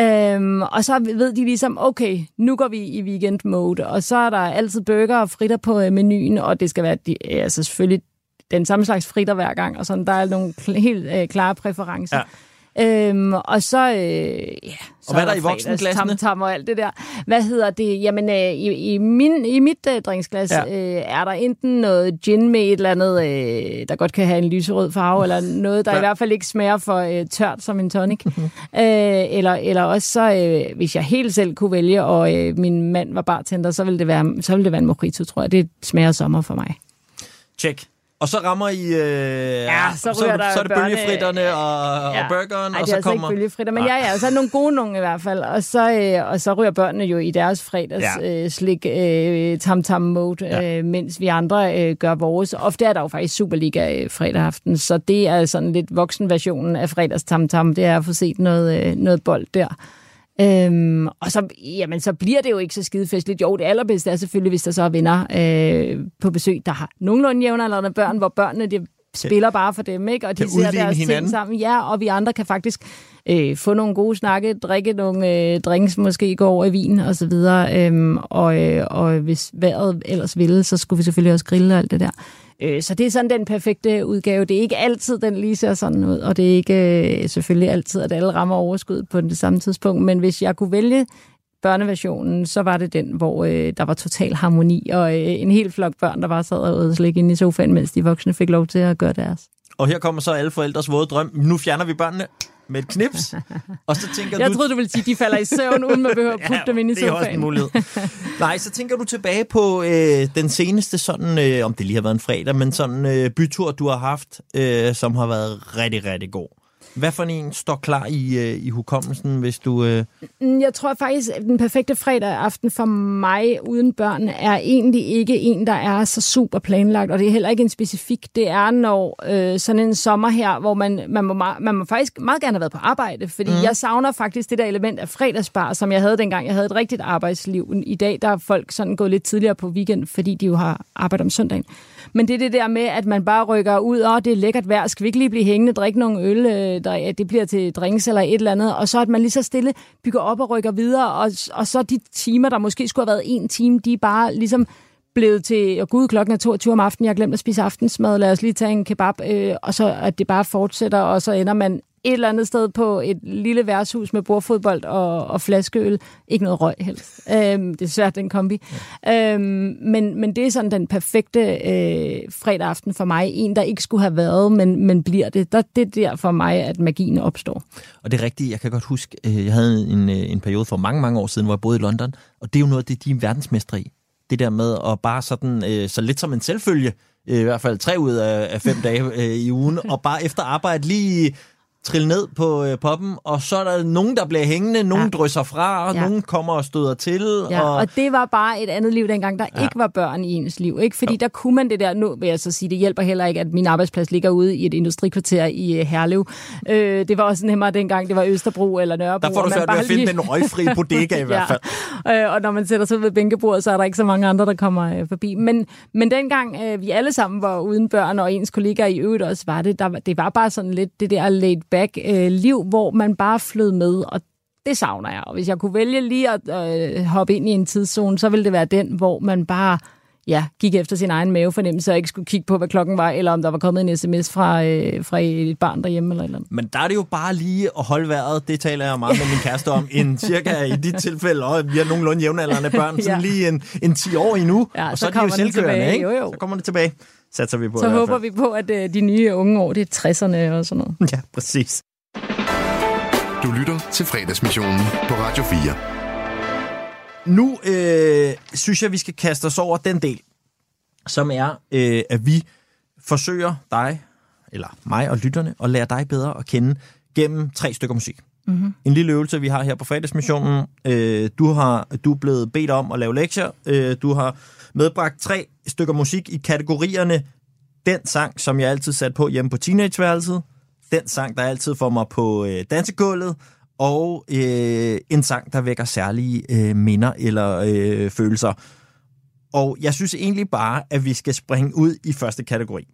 Øhm, og så ved de ligesom, okay, nu går vi i weekend mode, og så er der altid burger og fritter på øh, menuen, og det skal være de, øh, altså selvfølgelig den samme slags fritter hver gang, og sådan, der er nogle kl- helt øh, klare præferencer. Ja. Øhm, og så, øh, ja, så Og hvad er der der i voksenklassene? Tam, tam og alt det der. Hvad hedder det? Jamen, øh, i, i, min, i mit øh, dringsglas Ja. ja. øh, er der enten noget gin med et eller andet, øh, der godt kan have en lyserød farve, eller noget, der ja. i hvert fald ikke smager for øh, tørt som en tonic. øh, eller, eller også så, øh, hvis jeg helt selv kunne vælge, og øh, min mand var bartender, så ville det være, så ville det være en mojito, tror jeg. Det smager sommer for mig. Tjek. Og så rammer I... Øh, ja, så, så, ryger der så er det børne- bølgefritterne og, Ja. og burgeren, Ej, og det er så altså kommer... ikke bølgefritter, men ja, ja, så er der nogle gode nogle i hvert fald. Og så, øh, og så ryger børnene jo i deres fredags Ja. øh, slik øh, tam-tam mode, Ja. øh, mens vi andre øh, gør vores. Ofte er der jo faktisk Superliga øh, fredag aften, så det er sådan lidt voksenversionen af fredags tam-tam. Det er at få set noget, øh, noget bold der. Øhm, og så, jamen, så bliver det jo ikke så skidefestligt. Jo, det allerbedste er selvfølgelig, hvis der så er venner øh, på besøg, der har nogenlunde jævnaldrende børn, hvor børnene det spiller bare for dem, ikke? og de ser deres hinanden. ting sammen. Ja, og vi andre kan faktisk øh, få nogle gode snakke, drikke nogle øh, drinks, måske gå over i vin og så videre. Øhm, og, øh, og hvis vejret ellers ville, så skulle vi selvfølgelig også grille og alt det der. Øh, så det er sådan den perfekte udgave. Det er ikke altid, den lige ser sådan ud, og det er ikke øh, selvfølgelig altid, at alle rammer overskuddet på det samme tidspunkt. Men hvis jeg kunne vælge børneversionen, så var det den, hvor øh, der var total harmoni, og øh, en hel flok børn, der bare sad og åd slik inde i sofaen, mens de voksne fik lov til at gøre deres. Og her kommer så alle forældres våde drøm. Nu fjerner vi børnene med et knips. og så tænker Jeg du... troede, du ville sige, at de falder i søvn, uden man behøver at putte dem ind i det er sofaen. også en mulighed. Nej, så tænker du tilbage på øh, den seneste sådan, øh, om det lige har været en fredag, men sådan øh, bytur, du har haft, øh, som har været rigtig, rigtig god. Hvad for en står klar i, øh, i hukommelsen, hvis du... Øh, Mm, Jeg tror faktisk, at den perfekte fredag aften for mig uden børn er egentlig ikke en, der er så super planlagt, og det er heller ikke en specifik. Det er når øh, sådan en sommer her, hvor man, man, må, ma- man må faktisk meget gerne have været på arbejde, fordi mm. jeg savner faktisk det der element af fredagsbar, som jeg havde dengang, jeg havde et rigtigt arbejdsliv. I dag der er folk sådan gået lidt tidligere på weekend, fordi de jo har arbejdet om søndagen. Men det er det der med, at man bare rykker ud, og det er lækkert vejr, skal vi ikke lige blive hængende, drikke nogle øl, øh, der, det bliver til drinks eller et eller andet, og så at man lige så stille bygger op og rykker videre, og, og så de timer, der måske skulle have været en time, de er bare ligesom blevet til, og gud, klokken er 22 om aftenen, jeg har glemt at spise aftensmad, lad os lige tage en kebab, øh, og så at det bare fortsætter, og så ender man et eller andet sted på et lille værtshus med bordfodbold og, og flaskeøl. Ikke noget røg helst. Øhm, det er svært, den kombi. Øhm, men, men det er sådan den perfekte øh, fredag aften for mig. En, der ikke skulle have været, men, men bliver det. Der, det er der for mig, at magien opstår. og det er rigtigt, jeg kan godt huske, øh, jeg havde en, øh, en periode for mange, mange år siden, hvor jeg boede i London, og det er jo noget, det er de er verdensmestre i. Det der med at bare sådan, øh, så lidt som en selvfølge, øh, i hvert fald tre ud af, af fem dage øh, i ugen, og bare efter arbejde lige trille ned på øh, poppen, og så er der nogen, der bliver hængende, nogen ja. drysser fra, og Ja. nogen kommer og støder til. Ja, og, og det var bare et andet liv dengang, der Ja. ikke var børn i ens liv. Ikke? Fordi jo. der kunne man det der, nu vil jeg så sige, det hjælper heller ikke, at min arbejdsplads ligger ude i et industrikvarter i uh, Herlev. Øh, det var også nemmere dengang, det var Østerbro eller Nørrebro. der får du svært ved at finde lige- den røgfri bodega i hvert fald. Ja. Øh, og når man sætter sig ved bænkebordet, så er der ikke så mange andre, der kommer øh, forbi. Men, men dengang øh, vi alle sammen var uden børn, og ens kollegaer i øvrigt også var det, der, det var bare sådan lidt det der laid back øh, liv, hvor man bare flød med, og det savner jeg. Og hvis jeg kunne vælge lige at øh, hoppe ind i en tidszone, så ville det være den, hvor man bare ja, gik efter sin egen mavefornemmelse og ikke skulle kigge på, hvad klokken var, eller om der var kommet en sms fra, øh, fra et barn derhjemme eller eller andet. Men der er det jo bare lige at holde vejret. Det taler jeg meget med min kæreste om. En cirka i dit tilfælde, og vi har nogenlunde jævnaldrende børn, sådan Ja. lige en, en 10 år endnu. Ja, og så så, er de jo selvkørende, tilbage. ikke? Jo, jo. Så kommer det tilbage. Satser vi på Så i hvert håber fald. vi på, at øh, de nye unge år, det er 60'erne og sådan noget. Ja, præcis. Du lytter til fredagsmissionen på Radio 4. Nu øh, synes jeg, vi skal kaste os over den del, som er, øh, at vi forsøger dig, eller mig og lytterne, at lære dig bedre at kende gennem tre stykker musik. Mm-hmm. En lille øvelse, vi har her på fredagsmissionen. Øh, du, har, du er blevet bedt om at lave lektier. Øh, du har medbragt tre stykker musik i kategorierne den sang, som jeg altid satte på hjemme på teenageværelset, den sang, der altid får mig på øh, dansegulvet, og øh, en sang, der vækker særlige øh, minder eller øh, følelser. Og jeg synes egentlig bare, at vi skal springe ud i første kategori,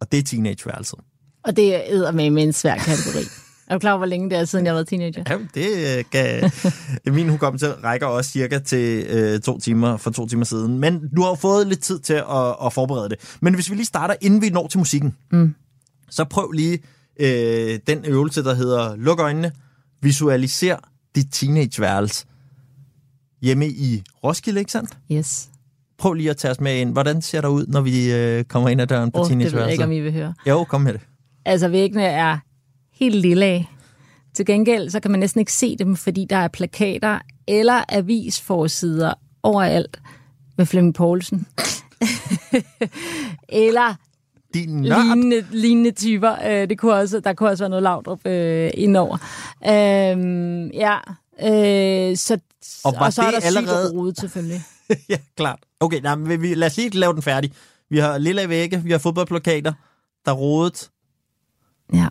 og det er teenageværelset. Og det er med en svær kategori. Er du klar over, hvor længe det er, siden jeg været teenager? Ja, det øh, kan... Min hukommelse rækker også cirka til øh, to timer for to timer siden. Men du har jo fået lidt tid til at, at forberede det. Men hvis vi lige starter, inden vi når til musikken, Mm. så prøv lige øh, den øvelse, der hedder luk øjnene, visualiser dit teenageværelse hjemme i Roskilde, ikke sandt? Yes. Prøv lige at tage os med ind. Hvordan ser der ud, når vi øh, kommer ind ad døren på Åh, det ved jeg teenageværelset? ikke, om I vil høre. Jo, kom med det. Altså, væggene er helt lille af. Til gengæld, så kan man næsten ikke se dem, fordi der er plakater eller avisforsider overalt med Flemming Poulsen. eller Din lignende, lignende typer. Øh, det kunne også, der kunne også være noget Laudrup øh, indover. Øh, ja, øh, så, Og og så er der allerede- og rodet selvfølgelig. ja, klart. Okay, nej, men vi, lad os lige lave den færdig. Vi har lille vægge, vi har fodboldplakater, der er rodet. Ja.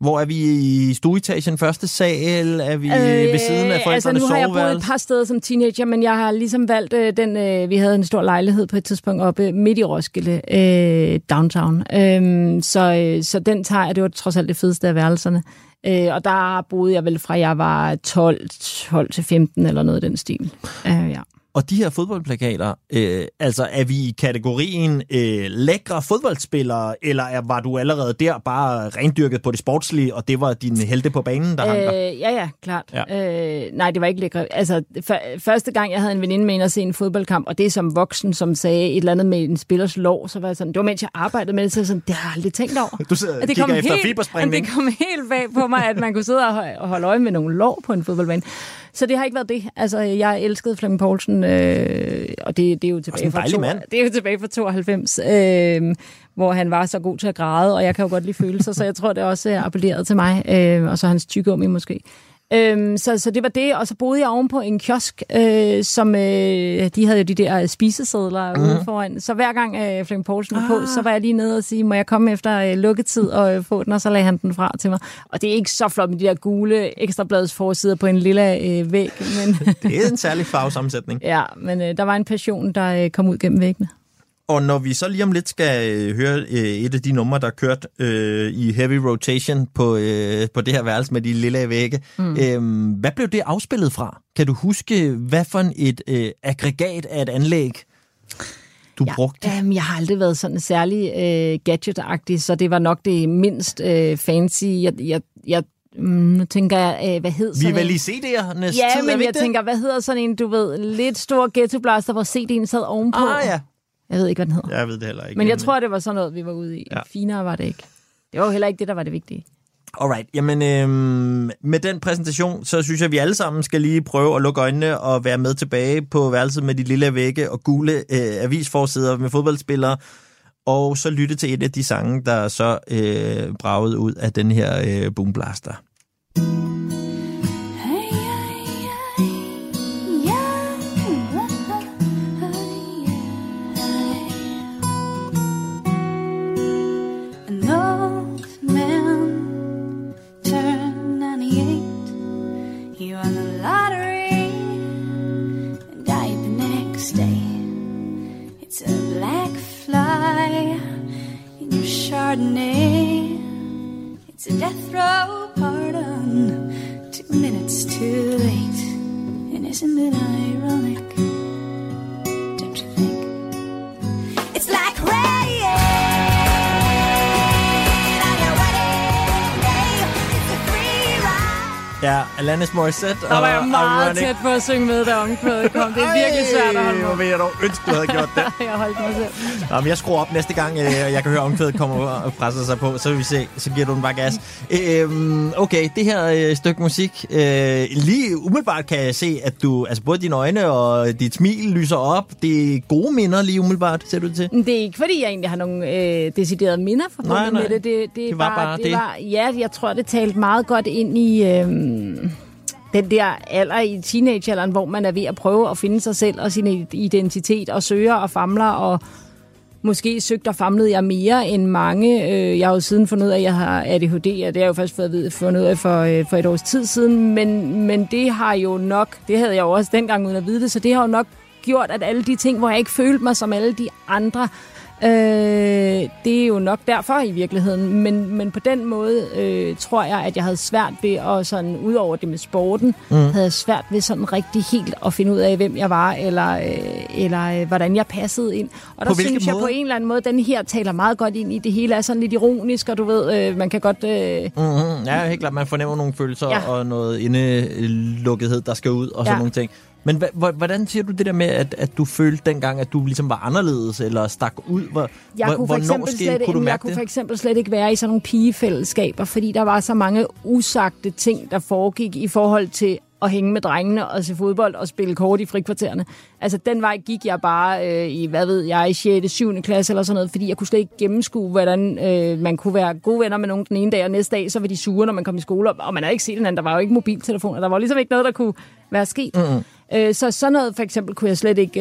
Hvor er vi i stueetagen, første sal? Er vi øh, ved siden af altså forældrenes nu har jeg boet et par steder som teenager, men jeg har ligesom valgt øh, den, øh, vi havde en stor lejlighed på et tidspunkt oppe midt i Roskilde, øh, downtown. Øh, så, øh, så den tager jeg, det var trods alt det fedeste af værelserne. Øh, og der boede jeg vel fra jeg var 12, 12 til 15 eller noget i den stil. Øh, ja. Og de her fodboldplakater, øh, altså er vi i kategorien øh, lækre fodboldspillere, eller er, var du allerede der bare rendyrket på det sportslige, og det var din helte på banen, der hang der? Øh, ja, ja, klart. Ja. Øh, nej, det var ikke lækkert. Altså, første gang, jeg havde en veninde med ind og se en fodboldkamp, og det er som voksen, som sagde et eller andet med en spillers lov, så var jeg sådan, det var mens jeg arbejdede med det, så jeg sådan, det har jeg aldrig tænkt over. Du sidder At det kom efter helt, at Det kom helt bag på mig, at man kunne sidde og holde øje med nogle lov på en fodboldbane. Så det har ikke været det. Altså, jeg elskede Flemming Poulsen, øh, og det, det er jo tilbage fra, dejlig to, mand. det er jo tilbage fra 92, øh, hvor han var så god til at græde, og jeg kan jo godt lide følelser, så jeg tror, det også er appelleret til mig, øh, og så hans tyggegummi måske. Øhm, så, så det var det, og så boede jeg ovenpå en kiosk, øh, som øh, de havde jo de der spisesedler mm. ude foran. Så hver gang øh, Flemming Poulsen var på, så var jeg lige nede og sige, må jeg komme efter øh, lukketid og øh, få den, og så lagde han den fra til mig. Og det er ikke så flot med de der gule ekstrabladets forsider på en lille øh, væg, men, Det er en særlig farvesammensætning. ja, men øh, der var en passion, der øh, kom ud gennem væggene. Og når vi så lige om lidt skal øh, høre øh, et af de numre, der er kørt øh, i heavy rotation på, øh, på det her værelse med de lille vægge, mm. Øh, hvad blev det afspillet fra? Kan du huske, hvad for et øh, aggregat af et anlæg, du ja, brugte? Um, jeg har aldrig været sådan særlig øh, gadget-agtig, så det var nok det mindst øh, fancy. Jeg, jeg, jeg, mm, nu tænker jeg, øh, hvad hed Vi sådan er vel en? i CD'ernes Ja, tid, men vi jeg det? tænker, hvad hedder sådan en, du ved, lidt stor ghetto blaster, hvor CD'en sad ovenpå? Ah, ja. Jeg ved ikke, hvad den hedder. Jeg ved det heller ikke. Men jeg tror, det var sådan noget, vi var ude i. Ja. Finere var det ikke. Det var jo heller ikke det, der var det vigtige. Alright, jamen øhm, med den præsentation, så synes jeg, at vi alle sammen skal lige prøve at lukke øjnene og være med tilbage på værelset med de lille vægge og gule øh, avisforsider med fodboldspillere, og så lytte til et af de sange, der så øh, bragede ud af den her øh, boomblaster. Alanis Morissette Der var jeg og meget Ironic. tæt på at synge med, da omkvædet kom. Det er virkelig svært at holde Ej, hvor vil jeg dog ønske, du havde gjort det. jeg holdt mig selv. Nå, men jeg skruer op næste gang, øh, og jeg kan høre, at kommer og presser sig på. Så vil vi se, så giver du den bare gas. Øhm, okay, det her øh, stykke musik. Øh, lige umiddelbart kan jeg se, at du, altså både dine øjne og dit smil lyser op. Det er gode minder lige umiddelbart, ser du det til. Det er ikke, fordi jeg egentlig har nogle øh, deciderede minder forbundet med det. Det, det, Det var bare det. det. Var, ja, jeg tror, det talte meget godt ind i øh, den der alder i teenagealderen, hvor man er ved at prøve at finde sig selv og sin identitet og søger og famler og måske søgte og famlede jeg mere end mange. Øh, jeg har jo siden fundet ud af, at jeg har ADHD, og det har jeg jo først fået at vide, fundet ud af for, øh, for et års tid siden, men, men det har jo nok, det havde jeg jo også dengang uden at vide det, så det har jo nok gjort, at alle de ting, hvor jeg ikke følte mig som alle de andre, øh, det er jo nok derfor i virkeligheden. Men, men på den måde øh, tror jeg, at jeg havde svært ved at sådan, ud over det med sporten, Mm. havde jeg svært ved sådan rigtig helt at finde ud af, hvem jeg var, eller, øh, eller øh, hvordan jeg passede ind. Og På der synes jeg måde? på en eller anden måde, den her taler meget godt ind i det hele, er sådan lidt ironisk, og du ved, øh, man kan godt... Øh, Mm-hmm. Ja, helt klart. Man fornemmer nogle følelser. Ja. og noget indelukkethed, der skal ud og sådan Ja. nogle ting. Men hvordan siger du det der med, at, at du følte dengang, at du ligesom var anderledes, eller stak ud? Hvor, Jeg kunne for eksempel, skete- slet, kunne du jamen, jeg mærke kunne det? for eksempel slet ikke være i sådan nogle pigefællesskaber, fordi der var så mange usagte ting, der foregik i forhold til at hænge med drengene og se fodbold og spille kort i frikvartererne. Altså, den vej gik jeg bare øh, i, hvad ved jeg, i 6. 7. klasse eller sådan noget, fordi jeg kunne slet ikke gennemskue, hvordan øh, man kunne være gode venner med nogen den ene dag, og næste dag, så var de sure, når man kom i skole, og- og man havde ikke set hinanden. Der var jo ikke mobiltelefoner. Der var ligesom ikke noget, der kunne være sket. Mm-hmm. Øh, så sådan noget, for eksempel, kunne jeg slet ikke,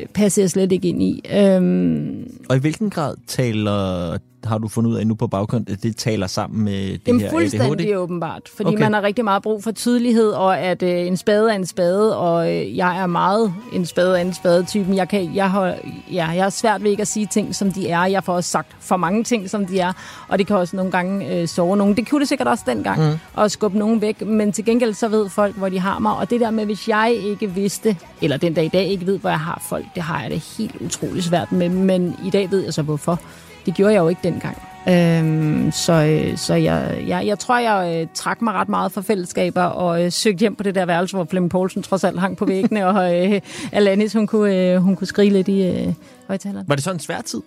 øh, passe jeg slet ikke ind i. Øhm, Og i hvilken grad taler, har du fundet ud af nu på baggrund, at det taler sammen med det Jamen her fuldstændig ADHD? åbenbart, fordi Okay. man har rigtig meget brug for tydelighed, og at øh, en spade er en spade, og øh, jeg er meget en spade er en spade-typen. Jeg, kan, jeg, har, ja, jeg har svært ved ikke at sige ting, som de er. Jeg får også sagt for mange ting, som de er, og det kan også nogle gange øh, sove nogen. Det kunne det sikkert også dengang, mm. at skubbe nogen væk, men til gengæld så ved folk, hvor de har mig, og det der med, hvis jeg ikke vidste, eller den dag i dag ikke ved, hvor jeg har folk, det har jeg det helt utroligt svært med, men i dag ved jeg så hvorfor. Det gjorde jeg jo ikke dengang. Øhm, så øh, så jeg, jeg, jeg tror, jeg øh, trak mig ret meget fra fællesskaber og øh, søgte hjem på det der værelse, hvor Flemming Poulsen trods alt hang på væggene, og øh, Alanis, hun kunne, øh, hun kunne skrige lidt i øh, højtaleren. Var det så en svær tid?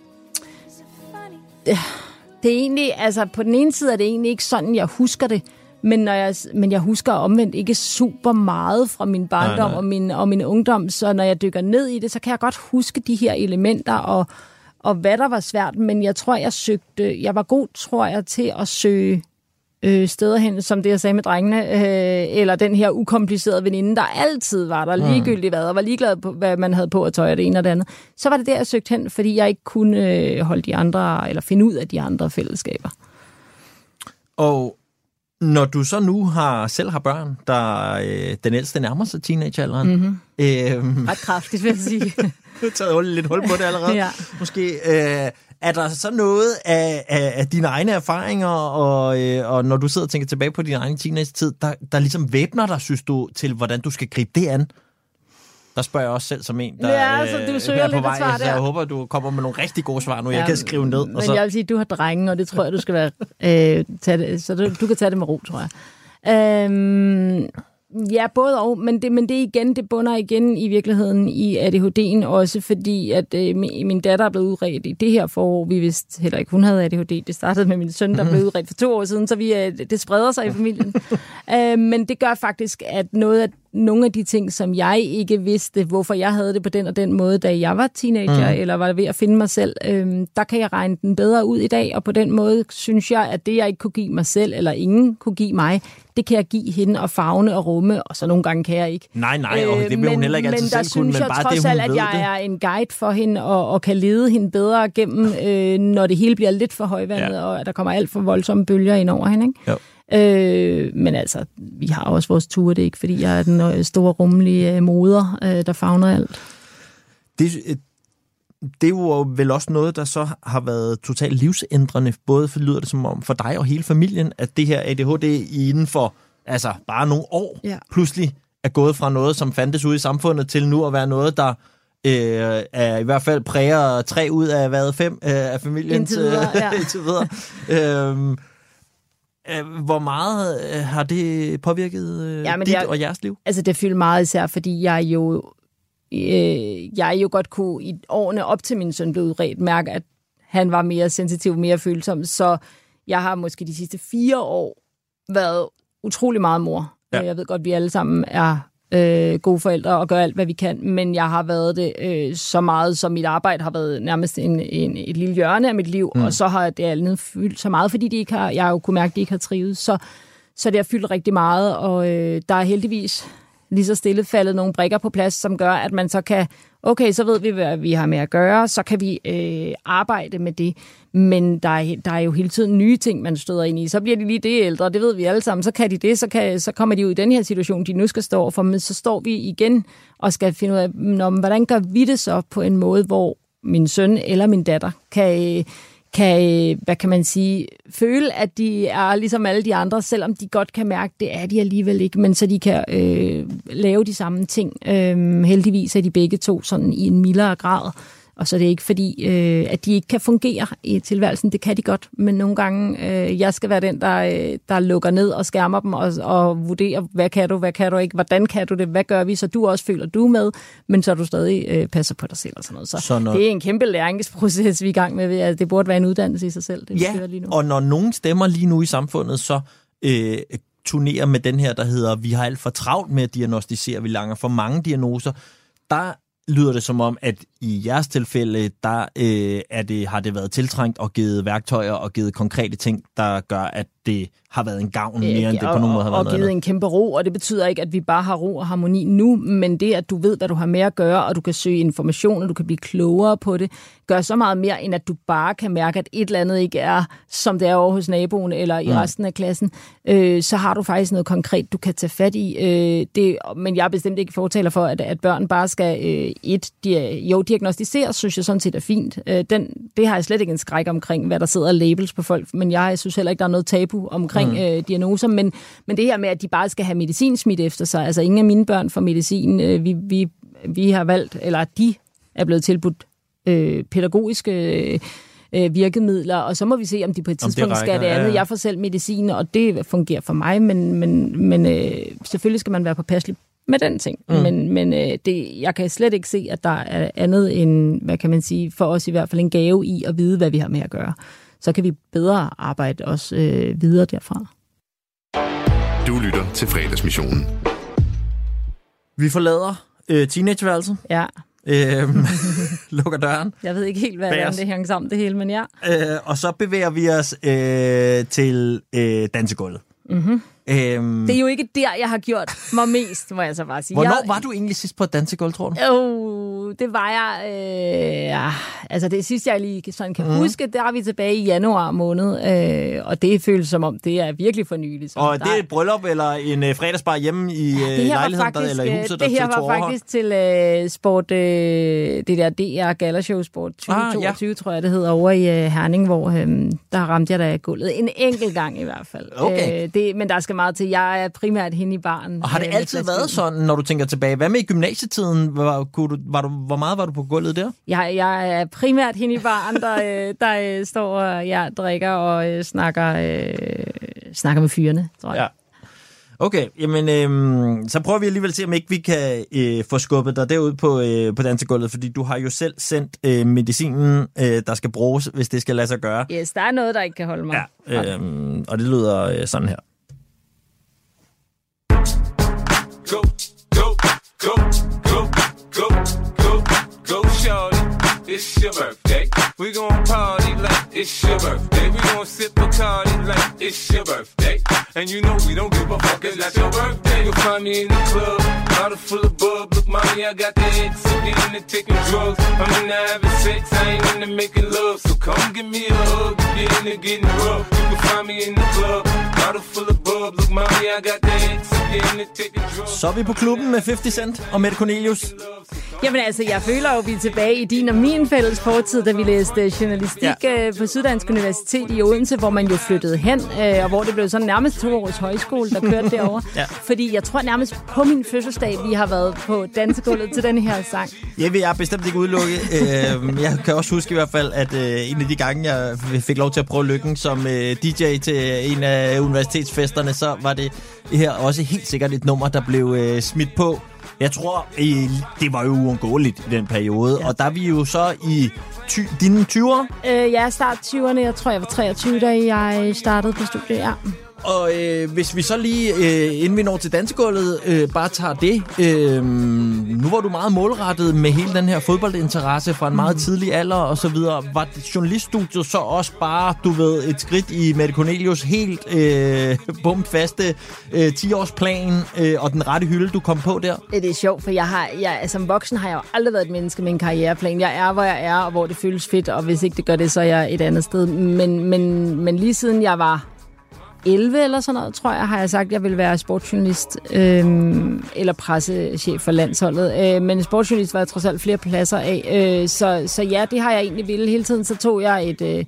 Det er egentlig, altså på den ene side er det egentlig ikke sådan, jeg husker det, men, når jeg, men jeg husker omvendt ikke super meget fra min barndom Nej, nej. og min, og min ungdom, så når jeg dykker ned i det, så kan jeg godt huske de her elementer og, og hvad der var svært, men jeg tror, jeg søgte, jeg var god, tror jeg, til at søge øh, steder hen, som det jeg sagde med drengene, øh, eller den her ukomplicerede veninde, der altid var der, Mm. ligegyldigt hvad, og var ligeglad på, hvad man havde på at tøj og det ene og det andet. Så var det der, jeg søgte hen, fordi jeg ikke kunne øh, holde de andre, eller finde ud af de andre fællesskaber. Og når du så nu har selv har børn, der øh, den ældste nærmer sig teenagealderen, Mhm. øhm, Ret kraftigt, vil jeg sige. du taget hul- lidt hul på det allerede. Ja. Måske øh, er der så noget af, af, af dine egne erfaringer, og, øh, og når du sidder og tænker tilbage på din egen teenage-tid, der, der ligesom væbner dig, synes du, til hvordan du skal gribe det an? Der spørger jeg også selv som en, der Ja, så du øh, søger er på lidt vej. svar Så jeg håber, du kommer med nogle rigtig gode svar nu. Jeg Ja, kan skrive ned. Men Og så, jeg vil sige, at du har drenge, og det tror jeg, du skal være, øh, tage det, så du, du kan tage det med ro, tror jeg. Øhm, ja, både og, men det, men det igen, det bunder igen i virkeligheden i ADHD'en også, fordi at øh, min, datter er blevet udredt i det her forår. Vi vidste heller ikke, hun havde ADHD. Det startede med min søn, der blev udredt for to år siden, så vi, øh, det spreder sig i familien. øh, men det gør faktisk, at noget af nogle af de ting, som jeg ikke vidste, hvorfor jeg havde det på den og den måde, da jeg var teenager, Mm. eller var ved at finde mig selv, øhm, der kan jeg regne den bedre ud i dag, og på den måde synes jeg, at det, jeg ikke kunne give mig selv, eller ingen kunne give mig, det kan jeg give hende og fagne og rumme, og så nogle gange kan jeg ikke. nej, nej, og det vil hun heller ikke altid Øh, men der selv kunne, synes men jeg bare trods det, hun alt, at ved jeg det. er en guide for hende, og, og kan lede hende bedre gennem, øh, når det hele bliver lidt for højvandet, ja. og at der kommer alt for voldsomme bølger ind over hende. Ikke? Jo. Øh, men altså, vi har også vores ture, det er ikke, fordi jeg er den øh, store, rummelige øh, moder, øh, der fagner alt. det, øh, det er jo vel også noget, der så har været totalt livsændrende, både for, lyder det som om for dig og hele familien, at det her ADHD inden for altså, bare nogle år Ja. pludselig er gået fra noget, som fandtes ude i samfundet, til nu at være noget, der øh, er i hvert fald præger tre ud af hvad, fem øh, af familien Indtil videre, ja. indtil videre. øhm, øh, hvor meget øh, har det påvirket øh, Ja, dit det er- og jeres liv? Altså, det fylder meget især, fordi jeg jo, øh, jeg jo godt kunne i årene op til min søn blev udredt mærke, at han var mere sensitiv, mere følsom. Så jeg har måske de sidste fire år været utrolig meget mor. Ja. Jeg ved godt, at vi alle sammen er øh, gode forældre og gør alt, hvad vi kan, men jeg har været det øh, så meget, som mit arbejde har været nærmest en, en, et lille hjørne af mit liv, mm. og så har det andet fyldt så meget, fordi de ikke har, jeg har jo kunne mærke, at de ikke har trivet. Så, så det har fyldt rigtig meget, og øh, der er heldigvis lige så stille faldet nogle brikker på plads, som gør, at man så kan, okay, så ved vi, hvad vi har med at gøre, så kan vi øh, arbejde med det. Men der er, der er jo hele tiden nye ting, man støder ind i. Så bliver de lige det ældre, det ved vi alle sammen. Så kan de det, så, kan, så kommer de ud i den her situation, de nu skal stå for. Men så står vi igen og skal finde ud af, hvordan gør vi det så på en måde, hvor min søn eller min datter kan, øh, kan, øh, hvad kan man sige, føle, at de er ligesom alle de andre, selvom de godt kan mærke, det er de alligevel ikke, men så de kan øh, lave de samme ting. Øh, heldigvis er de begge to sådan i en mildere grad, og så er det ikke fordi, øh, at de ikke kan fungere i tilværelsen. Det kan de godt, men nogle gange, øh, jeg skal være den, der, øh, der lukker ned og skærmer dem og, og vurderer, hvad kan du, hvad kan du ikke, hvordan kan du det, hvad gør vi, så du også føler, du er med, men så du stadig øh, passer på dig selv og sådan noget. Så, Så når- det er en kæmpe læringsproces, vi er i gang med. Altså, det burde være en uddannelse i sig selv, det Ja, lige nu. og når nogen stemmer lige nu i samfundet, så øh, turnerer med den her, der hedder, vi har alt for travlt med at diagnostisere, vi langer for mange diagnoser, der lyder det som om, at i jeres tilfælde, der øh, er det, har det været tiltrængt og givet værktøjer og givet konkrete ting, der gør, at det har været en gavn mere, end det på nogen måde har været og givet andet. en kæmpe ro, og det betyder ikke, at vi bare har ro og harmoni nu, men det, at du ved, hvad du har med at gøre, og du kan søge information, og du kan blive klogere på det, gør så meget mere, end at du bare kan mærke, at et eller andet ikke er, som det er over hos naboen eller i Mm. resten af klassen. Øh, så har du faktisk noget konkret, du kan tage fat i. Øh, det, men jeg er bestemt ikke fortaler for, at, at børn bare skal øh, et, de, jo, diagnostiseres, synes jeg sådan set er fint. Øh, den, det har jeg slet ikke en skræk omkring, hvad der sidder af labels på folk, men jeg synes heller ikke, der er noget tabu omkring Mm. øh, diagnoser, men, men det her med, at de bare skal have medicin smidt efter sig, altså ingen af mine børn får medicin, øh, vi, vi, vi har valgt, eller de er blevet tilbudt øh, pædagogiske øh, virkemidler, og så må vi se, om de på et Om det tidspunkt skal det andet. ja, ja. Jeg får selv medicin, og det fungerer for mig, men, men, men øh, selvfølgelig skal man være påpasselig med den ting. Mm. Men, men øh, det, jeg kan slet ikke se, at der er andet end, hvad kan man sige, for os i hvert fald en gave i at vide, hvad vi har med at gøre. Så kan vi bedre arbejde også øh, videre derfra. Du lytter til fredagsmissionen. Vi forlader øh, teenageværelset. Ja. Øhm, lukker døren. Jeg ved ikke helt, hvad os. det hænger sammen det hele, men ja. Øh, og så bevæger vi os øh, til øh, dansegulvet. Mm-hmm. Øhm, Det er jo ikke der, jeg har gjort mig mest, må jeg så bare sige. Hvornår jeg, var du egentlig sidst på et dansegulv, tror du? Oh, det var jeg... Øh, ja, altså det sidste, jeg lige sådan kan mm. huske, der er vi tilbage i januar måned, øh, og det føles som om, det er virkelig for nyligt. Så Og der det er et bryllup eller en øh, fredagsbar hjemme i øh, var lejligheden faktisk, der, eller i huset, der det her var faktisk til øh, sport, øh, det der DR Galashow Sport 2022, ah, ja. tror jeg det hedder, over i øh, Herning, hvor øh, der ramte jeg da gulvet en enkelt gang i hvert fald. Okay. Øh, det, men der skal meget til. Jeg er primært hende i baren. Og har det øh, altid været sådan, når du tænker tilbage? Hvad med i gymnasietiden? Var, kunne du, var du, hvor meget var du på gulvet der? Jeg, jeg er primært hende i baren, der, øh, der øh, står og ja, drikker og øh, snakker, øh, snakker med fyrene, tror jeg. Ja. Okay, jamen øhm, så prøver vi alligevel at se, om ikke vi kan øh, få skubbet dig derud på, øh, på dansegulvet, fordi du har jo selv sendt øh, medicinen, øh, der skal bruges, hvis det skal lade sig gøre. Yes, der er noget, der ikke kan holde mig. Ja. Øhm, og det lyder øh, sådan her. Go, go, go, go, go, go, go, shorty. It's your birthday. We gon' party like it's your birthday. We gon' sip Bacardi like it's your birthday. And you know we don't give a fuck, it's not your birthday. You'll find me in the club, bottle full of bub. Look, mommy, I got the X, so get into taking drugs. I'm into having sex, I ain't into making love. So come give me a hug, get into getting rough. You can find me in the club, Så er vi på klubben med 50 Cent og Mette Cornelius. Jamen altså, jeg føler jo, at vi er tilbage i din og min fælles fortid, da vi læste journalistik ja. på Syddansk Universitet i Odense, hvor man jo flyttede hen, øh, og hvor det blev sådan nærmest to års højskole, der kørte derovre. Ja. Fordi jeg tror nærmest på min fødselsdag, vi har været på dansegulvet til den her sang. Jeg vil jeg bestemt ikke udelukke. Øh, jeg kan også huske i hvert fald, at øh, en af de gange, jeg fik lov til at prøve lykken som øh, DJ til en af universitetsfesterne, så var det her også helt sikkert et nummer, der blev øh, smidt på. Jeg tror, øh, det var jo uundgåeligt i den periode, ja. og der er vi jo så i ty- dine 20'ere. Øh, jeg er start 20'erne, jeg tror, jeg var 23, da jeg startede på studiet, ja. Og øh, hvis vi så lige, øh, inden vi når til dansegulvet, øh, bare tager det. Øh, nu var du meget målrettet med hele den her fodboldinteresse fra en meget tidlig alder og så videre. Var journaliststudiet så også bare, du ved, et skridt i Mette Cornelius helt øh, bumfaste øh, 10-årsplan øh, og den rette hylde, du kom på der? Det er sjovt, for jeg har, jeg, som voksen har jeg jo aldrig været et menneske med en karriereplan. Jeg er, hvor jeg er, og hvor det føles fedt, og hvis ikke det gør det, så er jeg et andet sted. Men, men, men lige siden jeg var 11 eller sådan noget, tror jeg, har jeg sagt, at jeg vil være sportsjournalist øh, eller pressechef for landsholdet. Øh, men sportsjournalist var jeg trods alt flere pladser af. Øh, så, så ja, det har jeg egentlig ville hele tiden. Så tog jeg et... Øh,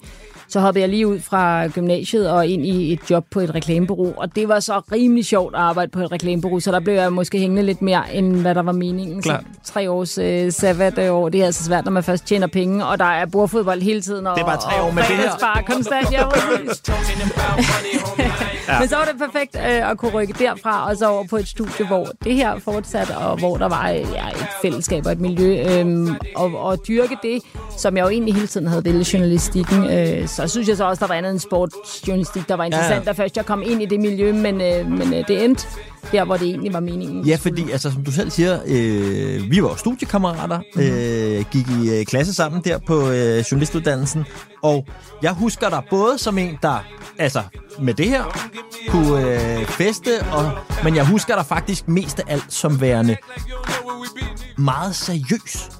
så hoppede jeg lige ud fra gymnasiet og ind i et job på et reklamebureau, og det var så rimelig sjovt at arbejde på et reklamebureau, så der blev jeg måske hængende lidt mere, end hvad der var meningen. Klart. Så tre års øh, sabbatår, det er altså svært, når man først tjener penge, og der er bordfodbold hele tiden. Og, Det er bare tre år og med det her. konstant, ja. Men så var det perfekt øh, at kunne rykke derfra og så over på et studie, hvor det her fortsatte, og hvor der var øh, ja, et fællesskab og et miljø, øh, og, og dyrke det, som jeg jo egentlig hele tiden havde vælget journalistikken, øh, så synes jeg så også, der var andet end sportsjournalistik, der var interessant, Ja, da først jeg kom ind i det miljø, men, øh, men øh, det endte der, hvor det egentlig var meningen. Ja, fordi altså, som du selv siger, øh, vi var jo studiekammerater, øh, gik i øh, klasse sammen der på øh, journalistuddannelsen, og jeg husker dig både som en, der altså med det her kunne øh, feste, og, men jeg husker dig faktisk mest af alt som værende meget seriøs.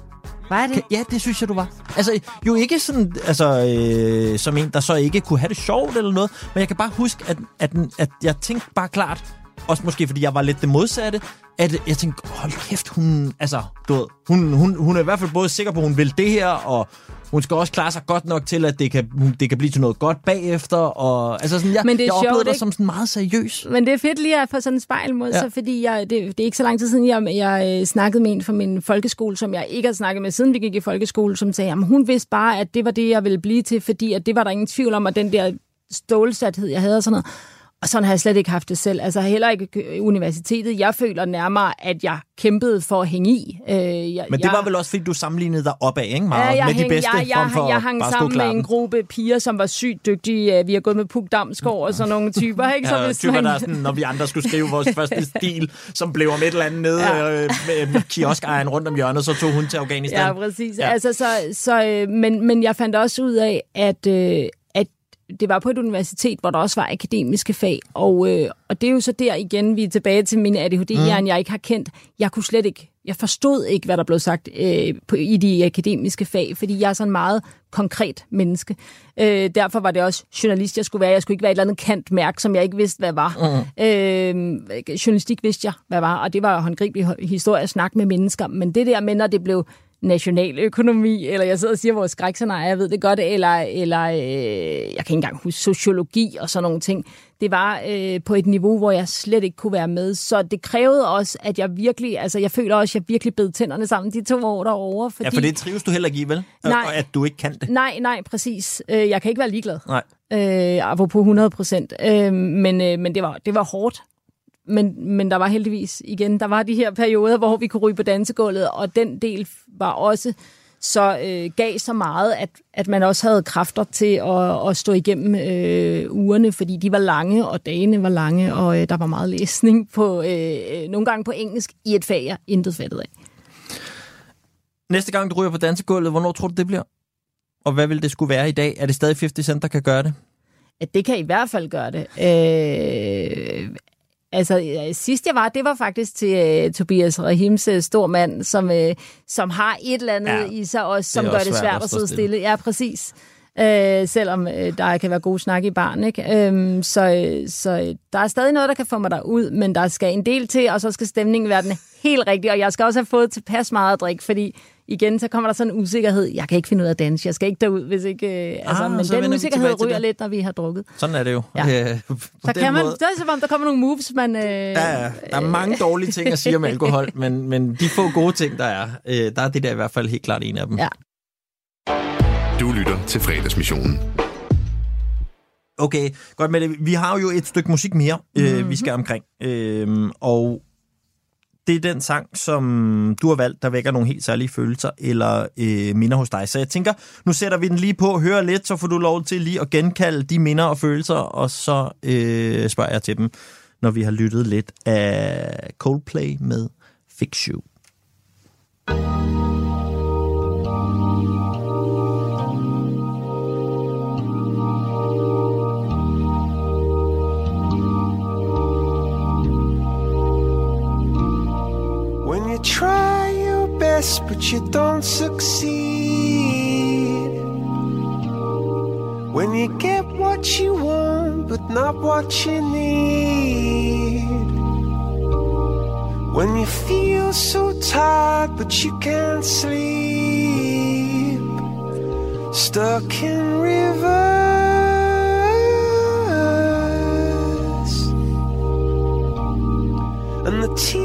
Var det? Ja, det synes jeg, du var. Altså, jo ikke sådan, altså, øh, som en, der så ikke kunne have det sjovt eller noget, men jeg kan bare huske, at, at, at jeg tænkte bare klart, også måske fordi jeg var lidt det modsatte, at jeg tænkte, hold kæft, hun, altså, du ved, hun, hun, hun er i hvert fald både sikker på, at hun vil det her, og hun skal også klare sig godt nok til, at det kan, det kan blive til noget godt bagefter, og altså sådan, jeg, Men det er jeg oplevede sjovt, dig ikke? som sådan meget seriøs. Men det er fedt lige at få sådan en spejl mod Ja. sig, fordi jeg, det, det er ikke så lang tid siden, jeg, jeg øh, snakkede med en fra min folkeskole, som jeg ikke har snakket med, siden vi gik i folkeskole, som sagde, at hun vidste bare, at det var det, jeg ville blive til, fordi at det var der ingen tvivl om, og den der stålsathed, jeg havde og sådan noget. Og sådan har jeg slet ikke haft det selv. Altså heller ikke øh, universitetet. Jeg føler nærmere, at jeg kæmpede for at hænge i. Øh, jeg, Men det jeg, var vel også, fordi du sammenlignede dig opad, ikke? Meget Ja, jeg, med hæng, de bedste, jeg, jeg, for jeg hang sammen med en gruppe piger, som var sygt dygtige. Vi har gået med Puk Damsgaard og sådan nogle typer. Ikke? Så Ja, hvis typer, man- der er sådan, når vi andre skulle skrive vores første stil, som blev om et eller andet nede ja. øh, med kioskejeren rundt om hjørnet, så tog hun til Afghanistan. Ja, præcis. Ja. Altså, så, så, øh, men, men jeg fandt også ud af, at, øh, at det var på et universitet, hvor der også var akademiske fag, og, øh, og det er jo så der igen, vi er tilbage til min ADHD-hjerne, mm. jeg ikke har kendt. Jeg kunne slet ikke, jeg forstod ikke, hvad der blev sagt øh, på, i de akademiske fag, fordi jeg er sådan en meget konkret menneske. Øh, derfor var det også journalist, jeg skulle være. Jeg skulle ikke være et eller andet kant mærke, som jeg ikke vidste, hvad var. Mm. Øh, journalistik vidste jeg, hvad var, og det var håndgribelig historie at snakke med mennesker. Men det der med, når det blev nationaløkonomi, eller jeg sidder og siger vores skrækscenarie, jeg ved det godt, eller, eller øh, jeg kan ikke engang huske sociologi og sådan nogle ting. Det var øh, på et niveau, hvor jeg slet ikke kunne være med. Så det krævede også, at jeg virkelig, altså jeg føler også, at jeg virkelig bed tænderne sammen de to år derovre. Fordi, Ja, for det trives du heller ikke i, vel? Nej. Og at du ikke kan det. Nej, nej, præcis. Øh, jeg kan ikke være ligeglad. Nej. Øh, apropos 100 procent. Øh, men øh, men det, var, det var hårdt. Men, men der var heldigvis igen, der var de her perioder, hvor vi kunne ryge på dansegulvet, og den del var også så øh, gav så meget, at, at man også havde kræfter til at, at stå igennem øh, ugerne, fordi de var lange, og dagene var lange, og øh, der var meget læsning på øh, nogle gange på engelsk i et fag, jeg intet fattet af. Næste gang du ryger på dansegulvet, hvornår tror du, det bliver? Og hvad vil det skulle være i dag? Er det stadig 50 Cent, der kan gøre det? at det kan i hvert fald gøre det. Øh, altså, sidst jeg var, det var faktisk til øh, Tobias Rahims øh, stor mand, som, øh, som har et eller andet Ja, i sig også, det som gør også det svært at sidde stille. Ja, præcis. Øh, selvom øh, der kan være god snak i barn, ikke? Øhm, så, så der er stadig noget, der kan få mig derud, men der skal en del til, og så skal stemningen være den helt rigtig, og jeg skal også have fået tilpas meget at drikke, fordi igen, så kommer der sådan en usikkerhed. Jeg kan ikke finde ud af at danse, jeg skal ikke derud, hvis ikke... Øh, altså, Ah, men så vender den usikkerhed ryger lidt, når vi har drukket. Sådan er det jo. Ja. Øh, Så kan man, måde. det er som om, der kommer nogle moves, man... Øh, Ja, ja. der er mange dårlige ting at sige om alkohol, men, men de få gode ting, der er, øh, der er det der i hvert fald helt klart en af dem. Ja. Du lytter til fredagsmissionen. Okay, godt med det. Vi har jo et stykke musik mere, øh, Mhm. vi skal omkring. Øh, og det er den sang, som du har valgt, der vækker nogle helt særlige følelser eller øh, minder hos dig. Så jeg tænker, nu sætter vi den lige på, hører lidt, så får du lov til lige at genkalde de minder og følelser, og så øh, spørger jeg til dem, når vi har lyttet lidt af Coldplay med Fix You. thank you try your best but you don't succeed. When you get what you want but not what you need. When you feel so tired but you can't sleep. Stuck in rivers. And the tears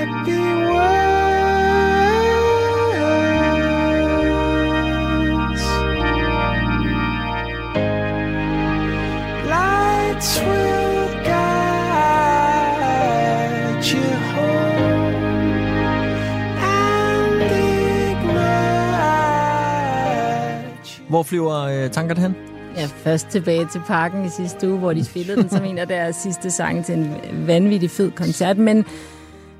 Hvor flyver øh, tankerne hen? Ja, først tilbage til parken i sidste uge, hvor de spillede den som en af deres sidste sange til en vanvittig fed koncert. Men,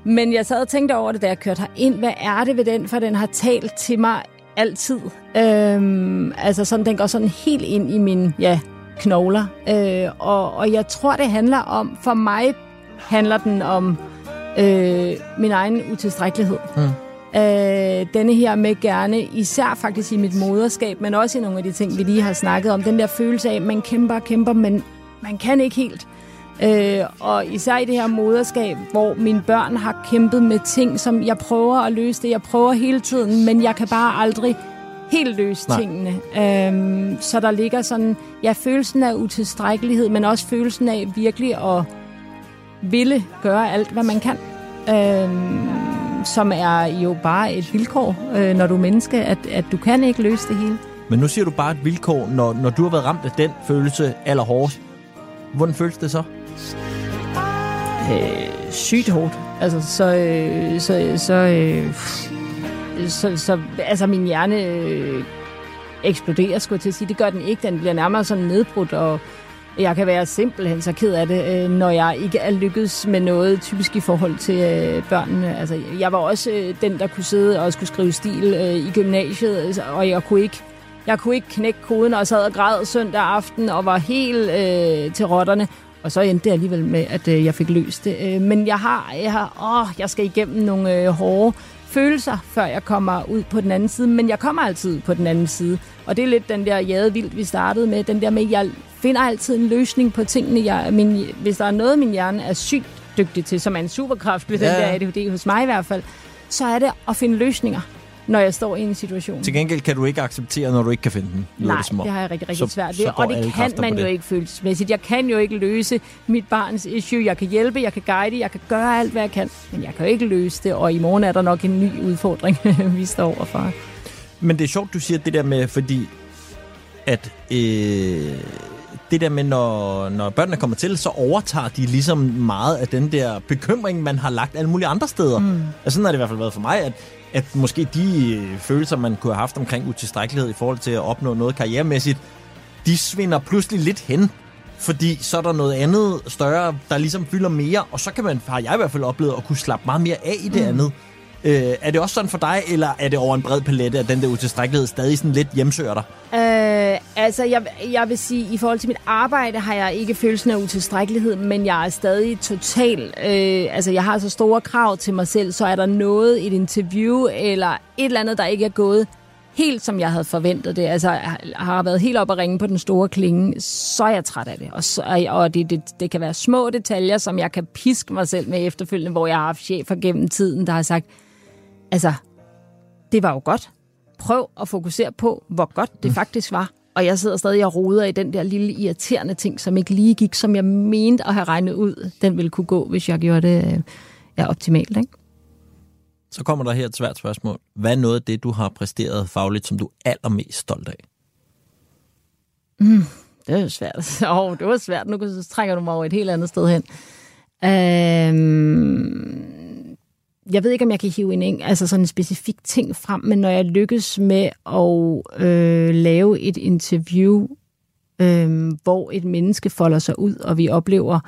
men jeg sad og tænkte over det, da jeg kørte herind. Hvad er det ved den? For den har talt til mig altid. Øhm, altså sådan, den går sådan helt ind i mine ja, knogler. Øh, og, og jeg tror, det handler om, for mig handler den om øh, min egen utilstrækkelighed. Mm. Øh, denne her med gerne, især faktisk i mit moderskab, men også i nogle af de ting, vi lige har snakket om. Den der følelse af, at man kæmper og kæmper, men man kan ikke helt. Øh, og især i det her moderskab, hvor mine børn har kæmpet med ting, som jeg prøver at løse det. Jeg prøver hele tiden, men jeg kan bare aldrig helt løse Nej. tingene. Øh, så der ligger sådan, ja, følelsen af utilstrækkelighed, men også følelsen af virkelig at ville gøre alt, hvad man kan. Øh, som er jo bare et vilkår, øh, når du er menneske, at, at du kan ikke løse det hele. Men nu siger du bare et vilkår, når, når du har været ramt af den følelse allerhårdest. Hvordan føles det så? øh, sygt hårdt. Altså, så, øh, så, så, øh, så, så, altså min hjerne øh, eksploderer, skulle jeg til at sige. Det gør den ikke. Den bliver nærmere sådan nedbrudt, og jeg kan være simpelthen så ked af det, øh, når jeg ikke er lykkedes med noget, typisk i forhold til øh, børnene. Altså, jeg var også øh, den, der kunne sidde og skulle skrive stil øh, i gymnasiet, altså, og jeg kunne ikke jeg kunne ikke knække koden, og sad og græd søndag aften, og var helt øh, til rotterne. Og så endte det alligevel med, at øh, jeg fik løst det. Øh, men jeg har, jeg har, åh, jeg skal igennem nogle øh, hårde følelser, før jeg kommer ud på den anden side. Men jeg kommer altid på den anden side. Og det er lidt den der jade vildt, vi startede med. Den der med, at jeg finder altid en løsning på tingene. Jeg, min, hvis der er noget, min hjerne er sygt dygtig til, som er en superkraft ved Ja, den der ADHD hos mig i hvert fald, så er det at finde løsninger, når jeg står i en situation. Til gengæld kan du ikke acceptere, når du ikke kan finde den. Nej, det, det har jeg rigtig, rigtig Så- svært ved. Og det kan man jo det. ikke følelsesmæssigt. Jeg kan jo ikke løse mit barns issue. Jeg kan hjælpe, jeg kan guide, jeg kan gøre alt, hvad jeg kan. Men jeg kan jo ikke løse det, og i morgen er der nok en ny udfordring, vi står overfor. Men det er sjovt, du siger det der med, fordi at øh, det der med, når, når børnene kommer til, så overtager de ligesom meget af den der bekymring, man har lagt alle mulige andre steder. Mm. Altså sådan har det i hvert fald været for mig, at, at måske de øh, følelser, man kunne have haft omkring utilstrækkelighed i forhold til at opnå noget karrieremæssigt, de svinder pludselig lidt hen. Fordi så er der noget andet større, der ligesom fylder mere, og så kan man, har jeg i hvert fald oplevet, at kunne slappe meget mere af i det Mm. mm. andet. Øh, er det også sådan for dig, eller er det over en bred palette, at den der utilstrækkelighed stadig sådan lidt hjemsøger dig? Øh, altså, jeg, jeg vil sige, i forhold til mit arbejde har jeg ikke følelsen af utilstrækkelighed, men jeg er stadig total... Øh, altså, jeg har så store krav til mig selv, så er der noget i et interview, eller et eller andet, der ikke er gået helt som jeg havde forventet det, altså jeg har været helt op at ringe på den store klinge, så er jeg træt af det. Og, så, og det, det, det kan være små detaljer, som jeg kan piske mig selv med efterfølgende, hvor jeg har haft chefer gennem tiden, der har sagt, altså, det var jo godt. Prøv at fokusere på, hvor godt det faktisk var. Og jeg sidder stadig og roder i den der lille irriterende ting, som ikke lige gik, som jeg mente at have regnet ud, den ville kunne gå, hvis jeg gjorde det øh, ja, optimalt. Ikke? Så kommer der her et svært spørgsmål. Hvad er noget af det, du har præsteret fagligt, som du er allermest stolt af? Mm, det er jo svært. Åh, oh, det var svært. Nu trækker du mig over et helt andet sted hen. Øhm, jeg ved ikke, om jeg kan hive en, altså sådan en specifik ting frem, men når jeg lykkes med at øh, lave et interview, øh, hvor et menneske folder sig ud, og vi oplever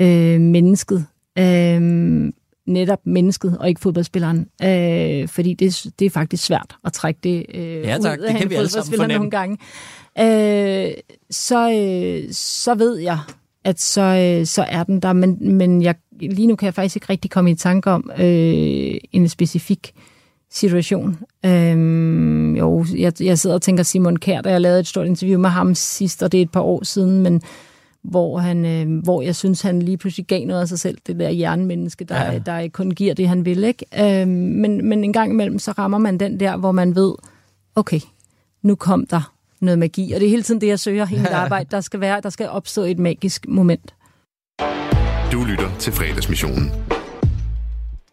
øh, mennesket, øh, netop mennesket, og ikke fodboldspilleren. Øh, fordi det, det er faktisk svært at trække det øh, Ja, tak. ud Det af kan en vi alle sammen fodboldspiller fornemme. nogle gange. Øh, så, øh, så ved jeg, at så, øh, så er den der. Men, men jeg, lige nu kan jeg faktisk ikke rigtig komme i tanke om øh, en specifik situation. Øh, jo, jeg, jeg sidder og tænker Simon Kær, da jeg lavede et stort interview med ham sidst, og det er et par år siden, men hvor, han, øh, hvor jeg synes, han lige pludselig gav noget af sig selv, det der jernmenneske, der, Ja. ja. der kun giver det, han vil. Ikke? Øh, men, men en gang imellem, så rammer man den der, hvor man ved, okay, nu kom der noget magi. Og det er hele tiden det, jeg søger i mit arbejde. Der skal, være, der skal opstå et magisk moment. Du lytter til fredagsmissionen.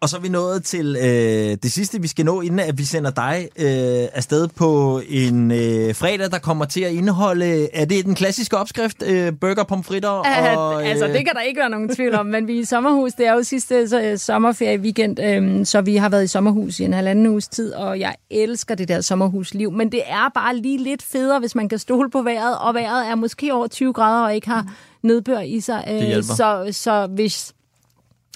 Og så er vi nået til øh, det sidste, vi skal nå, inden at vi sender dig øh, afsted på en øh, fredag, der kommer til at indeholde, er det den klassiske opskrift, øh, burger, pomfritter og... Øh... Altså, det kan der ikke være nogen tvivl om, men vi er i sommerhus. Det er jo sidste så, sommerferie weekend, øh, så vi har været i sommerhus i en halvanden uges tid, og jeg elsker det der sommerhusliv. Men det er bare lige lidt federe, hvis man kan stole på vejret, og vejret er måske over 20 grader og ikke har nedbør i sig. Øh, så, så hvis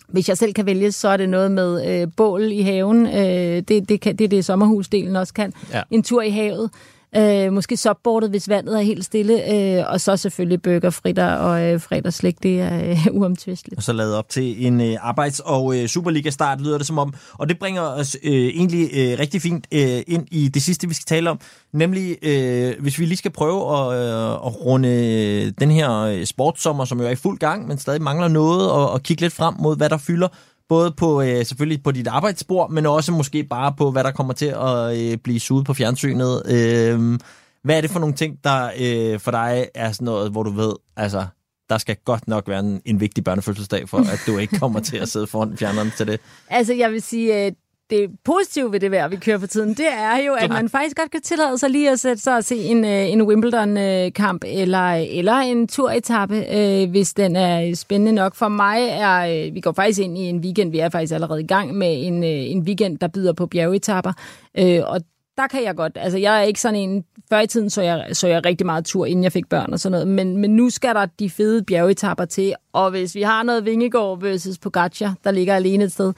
hvis jeg selv kan vælge, så er det noget med øh, bål i haven. Øh, det, det, kan, det er det, sommerhusdelen også kan. Ja. En tur i havet. Øh, måske subbordet, hvis vandet er helt stille. Øh, og så selvfølgelig burger, fritter og øh, fredagslæg. Det er øh, uomtvisteligt. Og så lavet op til en øh, arbejds- og øh, Superliga-start, lyder det som om. Og det bringer os øh, egentlig øh, rigtig fint øh, ind i det sidste, vi skal tale om. Nemlig, øh, hvis vi lige skal prøve at, øh, at runde den her øh, sportsommer, som jo er i fuld gang, men stadig mangler noget, og, og kigge lidt frem mod, hvad der fylder. Både på øh, selvfølgelig på dit arbejdsspor, men også måske bare på, hvad der kommer til at øh, blive suget på fjernsynet. Øh, hvad er det for nogle ting, der øh, for dig er sådan noget, hvor du ved, altså, der skal godt nok være en, en vigtig børnefødselsdag for, at du ikke kommer til at sidde foran fjerneren til det. Altså, jeg vil sige, øh, det positive ved det vejr, vi kører for tiden, det er jo, at man faktisk godt kan tillade sig lige at sætte sig og se en, øh, en Wimbledon-kamp eller, eller en turetappe, øh, hvis den er spændende nok. For mig er, øh, vi går faktisk ind i en weekend, vi er faktisk allerede i gang med en, øh, en weekend, der byder på bjergetapper, øh, og der kan jeg godt, altså jeg er ikke sådan en, før i tiden så jeg, så jeg rigtig meget tur, inden jeg fik børn og sådan noget, men, men nu skal der de fede bjergetapper til, og hvis vi har noget Vingegård versus Pogacar, der ligger alene et sted,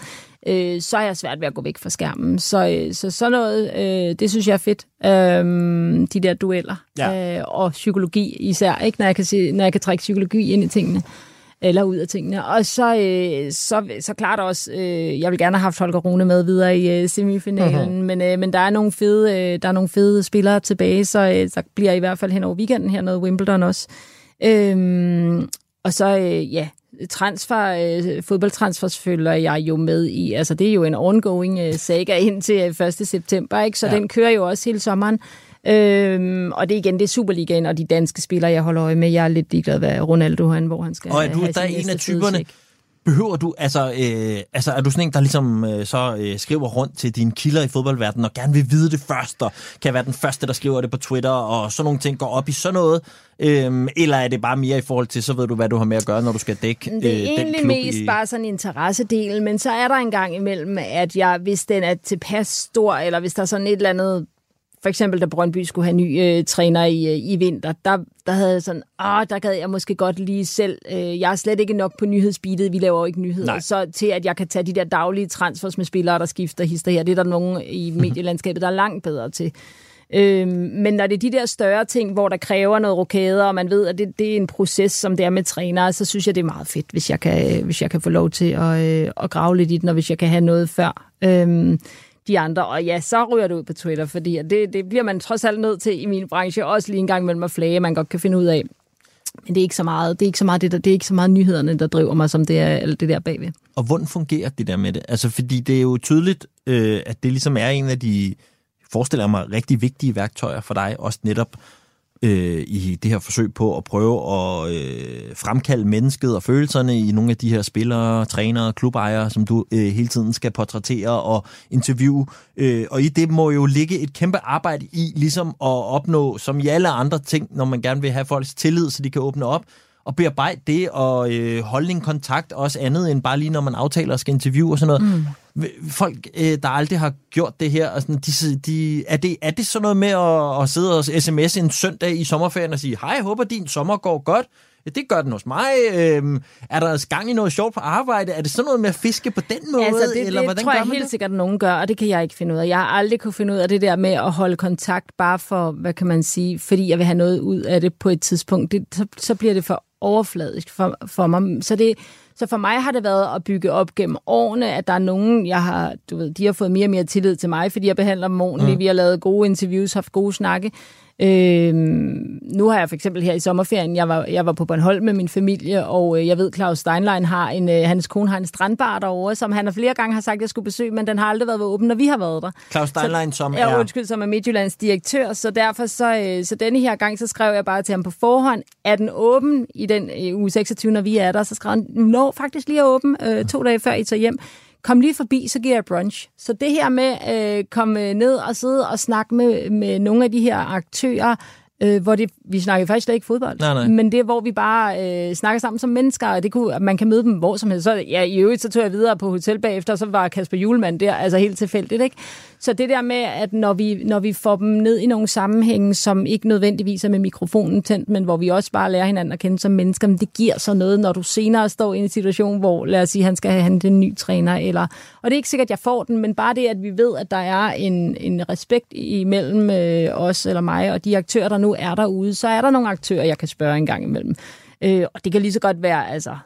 øh, så er jeg svært ved at gå væk fra skærmen. Så, øh, så sådan noget, øh, det synes jeg er fedt. Øh, de der dueller. Ja. Øh, og psykologi især, ikke? Når, jeg kan se, når jeg kan trække psykologi ind i tingene eller ud af tingene. Og så, øh, så, så klart også, øh, jeg vil gerne have haft Holger Rune med videre i øh, semifinalen, Mhm. men, øh, men der er nogle fede, øh, der er nogle fede spillere tilbage, så øh, så bliver i hvert fald hen over weekenden her noget Wimbledon også. Øhm, og så, øh, ja, transfer, øh, fodboldtransfers følger jeg jo med i. Altså, det er jo en ongoing øh, saga indtil øh, 1. september, ikke? Så Ja. den kører jo også hele sommeren. Øhm, og det er igen, det er Superligaen og de danske spillere, jeg holder øje med. Jeg er lidt ligeglad, hvad Ronaldo han, hvor han skal Og er du der er en af typerne. Behøver du, altså, øh, altså er du sådan en, der ligesom øh, så øh, skriver rundt til dine kilder i fodboldverdenen og gerne vil vide det først, og kan være den første, der skriver det på Twitter, og sådan nogle ting går op i sådan noget? Øhm, eller er det bare mere i forhold til, så ved du, hvad du har med at gøre, når du skal dække Det er øh, egentlig mest i... bare sådan en interessedel, men så er der en gang imellem, at jeg, hvis den er tilpas stor, eller hvis der er sådan et eller andet, for eksempel da Brøndby skulle have ny øh, træner i, øh, i vinter, der, der havde jeg sådan, ah, der gad jeg måske godt lige selv, øh, jeg er slet ikke nok på nyhedsbeatet, vi laver jo ikke nyheder, Nej. så til at jeg kan tage de der daglige transfers med spillere, der skifter hister her, det er der nogen i medielandskabet, der er langt bedre til. Øhm, men når det er de der større ting, hvor der kræver noget rokade, og man ved, at det, det er en proces, som det er med trænere, så synes jeg, det er meget fedt, hvis jeg kan, hvis jeg kan få lov til at, øh, at grave lidt i den, og hvis jeg kan have noget før øhm, de andre. Og ja, så ryger det ud på Twitter, fordi det, det bliver man trods alt nødt til i min branche, også lige en gang mellem at flage, man godt kan finde ud af. Men det er ikke så meget, det er ikke så meget, det, der, det er ikke så meget nyhederne, der driver mig, som det er alt det der bagved. Og hvordan fungerer det der med det? Altså, fordi det er jo tydeligt, øh, at det ligesom er en af de, forestiller mig, rigtig vigtige værktøjer for dig, også netop øh, i det her forsøg på at prøve at øh, fremkalde mennesket og følelserne i nogle af de her spillere, trænere, klubejere, som du øh, hele tiden skal portrættere og interviewe. Øh, og i det må jo ligge et kæmpe arbejde i ligesom at opnå, som i alle andre ting, når man gerne vil have folks tillid, så de kan åbne op, og bearbejde det og øh, holde en kontakt, også andet end bare lige når man aftaler og skal interviewe og sådan noget. Mm. Folk, øh, der aldrig har gjort det her, og sådan, de, de, er, det, er det sådan noget med at, at sidde og sms en søndag i sommerferien og sige, hej, jeg håber din sommer går godt. Ja, det gør den hos mig. Øhm, er der gang i noget sjovt på arbejde? Er det sådan noget med at fiske på den måde? Altså, det, eller det hvordan tror jeg helt det? sikkert, at nogen gør, og det kan jeg ikke finde ud af. Jeg har aldrig kunne finde ud af det der med at holde kontakt, bare for, hvad kan man sige, fordi jeg vil have noget ud af det på et tidspunkt. Det, så, så bliver det for overfladisk for, for mig. Så, det, så for mig har det været at bygge op gennem årene, at der er nogen, jeg har, du ved, de har fået mere og mere tillid til mig, fordi jeg behandler dem ordentligt. Mm. Vi har lavet gode interviews, haft gode snakke. Øhm, nu har jeg for eksempel her i sommerferien, jeg var, jeg var på Bornholm med min familie, og øh, jeg ved, Claus Steinlein har en, øh, hans kone har en strandbar derovre, som han har flere gange har sagt, jeg skulle besøge, men den har aldrig været åben, når vi har været der. Claus Steinlein, som Ja, er... undskyld, som er Midtjyllands direktør, så derfor så, øh, så denne her gang, så skrev jeg bare til ham på forhånd, er den åben i den øh, uge 26, når vi er der, så skrev han, nå, faktisk lige er åben, øh, to dage før I tager hjem. Kom lige forbi, så giver jeg brunch. Så det her med at øh, komme ned og sidde og snakke med, med nogle af de her aktører, øh, hvor det, vi snakker faktisk slet ikke fodbold, Nej, nej. men det er, hvor vi bare øh, snakker sammen som mennesker, og det kunne, man kan møde dem hvor som helst. Så, ja, i øvrigt, så tog jeg videre på hotel bagefter, og så var Kasper Julemand der, altså helt tilfældigt, ikke? Så det der med, at når vi, når vi får dem ned i nogle sammenhænge, som ikke nødvendigvis er med mikrofonen tændt, men hvor vi også bare lærer hinanden at kende som mennesker, men det giver så noget, når du senere står i en situation, hvor, lad os sige, han skal have han en ny træner, eller, og det er ikke sikkert, at jeg får den, men bare det, at vi ved, at der er en, en respekt imellem øh, os eller mig, og de aktører, der nu er derude, så er der nogle aktører, jeg kan spørge en gang imellem. Øh, og det kan lige så godt være, altså,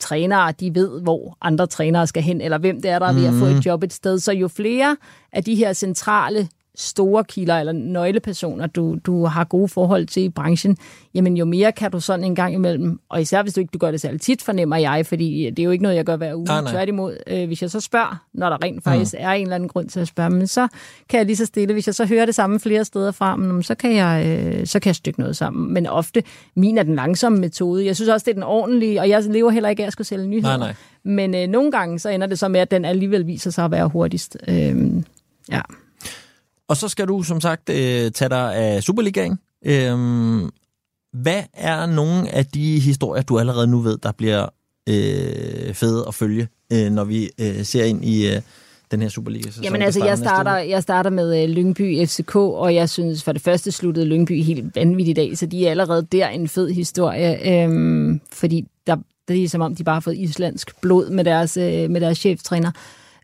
trænere, de ved, hvor andre trænere skal hen, eller hvem det er, der er ved at få Mhm. et job et sted. Så jo flere af de her centrale store kilder eller nøglepersoner, du, du har gode forhold til i branchen, jamen jo mere kan du sådan en gang imellem, og især hvis du ikke du gør det særlig tit, fornemmer jeg, fordi det er jo ikke noget, jeg gør hver uge. Nej, nej. Tværtimod, øh, hvis jeg så spørger, når der rent faktisk er en eller anden grund til at spørge, men så kan jeg lige så stille, hvis jeg så hører det samme flere steder fra, men, så, kan jeg, øh, så kan jeg stykke noget sammen. Men ofte, min er den langsomme metode. Jeg synes også, det er den ordentlige, og jeg lever heller ikke af at skulle sælge nyheder. Nej, nej. Men øh, nogle gange, så ender det så med, at den alligevel viser sig at være hurtigst. Øh, ja. Og så skal du som sagt øh, tage dig af Superligaen. Øhm, hvad er nogle af de historier, du allerede nu ved, der bliver øh, fede at følge, øh, når vi øh, ser ind i øh, den her Superliga? Jamen altså, jeg starter, jeg starter med øh, Lyngby FCK, og jeg synes for det første sluttede Lyngby helt vanvittigt af, så de er allerede der en fed historie, øhm, fordi der, det er som om, de bare har fået islandsk blod med deres, øh, med deres cheftræner.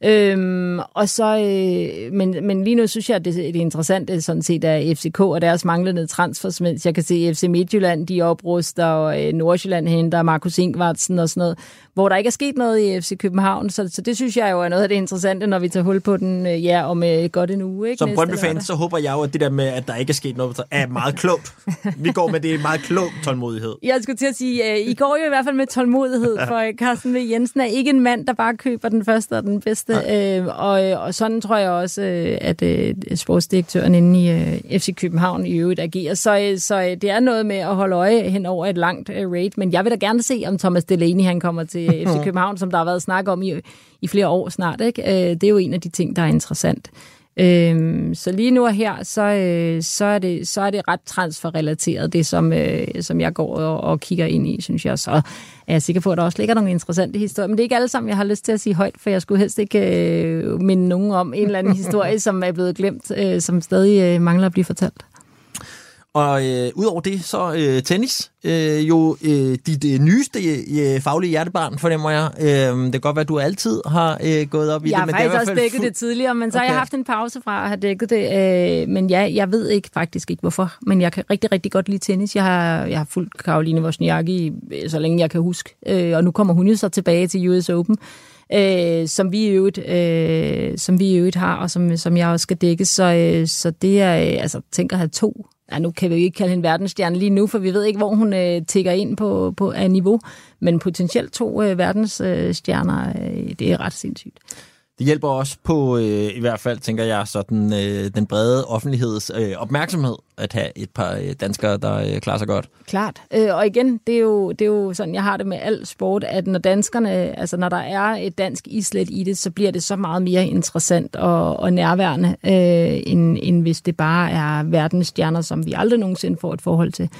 Øhm, og så, øh, men, men lige nu synes jeg, at det, det interessante sådan set er FCK og deres manglende transfers, mens jeg kan se FC Midtjylland, de opruster, og øh, Nordsjælland henter Markus Ingvartsen og sådan noget, hvor der ikke er sket noget i FC København, så, så det synes jeg jo er noget af det interessante, når vi tager hul på den, øh, ja, om øh, godt en uge. Ikke? Som Brøndby-fan, så håber jeg jo, at det der med, at der ikke er sket noget, er meget klogt. Vi går med det meget klogt tålmodighed. Jeg skulle til at sige, øh, I går jo i hvert fald med tålmodighed, for Carsten V. Jensen er ikke en mand, der bare køber den første og den bedste. Øh, og, og sådan tror jeg også, at øh, sportsdirektøren inde i øh, FC København i øvrigt agerer. Så, øh, så øh, det er noget med at holde øje hen over et langt øh, raid. Men jeg vil da gerne se, om Thomas Delaney han kommer til øh, FC København, som der har været snak om i, i flere år snart. Ikke? Øh, det er jo en af de ting, der er interessant. Øhm, så lige nu og her, så, øh, så, er det, så er det ret transferrelateret, det som, øh, som jeg går og, og kigger ind i, synes jeg. Så er jeg sikker på, at der også ligger nogle interessante historier. Men det er ikke alle sammen, jeg har lyst til at sige højt, for jeg skulle helst ikke øh, minde nogen om en eller anden historie, som er blevet glemt, øh, som stadig øh, mangler at blive fortalt. Og øh, udover det, så øh, tennis. Øh, jo øh, dit øh, nyeste øh, faglige hjertebarn, fornemmer jeg. Øh, det kan godt være, at du altid har øh, gået op i Jeg det. har men faktisk også dækket det tidligere, men så okay. har jeg haft en pause fra at have dækket det. Øh, men ja, jeg ved ikke faktisk ikke hvorfor, men jeg kan rigtig, rigtig godt lide tennis. Jeg har, jeg har fulgt Karoline Wozniacki, øh, så længe jeg kan huske, øh, og nu kommer hun jo så tilbage til US Open. Øh, som vi i øvrigt, øh, som vi i øvrigt har, og som, som jeg også skal dække. Så, øh, så det er, øh, altså, tænker at have to. Ja, nu kan vi jo ikke kalde hende verdensstjerne lige nu, for vi ved ikke, hvor hun øh, tigger ind på, på af niveau. Men potentielt to øh, verdensstjerner, øh, det er ret sindssygt. Det hjælper også på, øh, i hvert fald, tænker jeg, sådan, øh, den brede offentligheds øh, opmærksomhed, at have et par øh, danskere, der øh, klarer sig godt. Klart. Øh, og igen, det er, jo, det er jo sådan, jeg har det med al sport, at når danskerne, altså når der er et dansk islet i det, så bliver det så meget mere interessant og, og nærværende, øh, end, end hvis det bare er verdensstjerner, som vi aldrig nogensinde får et forhold til.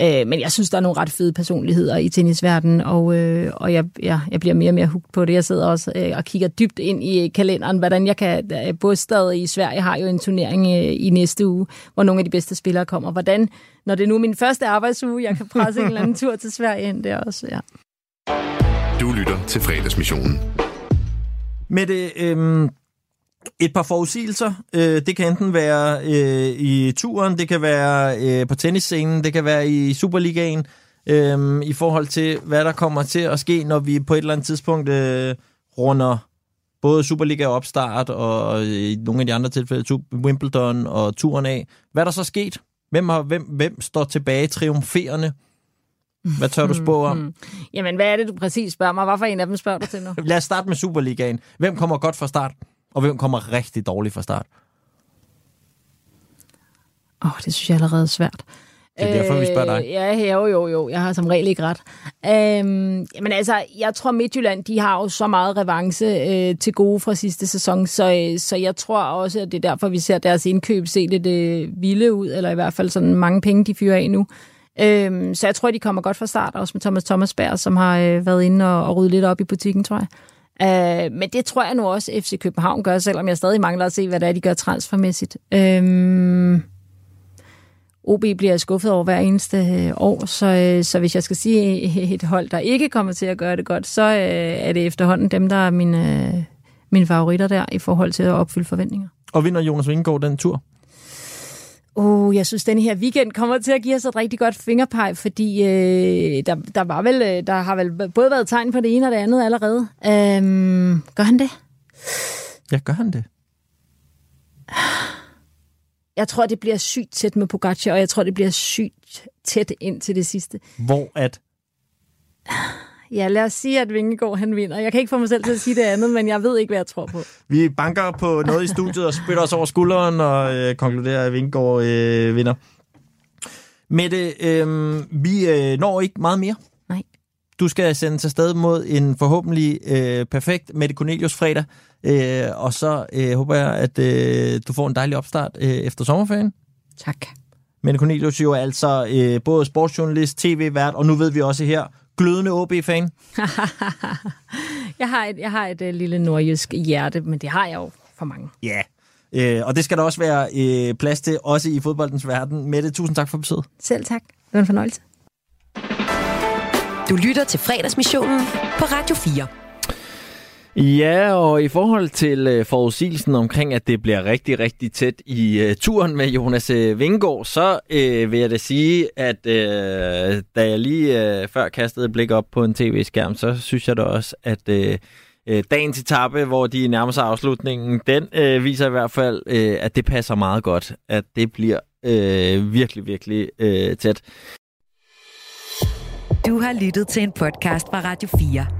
Øh, men jeg synes, der er nogle ret fede personligheder i tennisverdenen, og, øh, og jeg, jeg, jeg bliver mere og mere hugt på det. Jeg sidder også øh, og kigger dybt ind i kalenderen, hvordan jeg kan... øh, Bostad i Sverige har jo en turnering øh, i næste uge, hvor nogle af de bedste spillere kommer. Hvordan, når det er nu min første arbejdsuge, jeg kan presse en eller anden tur til Sverige ind der også, ja. Du lytter til fredagsmissionen. Med det, øh, et par forudsigelser. Øh, det kan enten være øh, i turen, det kan være øh, på tennisscenen, det kan være i Superligaen, øh, i forhold til, hvad der kommer til at ske, når vi på et eller andet tidspunkt øh, runder både Superliga opstart og øh, i nogle af de andre tilfælde Wimbledon og turen af. Hvad er der så sket? Hvem, har, hvem, hvem står tilbage triumferende? Hvad tør du spå om? Mm. Jamen, hvad er det, du præcis spørger mig? Hvorfor en af dem spørger du til nu? Lad os starte med Superligaen. Hvem kommer godt fra start, og hvem kommer rigtig dårligt fra start? Åh, oh, det synes jeg allerede er svært. Det er derfor, vi spørger dig. Øh, ja, jo, jo, jo. Jeg har som regel ikke ret. Øhm, men altså, jeg tror Midtjylland, de har jo så meget revanche øh, til gode fra sidste sæson, så, øh, så jeg tror også, at det er derfor, vi ser deres indkøb se lidt øh, vilde ud, eller i hvert fald sådan mange penge, de fyrer af nu. Øhm, så jeg tror, de kommer godt fra start, også med Thomas Thomasberg, som har øh, været inde og, og ryddet lidt op i butikken, tror jeg. Øh, men det tror jeg nu også, FC København gør, selvom jeg stadig mangler at se, hvad det er, de gør transfermæssigt. Øh, OB bliver skuffet over hver eneste øh, år, så, øh, så hvis jeg skal sige et hold, der ikke kommer til at gøre det godt, så øh, er det efterhånden dem, der er mine, øh, mine favoritter der i forhold til at opfylde forventninger. Og vinder Jonas Vingegaard den tur? Uh, jeg synes, denne her weekend kommer til at give os et rigtig godt fingerpeg, fordi øh, der, der, var vel, øh, der har vel både været tegn på det ene og det andet allerede. Øhm, gør han det? Ja, gør han det? Jeg tror, det bliver sygt tæt med Pogacar, og jeg tror, det bliver sygt tæt ind til det sidste. Hvor at? Ja, lad os sige, at Vingegaard han vinder. Jeg kan ikke få mig selv til at sige det andet, men jeg ved ikke, hvad jeg tror på. Vi banker på noget i studiet og spytter os over skulderen og øh, konkluderer, at Vingegaard øh, vinder. Mette, øh, vi øh, når ikke meget mere. Nej. Du skal sende til sted mod en forhåbentlig øh, perfekt Mette Cornelius fredag. Øh, og så øh, håber jeg, at øh, du får en dejlig opstart øh, efter sommerferien. Tak. Mette Cornelius jo er altså øh, både sportsjournalist, tv-vært, og nu ved vi også her, glødende OB-fan. jeg har et, jeg har et uh, lille nordjysk hjerte, men det har jeg jo for mange. Ja. Øh, og det skal der også være øh, plads til, også i fodboldens verden. Mette, tusind tak for besøget. Selv tak. Det var en fornøjelse. Du lytter til fredagsmissionen på Radio 4. Ja, og i forhold til øh, forudsigelsen omkring, at det bliver rigtig, rigtig tæt i øh, turen med Jonas øh, så øh, vil jeg da sige, at øh, da jeg lige øh, før kastede et blik op på en tv-skærm, så synes jeg da også, at øh, øh, dagens etape, hvor de nærmer sig afslutningen, den øh, viser i hvert fald, øh, at det passer meget godt, at det bliver øh, virkelig, virkelig øh, tæt. Du har lyttet til en podcast fra Radio 4.